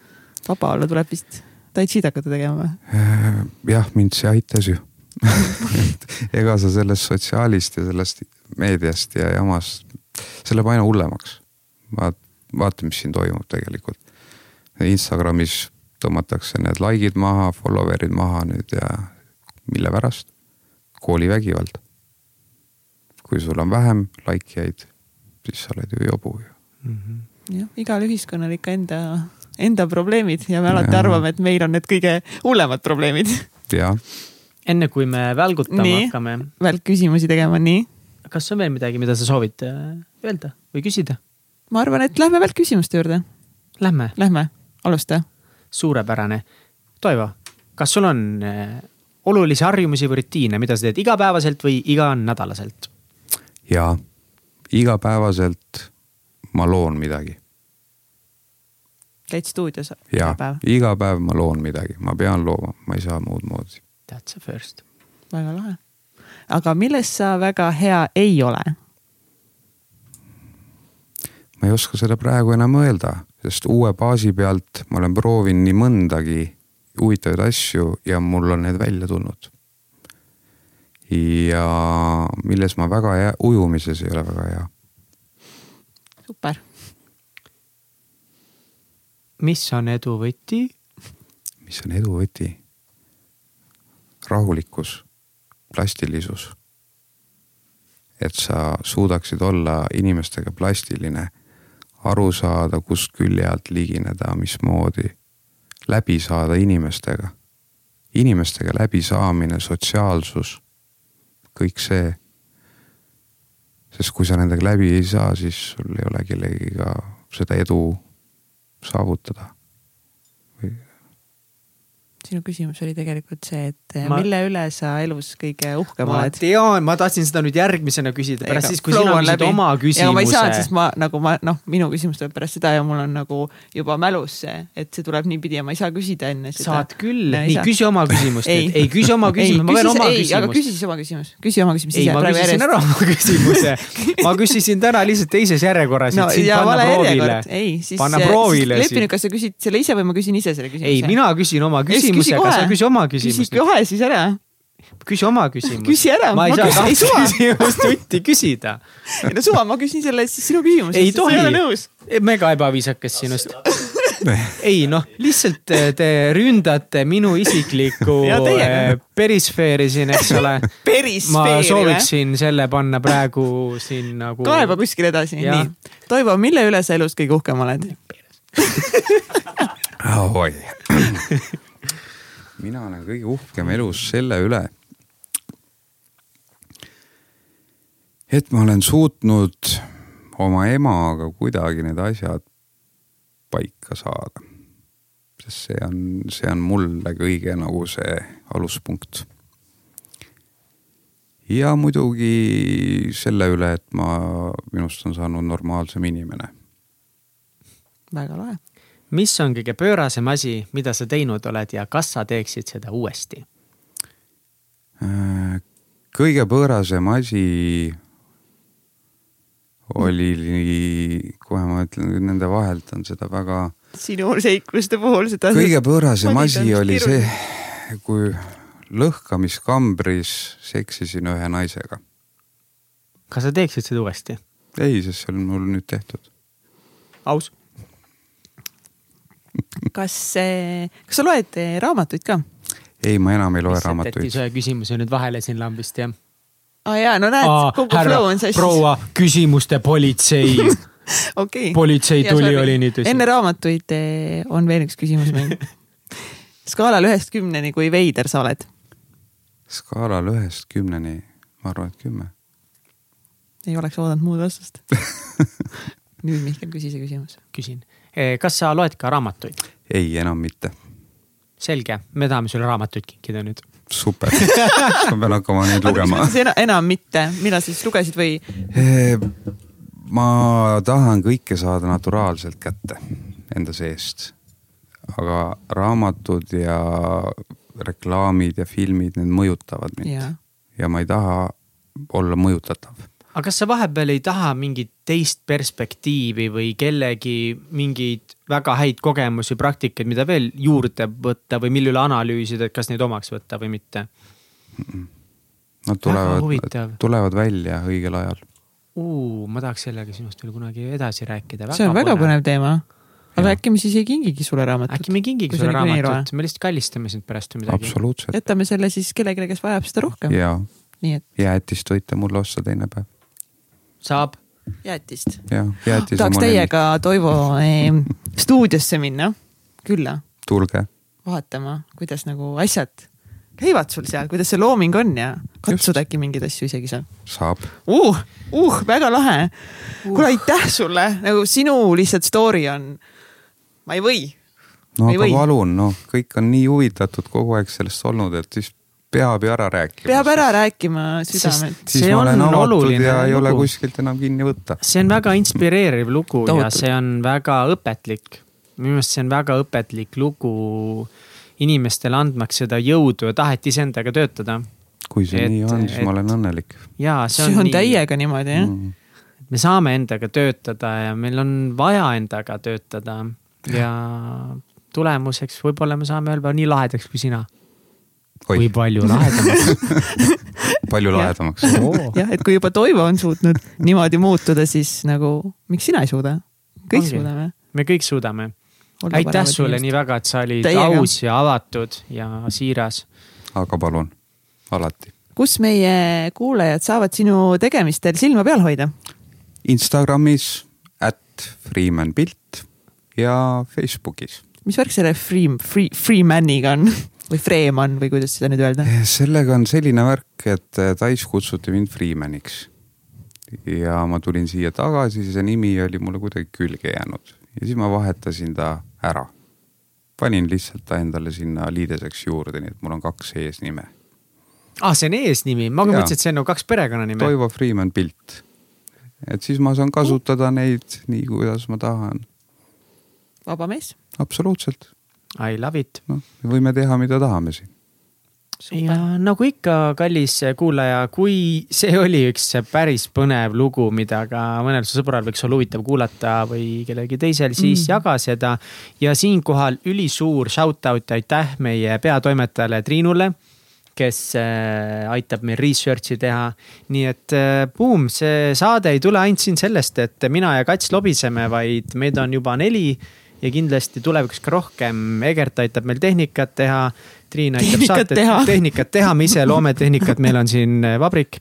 vaba olla, tuleb vist tai chi'd hakata tegema või? Äh, jah, mind see aitas ju ega sa sellest sotsiaalist ja sellest meediast ja jamast, see läheb aina hullemaks. vaat-, vaata, mis siin toimub tegelikult. Instagramis tõmmatakse need like'id maha, follower'id maha nüüd ja mille pärast? koolivägivald. kui sul on vähem like jaid, siis sa oled ju jobu ju mm -hmm.. jah, igal ühiskonnal ikka enda, enda probleemid ja me alati ja. arvame, et meil on need kõige hullemad probleemid. jah. enne kui me välgutama nii, hakkame. välkküsimusi tegema, nii. kas on veel midagi, mida sa soovid äh, öelda või küsida? ma arvan, et lähme välkküsimuste juurde. Lähme. Lähme, alusta suurepärane. Toivo, kas sul on äh, olulisi harjumusi või rutiine, mida sa teed igapäevaselt või iganädalaselt? jaa, igapäevaselt ma loon midagi. käid stuudios iga päev? iga päev ma loon midagi, ma pean looma, ma ei saa muud moodi. That's a first. väga lahe. aga milles sa väga hea ei ole? Ma ei oska seda praegu enam öelda sest uue baasi pealt ma olen proovinud nii mõndagi huvitavaid asju ja mul on need välja tulnud. ja milles ma väga hea, ujumises ei ole väga hea. super. mis on edu võti? mis on edu võti? rahulikkus, plastilisus. et sa suudaksid olla inimestega plastiline, aru saada, kust külje alt ligineda, mismoodi, läbi saada inimestega. inimestega läbisaamine, sotsiaalsus, kõik see. sest kui sa nendega läbi ei saa, siis sul ei ole kellegiga seda edu saavutada sinu küsimus oli tegelikult see, et ma... mille üle sa elus kõige uhkem ma oled? ma tean, ma tahtsin seda nüüd järgmisena küsida, pärast siis, kui sina küsid oma küsimuse. ma ei saanud, sest ma nagu ma noh, minu küsimus tuleb pärast seda ja mul on nagu juba mälus see, et see tuleb niipidi ja ma ei saa küsida enne seda. saad küll, nii saa. küsi oma küsimust nüüd, ei küsi oma küsimust, ma pean oma küsimust. aga küsi siis oma küsimus, küsi oma küsimus. ei, ma küsisin ära oma küsimuse ma küsisin täna lihtsalt teises järjekorras no,. ei, siis panna proovile. lepi nüüd, kas sa küsid selle ise või ma küsin ise selle küsimuse? ei, mina küsin oma küsimuse küsimusega, sa küsi oma küsimust. küsi kohe siis ära. küsi oma küsimust. küsi ära. ma ei saa kahte küsimust jutti küsida. ei no suva, ma küsin selle siis sinu küsimuse. ei tohi. mega ebaviisakas sinust ei noh, lihtsalt eh, te ründate minu isiklikku eh, perisfeeri siin, eks ole. ma sooviksin selle panna praegu siin nagu. kaeba kuskile edasi, nii. Toivo, mille üle sa elus kõige uhkem oled? oi mina olen kõige uhkem elus selle üle, et ma olen suutnud oma emaga kuidagi need asjad paika saada. sest see on, see on mulle kõige nagu see aluspunkt. ja muidugi selle üle, et ma, minust on saanud normaalsem inimene. väga lahe mis on kõige pöörasem asi, mida sa teinud oled ja kas sa teeksid seda uuesti? Äh, kõige pöörasem asi oli, kohe ma ütlen, nende vahelt on seda väga. sinu seikluste puhul seda. kõige pöörasem asi oli see, kui lõhkamiskambris seksisin ühe naisega. kas sa teeksid seda uuesti? ei, sest see on mul nüüd tehtud. aus kas, kas sa loed eh, raamatuid ka? ei, ma enam ei loe Mis raamatuid. ühe küsimuse nüüd vahele siin lambist, jah? aa ah, jaa, no näed, kogu flow on sassis. proua, küsimuste politsei okay.. politsei tuli, oli nii tõsi. enne raamatuid eh, on veel üks küsimus meil skaalal ühest kümneni, kui veider sa oled? skaalal ühest kümneni, ma arvan, et kümme. ei oleks oodanud muud vastust nüüd Mihkel, küsi see küsimus. küsin kas sa loed ka raamatuid? ei, enam mitte. selge, me tahame sulle raamatuid kinkida nüüd. super ma pean hakkama neid lugema. enam mitte, millal sa siis lugesid või? Eh, ma tahan kõike saada naturaalselt kätte enda seest. aga raamatud ja reklaamid ja filmid, need mõjutavad mind ja, ja ma ei taha olla mõjutatav aga kas sa vahepeal ei taha mingit teist perspektiivi või kellegi mingeid väga häid kogemusi, praktikaid, mida veel juurde võtta või mille üle analüüsida, et kas neid omaks võtta või mitte? Nad tulevad, tulevad välja õigel ajal. ma tahaks sellega sinust veel kunagi edasi rääkida. see on väga põnev, põnev teema. aga ja. äkki me siis ei kingigi sulle raamatut? äkki me ei kingigi sulle raamatut, me lihtsalt kallistame sind pärast või midagi. jätame selle siis kellelegi, kes vajab seda rohkem. nii et. jäätist võite mulle osta teine päev saab. jäätist. tahaks teiega, Toivo eh,, stuudiosse minna, külla. tulge. vaatama, kuidas nagu asjad käivad sul seal, kuidas see looming on ja katsuda äkki mingeid asju isegi seal. saab uh,. uh, väga lahe uh.. kuule, aitäh sulle, nagu sinu lihtsalt story on, ma ei või. no aga või. palun, noh, kõik on nii huvitatud kogu aeg sellest olnud, et siis peab ju ära rääkima. peab ära rääkima südamelt. siis ma olen avatud ja ei lugu. ole kuskilt enam kinni võtta. see on väga inspireeriv lugu Tohutu. ja see on väga õpetlik. minu meelest see on väga õpetlik lugu inimestele andmaks seda jõudu ja tahet iseendaga töötada. kui see et, nii on, siis et, ma olen õnnelik. jaa, see on, see on nii. täiega niimoodi jah mm me saame endaga töötada ja meil on vaja endaga töötada ja tulemuseks võib-olla me saame öelda nii lahedaks kui sina. Või palju lahedamaks palju lahedamaks jah, et kui juba Toivo on suutnud niimoodi muutuda, siis nagu miks sina ei suuda? kõik Ongi. suudame. me kõik suudame. aitäh sulle inimest. nii väga, et sa olid Teiega. aus ja avatud ja siiras. aga palun, alati. kus meie kuulajad saavad sinu tegemistel silma peal hoida? Instagramis, at Freeman pilt ja Facebookis. mis värk selle Free, Free, Freemaniga on? või Freeman või kuidas seda nüüd öelda? Eh, sellega on selline värk, et eh, Tais kutsuti mind Freemaniks. ja ma tulin siia tagasi, see nimi oli mulle kuidagi külge jäänud ja siis ma vahetasin ta ära. panin lihtsalt ta endale sinna liideseks juurde, nii et mul on kaks eesnime. aa ah,, see on eesnimi, ma mõtlesin, et see on nagu kaks perekonnanime. Toivo Freeman pilt. et siis ma saan kasutada neid nii, kuidas ma tahan. vaba mees. absoluutselt I love it. noh, me võime teha, mida tahame siin. ja nagu ikka, kallis kuulaja, kui see oli üks päris põnev lugu, mida ka mõnel su sõbral võiks olla huvitav kuulata või kellelgi teisel, siis mm. jaga seda. ja siinkohal ülisuur shout out ja aitäh meie peatoimetajale Triinule kes äh, aitab meil research'i teha. nii et äh, boom, see saade ei tule ainult siin sellest, et mina ja Kats lobiseme, vaid meid on juba neli ja kindlasti tulevikus ka rohkem. Egert aitab meil tehnikat teha. Triin aitab saadet, tehnikat teha, me ise loome tehnikat, meil on siin äh, vabrik.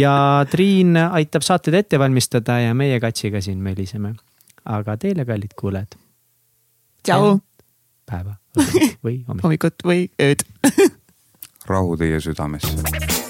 ja Triin aitab saateid ette valmistada ja meie Katsiga siin möliseme. aga teile, kallid kuulajad. tšau. päeva või hommikut. hommikut või ööd rahu teie südamesse